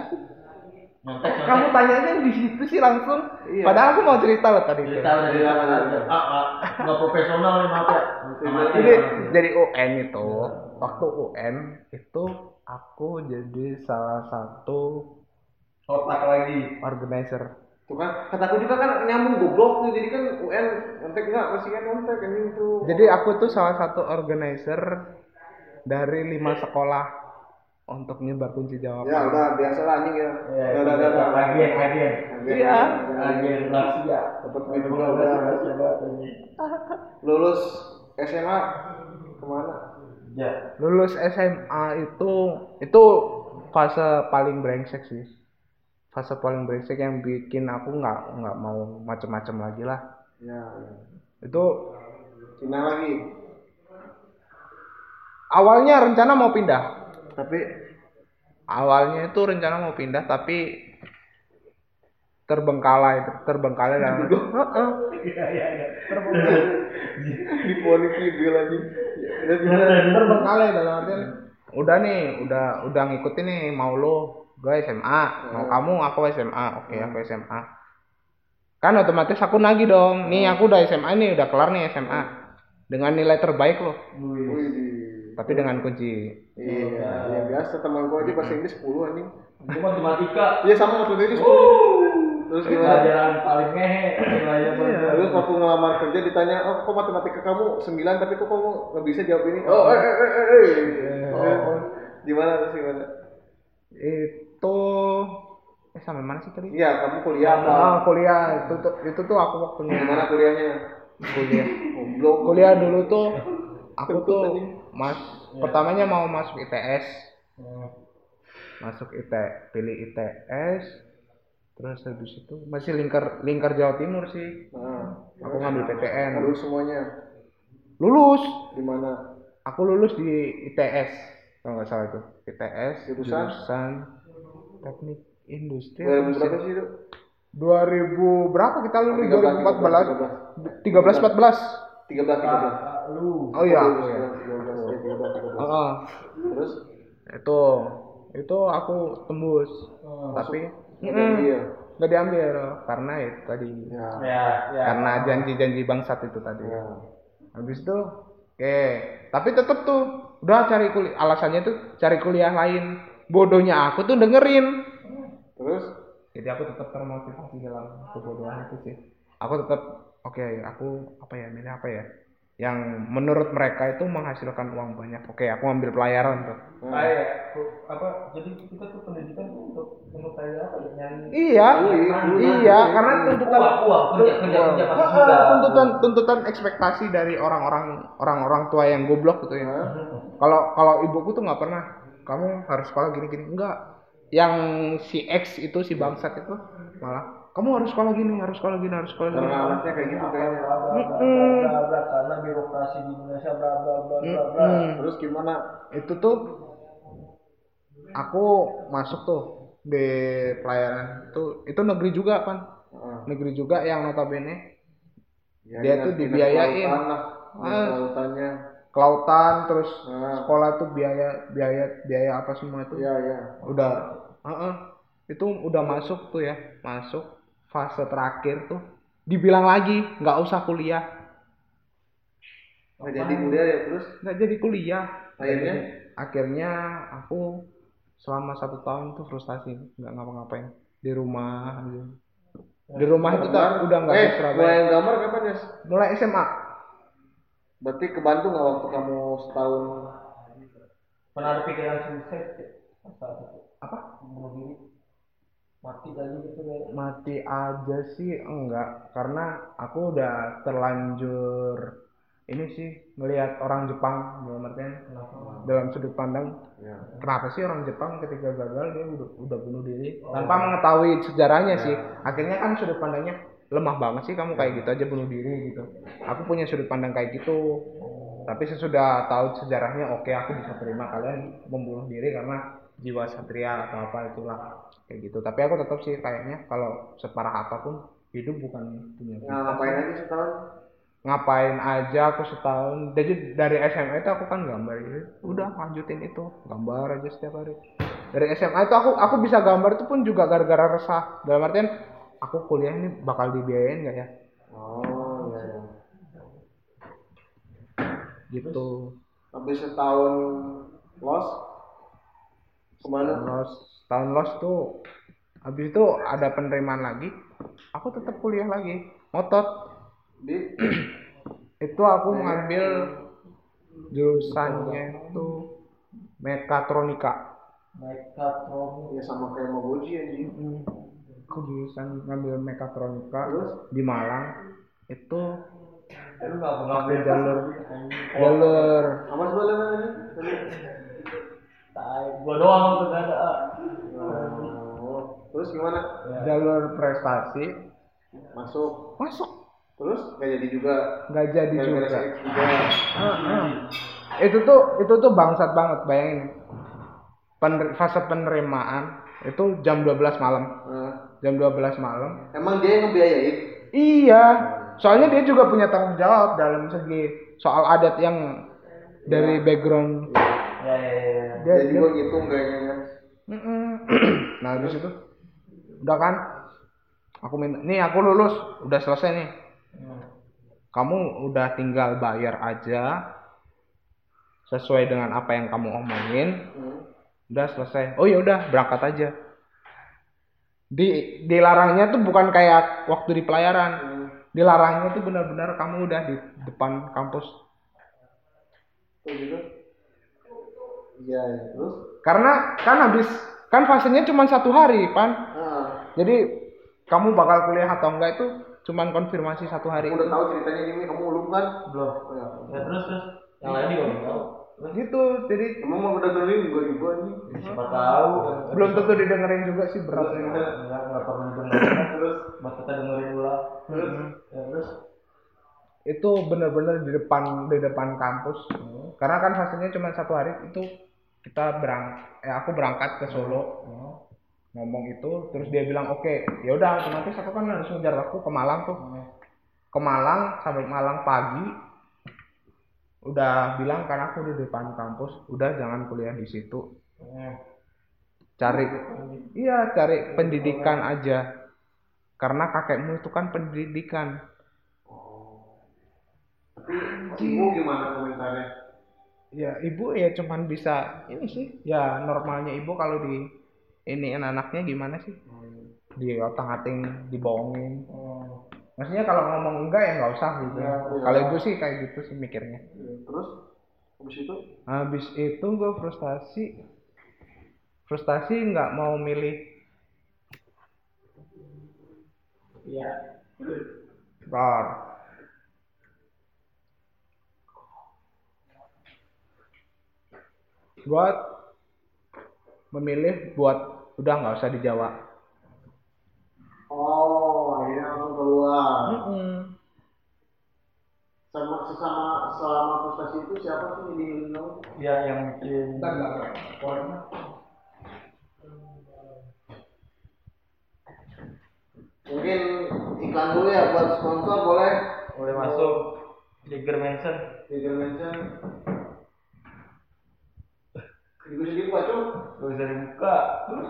nyontek. kamu tanyanya di situ sih langsung Iya. padahal aku mau cerita loh tadi Cerita Iya, cerita iya. aja. Ah, ah, nggak profesional nih maaf ya. Amati, jadi jadi UN itu waktu UN itu aku jadi salah satu otak lagi. organizer Tuh kan, kataku juga kan nyambung goblok tuh. Jadi kan UN nyontek enggak masih kan nyontek kan itu. jadi aku tuh salah satu organizer dari lima sekolah untuk nyebar kunci jawaban Ya udah biasa lah anjing ya. Ya, Udah udah udah. udah. Agen, agen. Iya. Agen rahasia. Dapat juga udah. Lulus SMA ke mana? Ya. lulus SMA itu itu fase paling brengsek sih fase paling brengsek yang bikin aku nggak nggak mau macem-macem lagi lah Ya, itu Cina lagi. awalnya rencana mau pindah Tapi awalnya itu rencana mau pindah tapi terbengkalai terbengkalai dalam Heeh. Iya, iya, iya. di politik lagi. Ya, udah gimana? terbengkalai dalam artian. Udah nih udah udah ngikutin nih mau lo gue SMA mau kamu aku SMA oke aku SMA kan otomatis aku nagih dong. Nih aku udah SMA nih udah kelar nih SMA dengan nilai terbaik loh Wih. tapi dengan kunci. Iya, iya biasa teman gua aja bahasa Inggris 10 anjing. Matematika. Iya sama waktu itu 10. Terus gimana? Pelajaran paling ngehe nilainya Iya. Terus waktu ngelamar kerja ditanya, oh kok matematika kamu 9 tapi kok kamu nggak bisa jawab ini? Oh, eh, eh, eh, eh. Oh, Gimana terus gimana? itu eh sampai mana sih tadi Iya, kamu kuliah apa? ah kuliah itu tuh itu tuh aku waktunya Gimana kuliahnya? kuliah Goblok. kuliah dulu tuh aku tuh mas pertamanya mau masuk ITS masuk IT pilih ITS terus habis itu masih lingkar lingkar Jawa Timur sih Nah, aku ngambil PTN lulus semuanya. lulus Di mana? aku lulus di ITS kalau nggak salah itu ITS Jurusan? jurusan teknik industri 2000 berapa sih itu? 2000 berapa kita lulus 2014 13, 13 14 13, 13. Lu. oh iya ya. 13, 13, 13. Heeh. Terus? itu itu aku tembus tapi Nggak ya? nggak diambil karena itu tadi Ya. Ya, ya. karena janji-janji bangsat itu tadi Ya. habis itu oke tapi tetep tuh udah cari kuliah alasannya tuh cari kuliah lain bodohnya aku tuh dengerin Terus? jadi aku tetap termotivasi dalam kebodohan itu sih aku tetap oke aku apa ya milih apa ya yang menurut mereka itu menghasilkan uang banyak. Oke aku ambil pelayaran tuh. Kayak apa? Jadi kita tuh pendidikan tuh untuk untuk kayak apa ya? Nyari iya Kuliah, iya kuliah. karena tuntutan uang, uang, kerja, kerja, kerja Ah, tuntutan tuntutan ekspektasi dari orang-orang orang-orang tua yang goblok gitu ya. Kalau kalau ibuku tuh nggak pernah. Kamu harus sekolah gini-gini. Enggak yang si X itu si bangsat itu malah kamu harus sekolah gini harus sekolah gini harus sekolah gini. Karena anaknya kayak gitu kayaknya. Bla, karena birokrasi di Indonesia bla bla bla bla. Terus gimana? itu tuh aku masuk tuh di pelayaran itu itu negeri juga kan Heeh. negeri juga yang notabene Ya, Dia tuh dibiayain. kelautan lah. Ah. kelautannya. kelautan terus Nah. sekolah tuh biaya biaya biaya apa semua itu Iya, iya. udah Heeh. itu udah masuk tuh ya masuk fase terakhir tuh dibilang lagi nggak usah kuliah Nggak jadi kuliah ya terus nggak jadi kuliah akhirnya akhirnya aku selama satu tahun tuh frustasi nggak ngapa-ngapain di rumah aja. di rumah itu tuh udah nggak eh, Surabaya mulai gambar kapan ya? mulai SMA Berarti ke Bandung nggak waktu kamu setahun? Pernah ada pikiran suicide? ya? Apa Bunuh diri. Mati lagi gitu ya. mati aja sih enggak karena aku udah terlanjur ini sih melihat orang Jepang dalam artian dalam sudut pandang Ya. kenapa sih orang Jepang ketika gagal dia udah, udah bunuh diri? Tanpa mengetahui sejarahnya sih. Akhirnya kan sudut pandangnya lemah banget sih kamu kayak gitu aja bunuh diri gitu. Aku punya sudut pandang kayak gitu. Tapi sesudah tahu sejarahnya oke aku bisa terima kalian membunuh diri karena jiwa satria atau apa itulah kayak gitu. Tapi aku tetap sih kayaknya kalau separah apa pun hidup bukan punya Nah, ngapain aja setahun? Ngapain aja aku setahun. Jadi dari SMA itu aku kan gambar gitu udah lanjutin itu. Gambar aja setiap hari. Dari SMA itu aku aku bisa gambar itu pun juga gara-gara resah. Dalam artian aku kuliah ini bakal dibiayain nggak ya? Oh, iya, iya. gitu. Habis setahun los ke mana? los tahun los tuh habis itu ada penerimaan lagi. Aku tetap kuliah lagi. Ngotot Di <clears throat> itu aku ngambil jurusannya itu mekatronika Mekatron. ya sama kayak anjing. Mm. aku jurusan ngambil mekatronika Terus? di Malang itu Eh, nggak pernah pakai jalur jalur Apa tadi? Tai, gua doang tuh gak ada. Oh, terus gimana? jalur prestasi Masuk. masuk Terus nggak jadi juga. nggak jadi Gara-gara juga juga. Ah, ah. itu tuh itu tuh bangsat banget bayangin Pener- fase penerimaan itu jam 12 malam Nah, jam 12 malam emang dia yang ngebiayain? iya soalnya dia juga punya tanggung jawab dalam segi soal adat yang dari background Ya ya ya. dia, Dia dia juga gitu kayaknya kan. <clears throat> Nah habis itu udah kan aku minta nih aku lulus udah selesai nih kamu udah tinggal bayar aja sesuai dengan apa yang kamu omongin Hmm. udah selesai oh ya udah berangkat aja di dilarangnya tuh bukan kayak waktu di pelayaran Hmm. dilarangnya tuh benar-benar kamu udah di depan kampus Kayak gitu. Iya, ya. terus? karena kan habis kan fasenya cuma satu hari pan Ah, jadi kamu bakal kuliah atau enggak itu cuman konfirmasi satu hari udah tahu ceritanya ini, kamu belum kan? belum. Oh, ya. ya terus terus. Yang lain juga belum tahu. Gitu jadi Emang mau udah dengerin gue juga nih. siapa tahu. Belum tentu didengerin juga sih berat terus nggak nggak perlu dengerin. Terus? Mas kita dengerin ulang terus? Ya, terus? Itu bener-bener di depan di depan kampus. Karena kan fasenya cuma satu hari itu kita berang eh aku berangkat ke Solo ngomong itu terus dia bilang oke ya udah otomatis aku kan harus ngejar waktu ke Malang tuh. Ke Malang sampai Malang pagi udah bilang kan aku di depan kampus udah jangan kuliah di situ. Cari iya cari pendidikan aja. Karena kakekmu itu kan pendidikan. Tapi ibu gimana komentarnya? ya ibu ya cuman bisa ini sih ya normalnya ibu kalau di ini anaknya gimana sih? Di otak ating dibohongin. Maksudnya kalau ngomong enggak ya nggak usah gitu. Ya, ya. kalau ibu sih kayak gitu sih mikirnya. Ya, Terus? Habis itu? habis itu gue frustasi. Frustasi nggak mau milih. Iya. Bentar. Buat memilih buat udah nggak usah di Jawa. Oh, ini langsung keluar. Mm-mm. Sama sesama selama frustasi itu siapa sih yang dihilang? ya yang bikin Bentar, bentar, bentar. Mungkin iklan dulu ya buat sponsor boleh? boleh masuk Tiger Mansion Tiger Mansion. Juga sedih pak cuy. gak bisa dibuka terus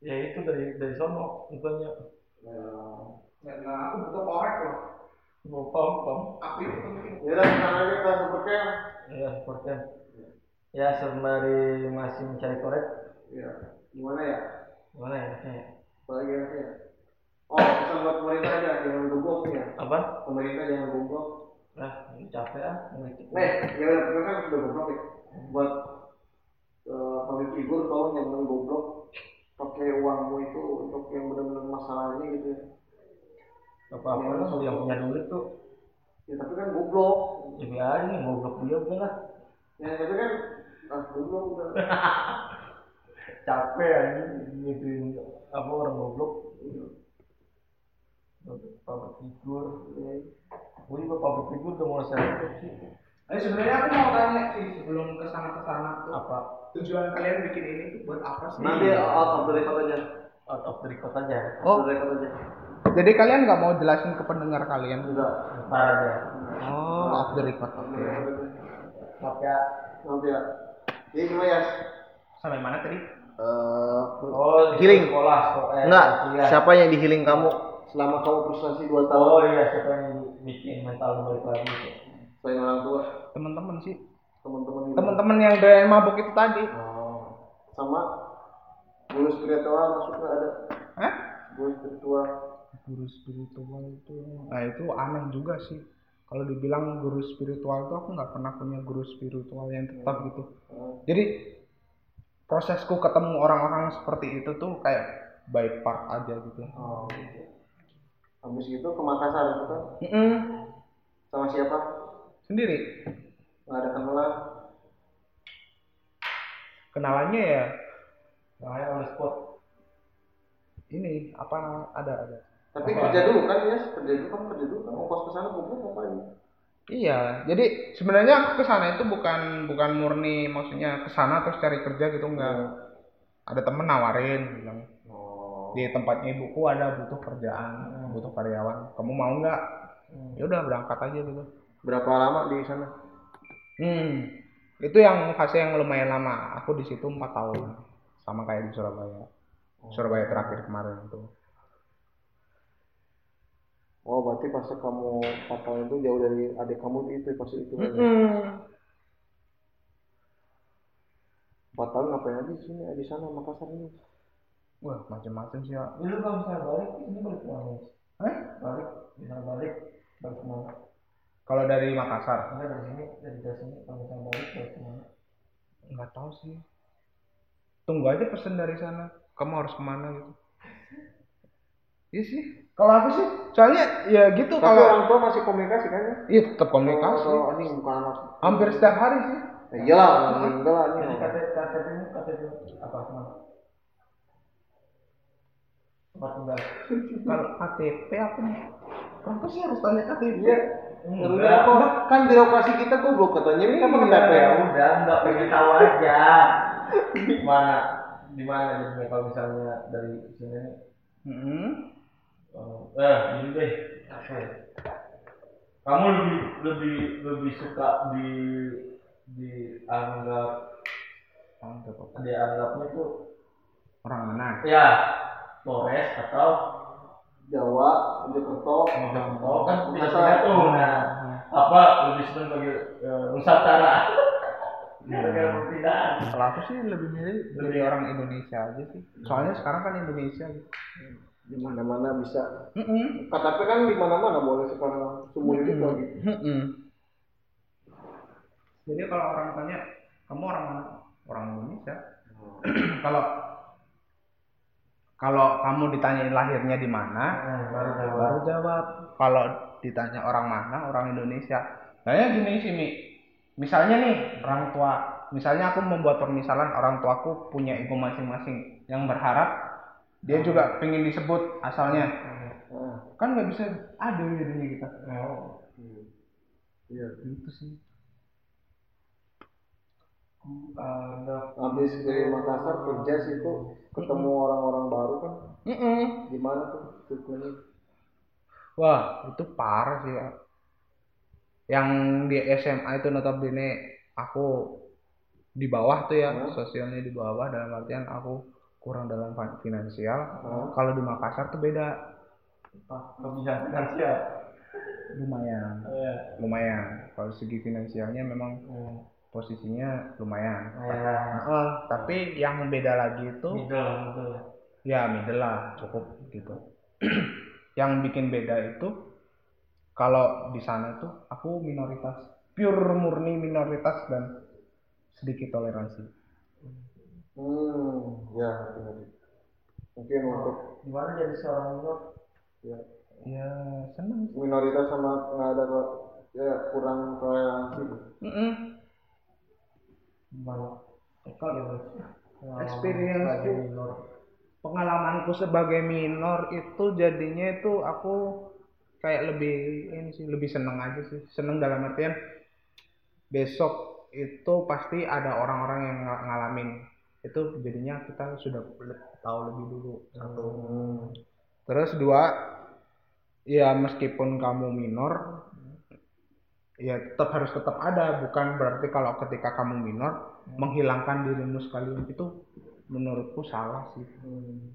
ya itu dari dari sono bukannya Nah, aku butuh korek loh. mau pom pom Api itu penting. Ya udah sekarang aja kita seperti ya seperti ya sembari masih mencari korek Ya, gimana ya? gimana ya enaknya? Apalagi ya? Oh, pesan buat pemerintah aja, jangan goblok ya. apa Pemerintah jangan goblok. nah ini capek ah. Nih, ya udah, kan sudah goblok ya. Buat public figure tolong jangan goblok pakai uangmu itu untuk yang benar-benar masalahnya gitu ya. apa apa lah kalau yang punya duit tuh. Ya tapi kan goblok. ya biarin nih goblok dia udah lah. Ya tapi kan ah goblok udah. <laughs> capek aja gitu apa orang goblok. Public figure. Gue juga public figure udah mulai selektif sih Eh sebenarnya aku mau tanya sih sebelum ke sana ke sana tuh apa tujuan kalian bikin ini tuh buat apa sih? Nanti out of the record aja. out of the record aja Oh. Out of the record aja. Jadi kalian nggak mau jelasin ke pendengar kalian? Enggak. ntar aja Oh, off the record. Oke. maaf ya Nanti ya. Jadi gimana ya? Sampai mana tadi? Eh, oh di Healing. sekolah sekolah eh, enggak, kuliah. siapa yang di healing kamu selama kamu frustasi 2 tahun oh iya siapa yang bikin mental balik lagi selain orang tua, Teman-teman sih. teman-teman itu? Teman-teman yang dari mabuk itu tadi. Oh. Sama guru spiritual masuknya ada Hah? guru spiritual. Guru spiritual itu. Nah itu aneh juga sih. Kalau dibilang guru spiritual tuh aku nggak pernah punya guru spiritual yang tetap gitu. Oh. Jadi prosesku ketemu orang-orang seperti itu tuh kayak by part aja gitu. Oh. Habis itu ke Makassar itu kan Mm-mm. sama siapa? Sendiri. Nggak ada kenalan. Kenalannya ya makanya on the spot ini apa ada ada. Tapi kerja dulu kan ya, kerja dulu kamu kerja dulu kan ongkos ke sana goblok ngapain? Iya, jadi sebenarnya aku ke sana itu bukan bukan murni maksudnya ke sana terus cari kerja gitu enggak. Ada temen nawarin bilang Oh. di tempatnya ibuku ada butuh kerjaan, butuh karyawan. Kamu mau nggak? Ya udah berangkat aja gitu. Berapa lama di sana? Hmm, itu yang fase yang lumayan lama. Aku di situ empat tahun. sama kayak di Surabaya Surabaya terakhir kemarin itu Oh, berarti pas kamu fatal itu jauh dari adik kamu itu pas itu. Empat tahun ngapain aja di sini di sana Makassar ini? wah macam-macam sih ya Dulu kalau misalnya balik, ini balik ke mana? eh Balik, bisa balik, balik ke mana? Kalau dari Makassar Enggak dari sini, dari dari sini, kalau misalnya balik, balik ke mana? nggak tahu sih tunggu aja pesan dari sana kamu harus ke mana gitu iya sih kalau aku sih soalnya ya gitu Tapi kalau orang tua masih komunikasi kan ya? iya tetap komunikasi Oh, ini bukan anak. hampir setiap hari sih Ya, iyalah, meninggal lah ini. KTP, KTP ini, KTP apa ke mana? Tempat tinggal. kalau KTP aku kenapa sih harus tanya KTP Iya. Udah kok kan birokrasi kita goblok katanya ini kan pakai KTP ya. udah, enggak pengen tahu aja. Mana, di mana jadinya kalau misalnya dari sini nih, Mm-mm. Oh, eh, ini deh. Apa ya? Kamu lebih lebih lebih suka di dianggap dianggapnya tuh orang mana ya Flores atau Jawa, Jakarta, oh kan tidak Masa- tidak tuh. Nah apa lebih senang bagi eh, Nusantara. <laughs> Perbedaan. kalau aku sih lebih milih jadi orang Indonesia aja sih. Soalnya sekarang kan Indonesia. Gitu di mana-mana bisa. Mm-mm. KTP kan di mana-mana boleh sekarang seumur hidup lagi. Mm-mm. jadi kalau orang tanya kamu orang mana? Orang Indonesia. <clears throat> Kalau kalau kamu ditanyain lahirnya di mana Nah, baru jawab. Kalau ditanya orang mana orang Indonesia kayaknya gini sih Mi misalnya nih orang tua. Misalnya aku membuat permisalan orang tuaku punya ego masing-masing. Yang berharap dia juga pengen disebut asalnya. Nah, kan nggak bisa ada jadinya kita Oh, iya. gitu sih. anggap Habis dari Makassar kerja situ ketemu orang-orang baru kan Mm-mm. gimana tuh ceritanya? wah itu parah sih ya yang di SMA itu notabene aku di bawah tuh ya Hmm. sosialnya di bawah dalam artian aku kurang dalam fin- finansial Hmm. kalau di Makassar tuh beda kelebihan finansial. lumayan Iya. lumayan kalau segi finansialnya memang Hmm. Posisinya lumayan Iya. Heeh, tapi yang beda lagi itu Middle, middle. ya middle lah cukup gitu <clears throat> yang bikin beda itu kalau di sana tuh aku minoritas pure murni minoritas dan sedikit toleransi Hmm, ya benar. Mungkin untuk Gimana jadi seorang minor? ya, ya seneng minoritas sama nggak ada ke- ya kurang toleransi. Mm-mm. Gimana? Kalau Pengalaman Experience pengalamanku sebagai minor itu jadinya itu aku kayak lebih ini sih lebih seneng aja sih. Seneng dalam artian besok itu pasti ada orang-orang yang ng- ngalamin. Itu jadinya kita sudah tahu lebih dulu. Satu. Hmm. terus dua ya meskipun kamu minor ya tetap harus tetap ada bukan berarti kalau ketika kamu minor menghilangkan dirimu sekalian itu menurutku salah sih Hmm.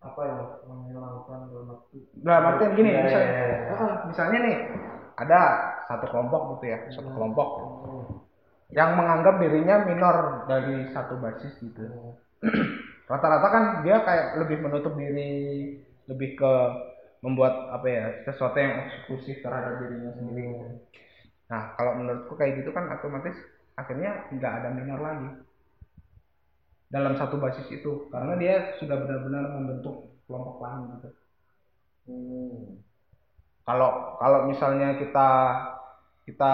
Apa ya? Menghilangkan dalam arti. dalam gini Ya, misalnya ya, ya, ya. Misalnya nih ada satu kelompok gitu ya satu kelompok yang menganggap dirinya minor dari satu basis gitu <clears throat> rata-rata kan dia kayak lebih menutup diri lebih ke membuat apa ya sesuatu yang eksklusif terhadap dirinya sendiri. Nah kalau menurutku kayak gitu kan otomatis akhirnya nggak ada minor lagi. Dalam satu basis itu karena dia sudah benar-benar membentuk kelompok lain gitu. Hmm. kalau kalau misalnya kita kita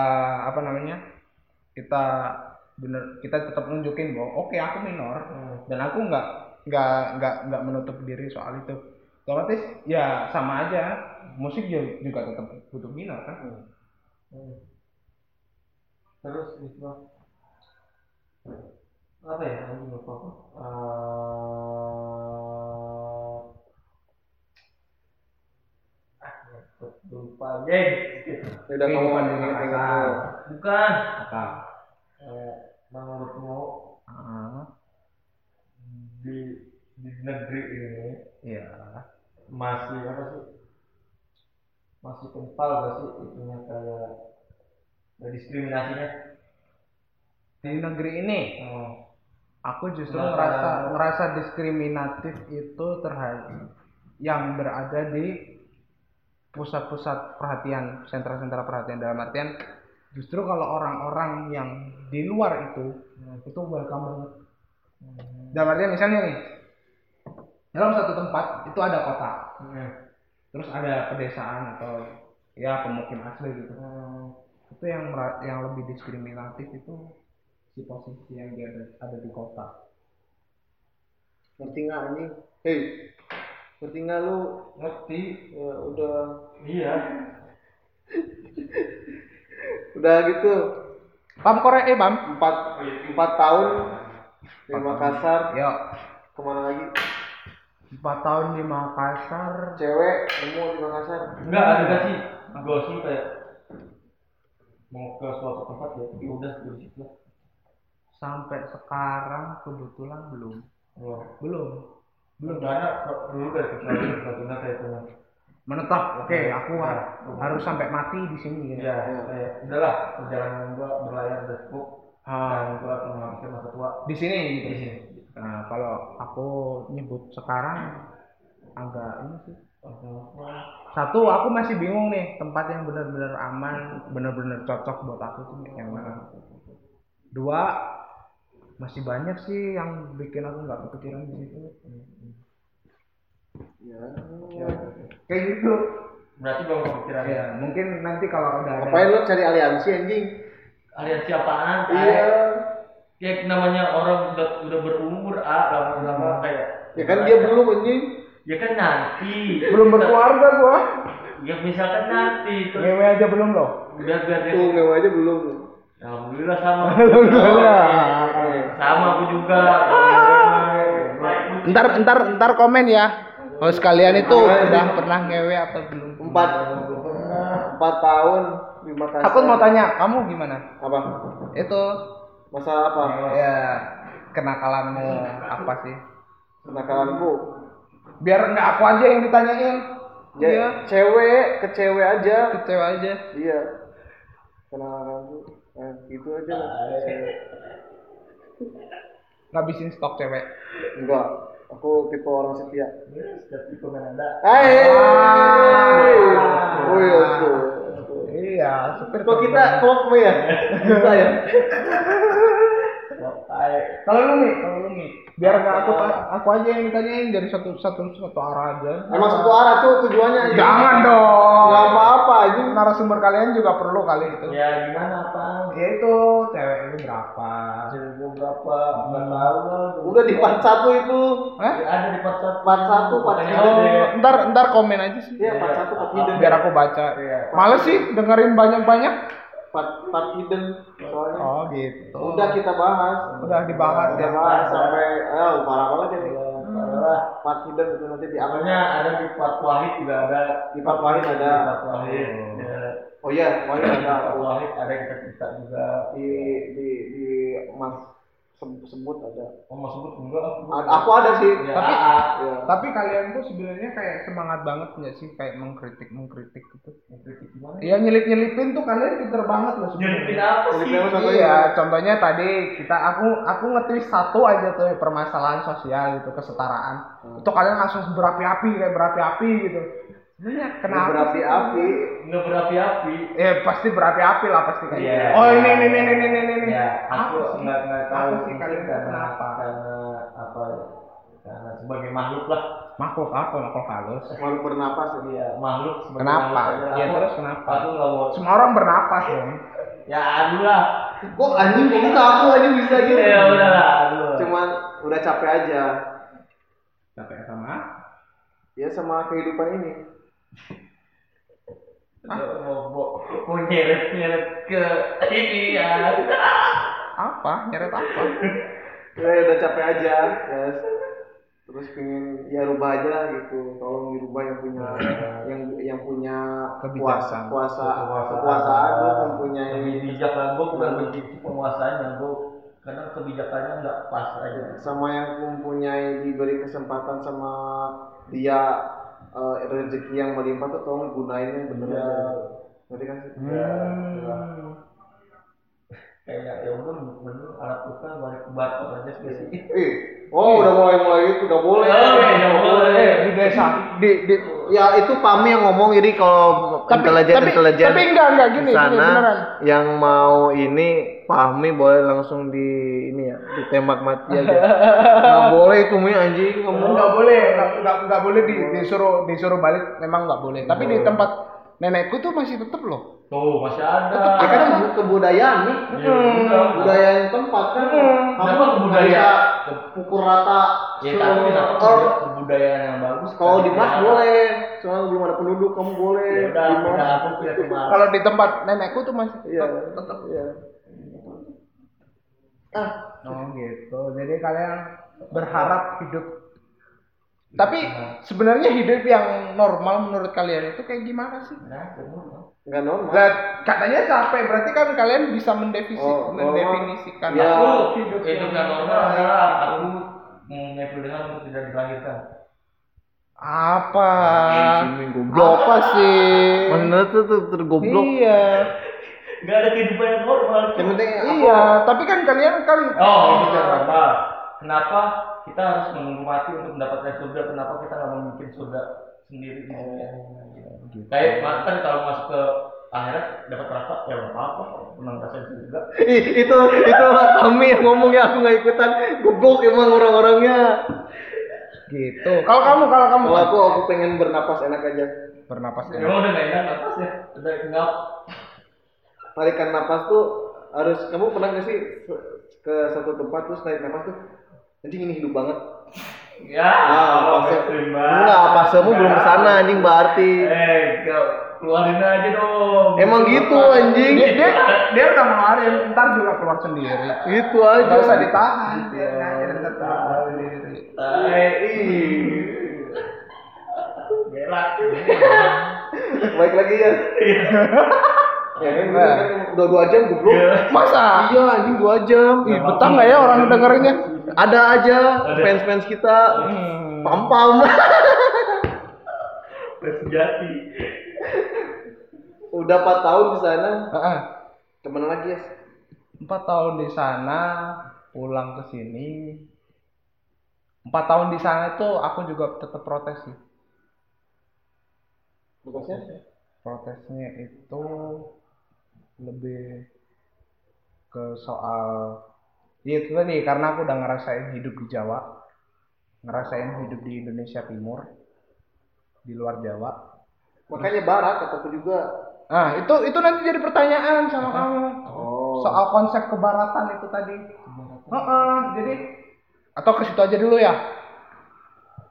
apa namanya kita bener kita tetap nunjukin bahwa oke aku minor dan aku nggak nggak nggak nggak menutup diri soal itu otomatis ya sama aja musik juga, juga tetap butuh minor kan Hmm. Terus itu apa ya? Anjing lupa apa? Eh, ah, lupa geng. Udah dulu. Bukan. apa Eh, menurutmu Ah, di di negeri ini Iya. Masih apa sih? Masih kental gak sih itunya kayak ya, diskriminasinya? Di negeri ini? Oh. aku justru Nah, ngerasa kalau- ngerasa diskriminatif itu terhadap yang berada di pusat-pusat perhatian, sentra-sentra perhatian. Dalam artian justru kalau orang-orang yang di luar itu itu welcome banget. Dalam artian misalnya nih dalam satu tempat itu ada kota, Hmm. terus ada pedesaan atau ya pemukim asli gitu. Itu yang yang lebih diskriminatif itu si posisi yang dia ada, ada di kota. ngerti nggak ini? Hei ngerti nggak lu? Ngerti. Ya, udah. Iya. <laughs> Udah gitu. Pam Korea eh Pam. empat empat tahun di Makassar. Yuk. ke mana lagi Empat tahun di Makassar. cewek nemu di Makassar enggak ada gak sih gosip kayak mau ke suatu tempat ya ya udah di situ lah Sampai sekarang kebetulan belum. Oh. Belum. belum ada dulu dari kecil suatu tempat kayak punya Menetap. Oke, aku har- harus sampai mati di sini gitu. ya kayak udahlah perjalanan gua berlayar udah cukup Ah, dan gua akan menghabiskan masa tua di sini gitu. di sini Nah, kalau aku nyebut sekarang agak ini sih. Satu, aku masih bingung nih tempat yang benar-benar aman, benar-benar cocok buat aku tuh yang mana. Dua, masih banyak sih yang bikin aku nggak kepikiran di situ. ya Kayak gitu. berarti belum kepikiran Ya, mungkin nanti kalau udah ada ngapain lu cari aliansi anjing alias siapaan iya kayak namanya orang udah udah berumur ah lama-lama kayak ya kan dia belum anjing ya kan nanti belum berkeluarga gua. ya misalkan nanti terus Ngewe aja belum loh. udah biar dia tuh ngewe aja belum alhamdulillah sama Alhamdulillah. sama aku juga Ntar ntar ntar komen ya. Oh sekalian itu udah pernah ngewe apa belum? empat empat tahun di Makassar Aku mau tanya, kamu gimana? apa Itu masalah apa ya kenakalanmu apa sih? kenakalanku Biar nggak aku aja yang ditanyain. ya, Iya, cewek ke cewek aja kecewa aja. iya kenakalanku eh, gitu aja lah. Cewek. Ngabisin stok cewek. enggak aku tipe orang setia komen anda Hai. Oh iya, tuh. Iya, supir Kok kita klop ya? <laughs> Bisa ya? Kalau lu nih, kalau lu nih, biar nggak aku aku aja yang ditanyain dari satu satu satu arah aja. Emang satu arah tuh tujuannya. Jangan dong. Nggak apa-apa anjing. Narasumber kalian juga perlu kali itu. ya gimana apa Ya itu cewek lu berapa? Hasil gua berapa nggak tahu lah Udah di part satu itu. Hah? Ya, ada di part satu Part satu, part deh. Oh, ntar ntar komen aja sih. Iya, part satu, part hidden. Biar aku baca. Iya. Males sih dengerin banyak-banyak. Part, part hidden soalnya. Oh gitu. Udah kita bahas. Udah dibahas Udah ya. bahas sampai eh parah banget ini. Parah. Part hidden itu nanti di Namanya ada di part wahid juga ada Di part wahid ada. Di part wahid ya. Oh iya, wahid ada wahid ada kita cerita juga Di di di Mas se- sebut ada. oh mau sebut enggak A- Aku ada sih. ya, Tapi-. Iya. Tapi kalian tuh sebenarnya kayak semangat banget nggak sih kayak mengkritik mengkritik gitu? kritik gimana Iya nyelip nyelipin tuh kalian pinter banget loh nyelipin sebenarnya. apa sih Nyelipin apa? Contohnya Iya, contohnya tadi kita aku aku nge-tweet satu aja tuh permasalahan sosial gitu kesetaraan. Hmm. Itu kalian langsung berapi-api kayak berapi-api gitu. Sebenarnya kenapa? Berapi-api. nggak berapi-api Eh pasti berapi-api lah pasti kayak. Iya. Oh ini ini ini ini ini ini. ya Apa aku nggak nggak tahu sih kalian karena kenapa? karena apa ya, karena sebagai makhluk lah Makhluk apa? Makhluk halus. Malu bernapas ya. iya makhluk Kenapa? makhluk. Ya Aku- terus kenapa? aku nggak mau Semua orang bernapas dong. ya aduh lah Kok anjing kok kita aku aja bisa gitu. ya udah lah Cuman udah capek aja. Capek sama? Ya sama kehidupan ini. Mau mau mau nyeret nyeret ke ini ya Apa? Nyeret apa? Ya udah capek aja, guys. Terus pengen ya rubah aja lah gitu. Tolong dirubah yang punya yang yang punya Kebijaksanaan. kuasa kuasa kekuasaan terus mempunyai lebih bijak lah gue bukan benci penguasanya gue kadang kebijakannya nggak pas aja sama yang mempunyai diberi kesempatan sama dia eh, rezeki yang melimpah tuh tolong gunainnya bener Ya. aja. Ngerti kan sih? Hmm. kayak ya udah bener alat tukang balik batok aja sih. Eh oh udah mulai mulai itu udah boleh. Oh, udah boleh. Eh, di desa. Di di ya itu Pami yang ngomong jadi kalau intelijen tapi, intelijen tapi enggak enggak gini di sana gini beneran. yang mau ini Fahmi boleh langsung di ini ya ditembak mati aja. <laughs> Nggak boleh itu Mi anjing. Kamu nggak boleh nggak nggak boleh di, disuruh disuruh balik memang nggak boleh. Tapi di tempat nenekku tuh masih tetep loh. Tuh masih ada. Ya kan kebu- kebudayaan nih Ya, udah. budaya tempat kan. Kamu Kenapa kebudayaan? pukul rata ya seluruh tapi kebudayaan- yang bagus? Kalau di? Mas boleh. Soalnya belum ada penduduk kamu boleh. Ya udah di Mas. kalau di tempat nenekku tuh masih iya. tetep. Iya ah oh gitu. Jadi kalian berharap hidup. Tapi sebenarnya hidup yang normal menurut kalian itu kayak gimana sih? Nah bener. nggak normal. Lah, katanya capek. Berarti kan kalian bisa mendefisi, Oh, mendefinisikan. Ya. aku hidup hidup yang yang normal adalah aku dengan untuk tidak dilahirkan apa? Sini goblok. Apa sih? Mana tuh tuh tuh goblok iya nggak ada kehidupan yang normal yang penting aku iya tapi kan kalian kan oh itu yang normal kenapa kita harus menunggu mati untuk mendapatkan surga? Kenapa kita nggak mau bikin surga sendiri? Di dunia kayak mantan kalau masuk ke akhirat dapat neraka ya nggak apa-apa pernah ngerasain surga <laughs> Ih, itu itu kami yang ngomong ya aku nggak ikutan. Goblok emang orang-orangnya. Gitu. Kalau kamu kalau kamu kalau aku aku pengen bernapas enak aja. Bernapas ya emang udah nggak enak napasnya udah ngap tarikan napas tuh harus kamu pernah nggak sih ke satu tempat terus narik napas tuh anjing ini hidup banget. Ya ah apa pas enggak pasemu belum ke sana anjing berarti. Eh keluarin aja dong. Emang gitu anjing. Dia, dia dia udah ngeluarin ntar juga keluar sendiri. Gitu aja. Nggak usah ditahan aja keluar sendiri eh baik lagi ya ya gini kan udah dua jam goblok. Masa? Iya anjing dua jam. Ih, betah nggak ya orang dengerinnya? Ada aja Ada. fans fans kita. Hmm. pam pam <laughs> sejati udah 4 tahun di sana. Heeh. ke mana lagi ya empat tahun di sana pulang ke sini. Empat tahun di sana itu aku juga tetap protes sih. Tugasnya? protesnya itu lebih ke soal ya itu tadi karena aku udah ngerasain hidup di Jawa ngerasain hidup di Indonesia Timur di luar Jawa. Makanya barat kataku juga. Nah itu itu nanti jadi pertanyaan sama kamu. Oh. Soal konsep kebaratan itu tadi. Heeh, jadi atau ke situ aja dulu ya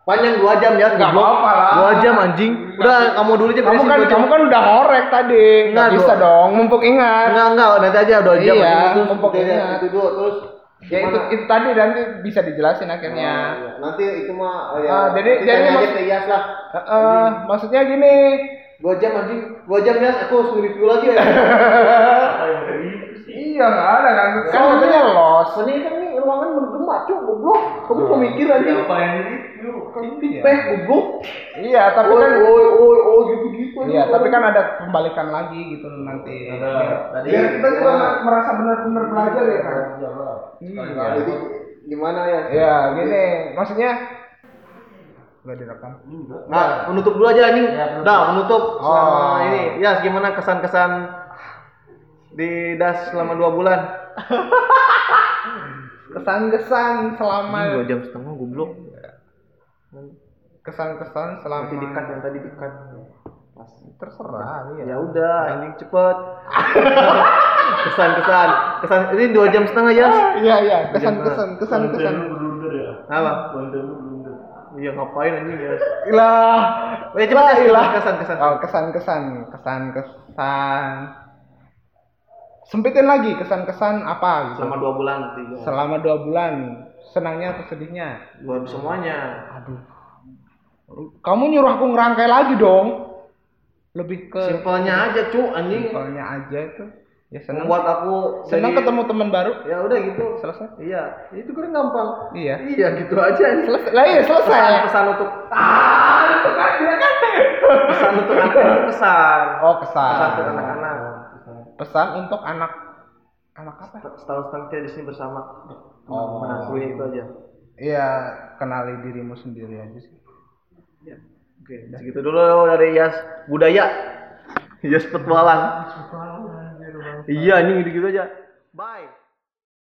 panjang dua jam ya Nggak apa-apa lah. dua jam anjing. Udah kamu dulu aja kamu kan kamu kan udah ngorek tadi. Nggak bisa dua- dong mumpuk ingat. Enggak enggak nanti aja dua jam Iya, terus mumpuk ingat. itu dulu terus ya itu, itu tadi nanti bisa dijelasin akhirnya. Oh, iya. nanti itu mah oh, ya Ah, jadi- nanti jadi mak- Iyas lah. Heeh, maksudnya gini. Dua jam anjing. Dua jam ya aku harus review lagi ya <laughs> iya nggak ada kan kan katanya los ini kan nih ruangan bergema cuk goblok kamu mau mikir anjing apa yang di review Iya. peh goblok iya tapi oi kan oi oi oi gitu gitu iya tapi kan ada pembalikan lagi gitu nanti Ada. biar, Tadi- biar kita juga merasa benar-benar belajar ya kan Iya. Iya. jadi gimana ya Iya, gini, maksudnya nggak direkam. Nah, menutup dulu aja anjing. Ya, penutup. Dah, menutup selama Oh. ini. Ya, gimana kesan-kesan di DAS selama dua bulan? <laughs> Kesan-kesan selama Dua jam setengah goblok. kesan-kesan selama Nanti dikat yang tadi dikat. Pas. terserah Ya ya. udah, anjing cepet. kesan-kesan, kesan ini dua jam setengah ya? Iya iya, kesan-kesan, kesan-kesan. blunder ya Apa? Iya ngapain anjing ya? Ilah. Ya, cepet Lah, ya, ilah. kesan-kesan. Oh, kesan-kesan, kesan-kesan. Sempitin lagi kesan-kesan apa gitu. Selama dua bulan tiga. Selama dua bulan. Senangnya atau sedihnya? Dua semuanya. Aduh. Kamu nyuruh aku ngerangkai lagi dong. Lebih ke Simpelnya aja cu anjing. simpelnya aja itu. Ya senang. membuat aku Senang jadi- ketemu teman baru. ya udah gitu Selesai. iya itu kan gampang Iya. iya gitu aja ini Selesai. Lah iya pesan, selesai. pesan untuk pesan untuk anak itu pesan Oh kesan. pesan untuk anak-anak Pesan untuk anak anak apa? setahun setahun kita di sini bersama. Oh. menaklunya itu aja. Iya kenali dirimu sendiri aja sih. oke segitu dulu dari Yas budaya. <laughs> Yas petualang. Iya ini gitu gitu aja. Bye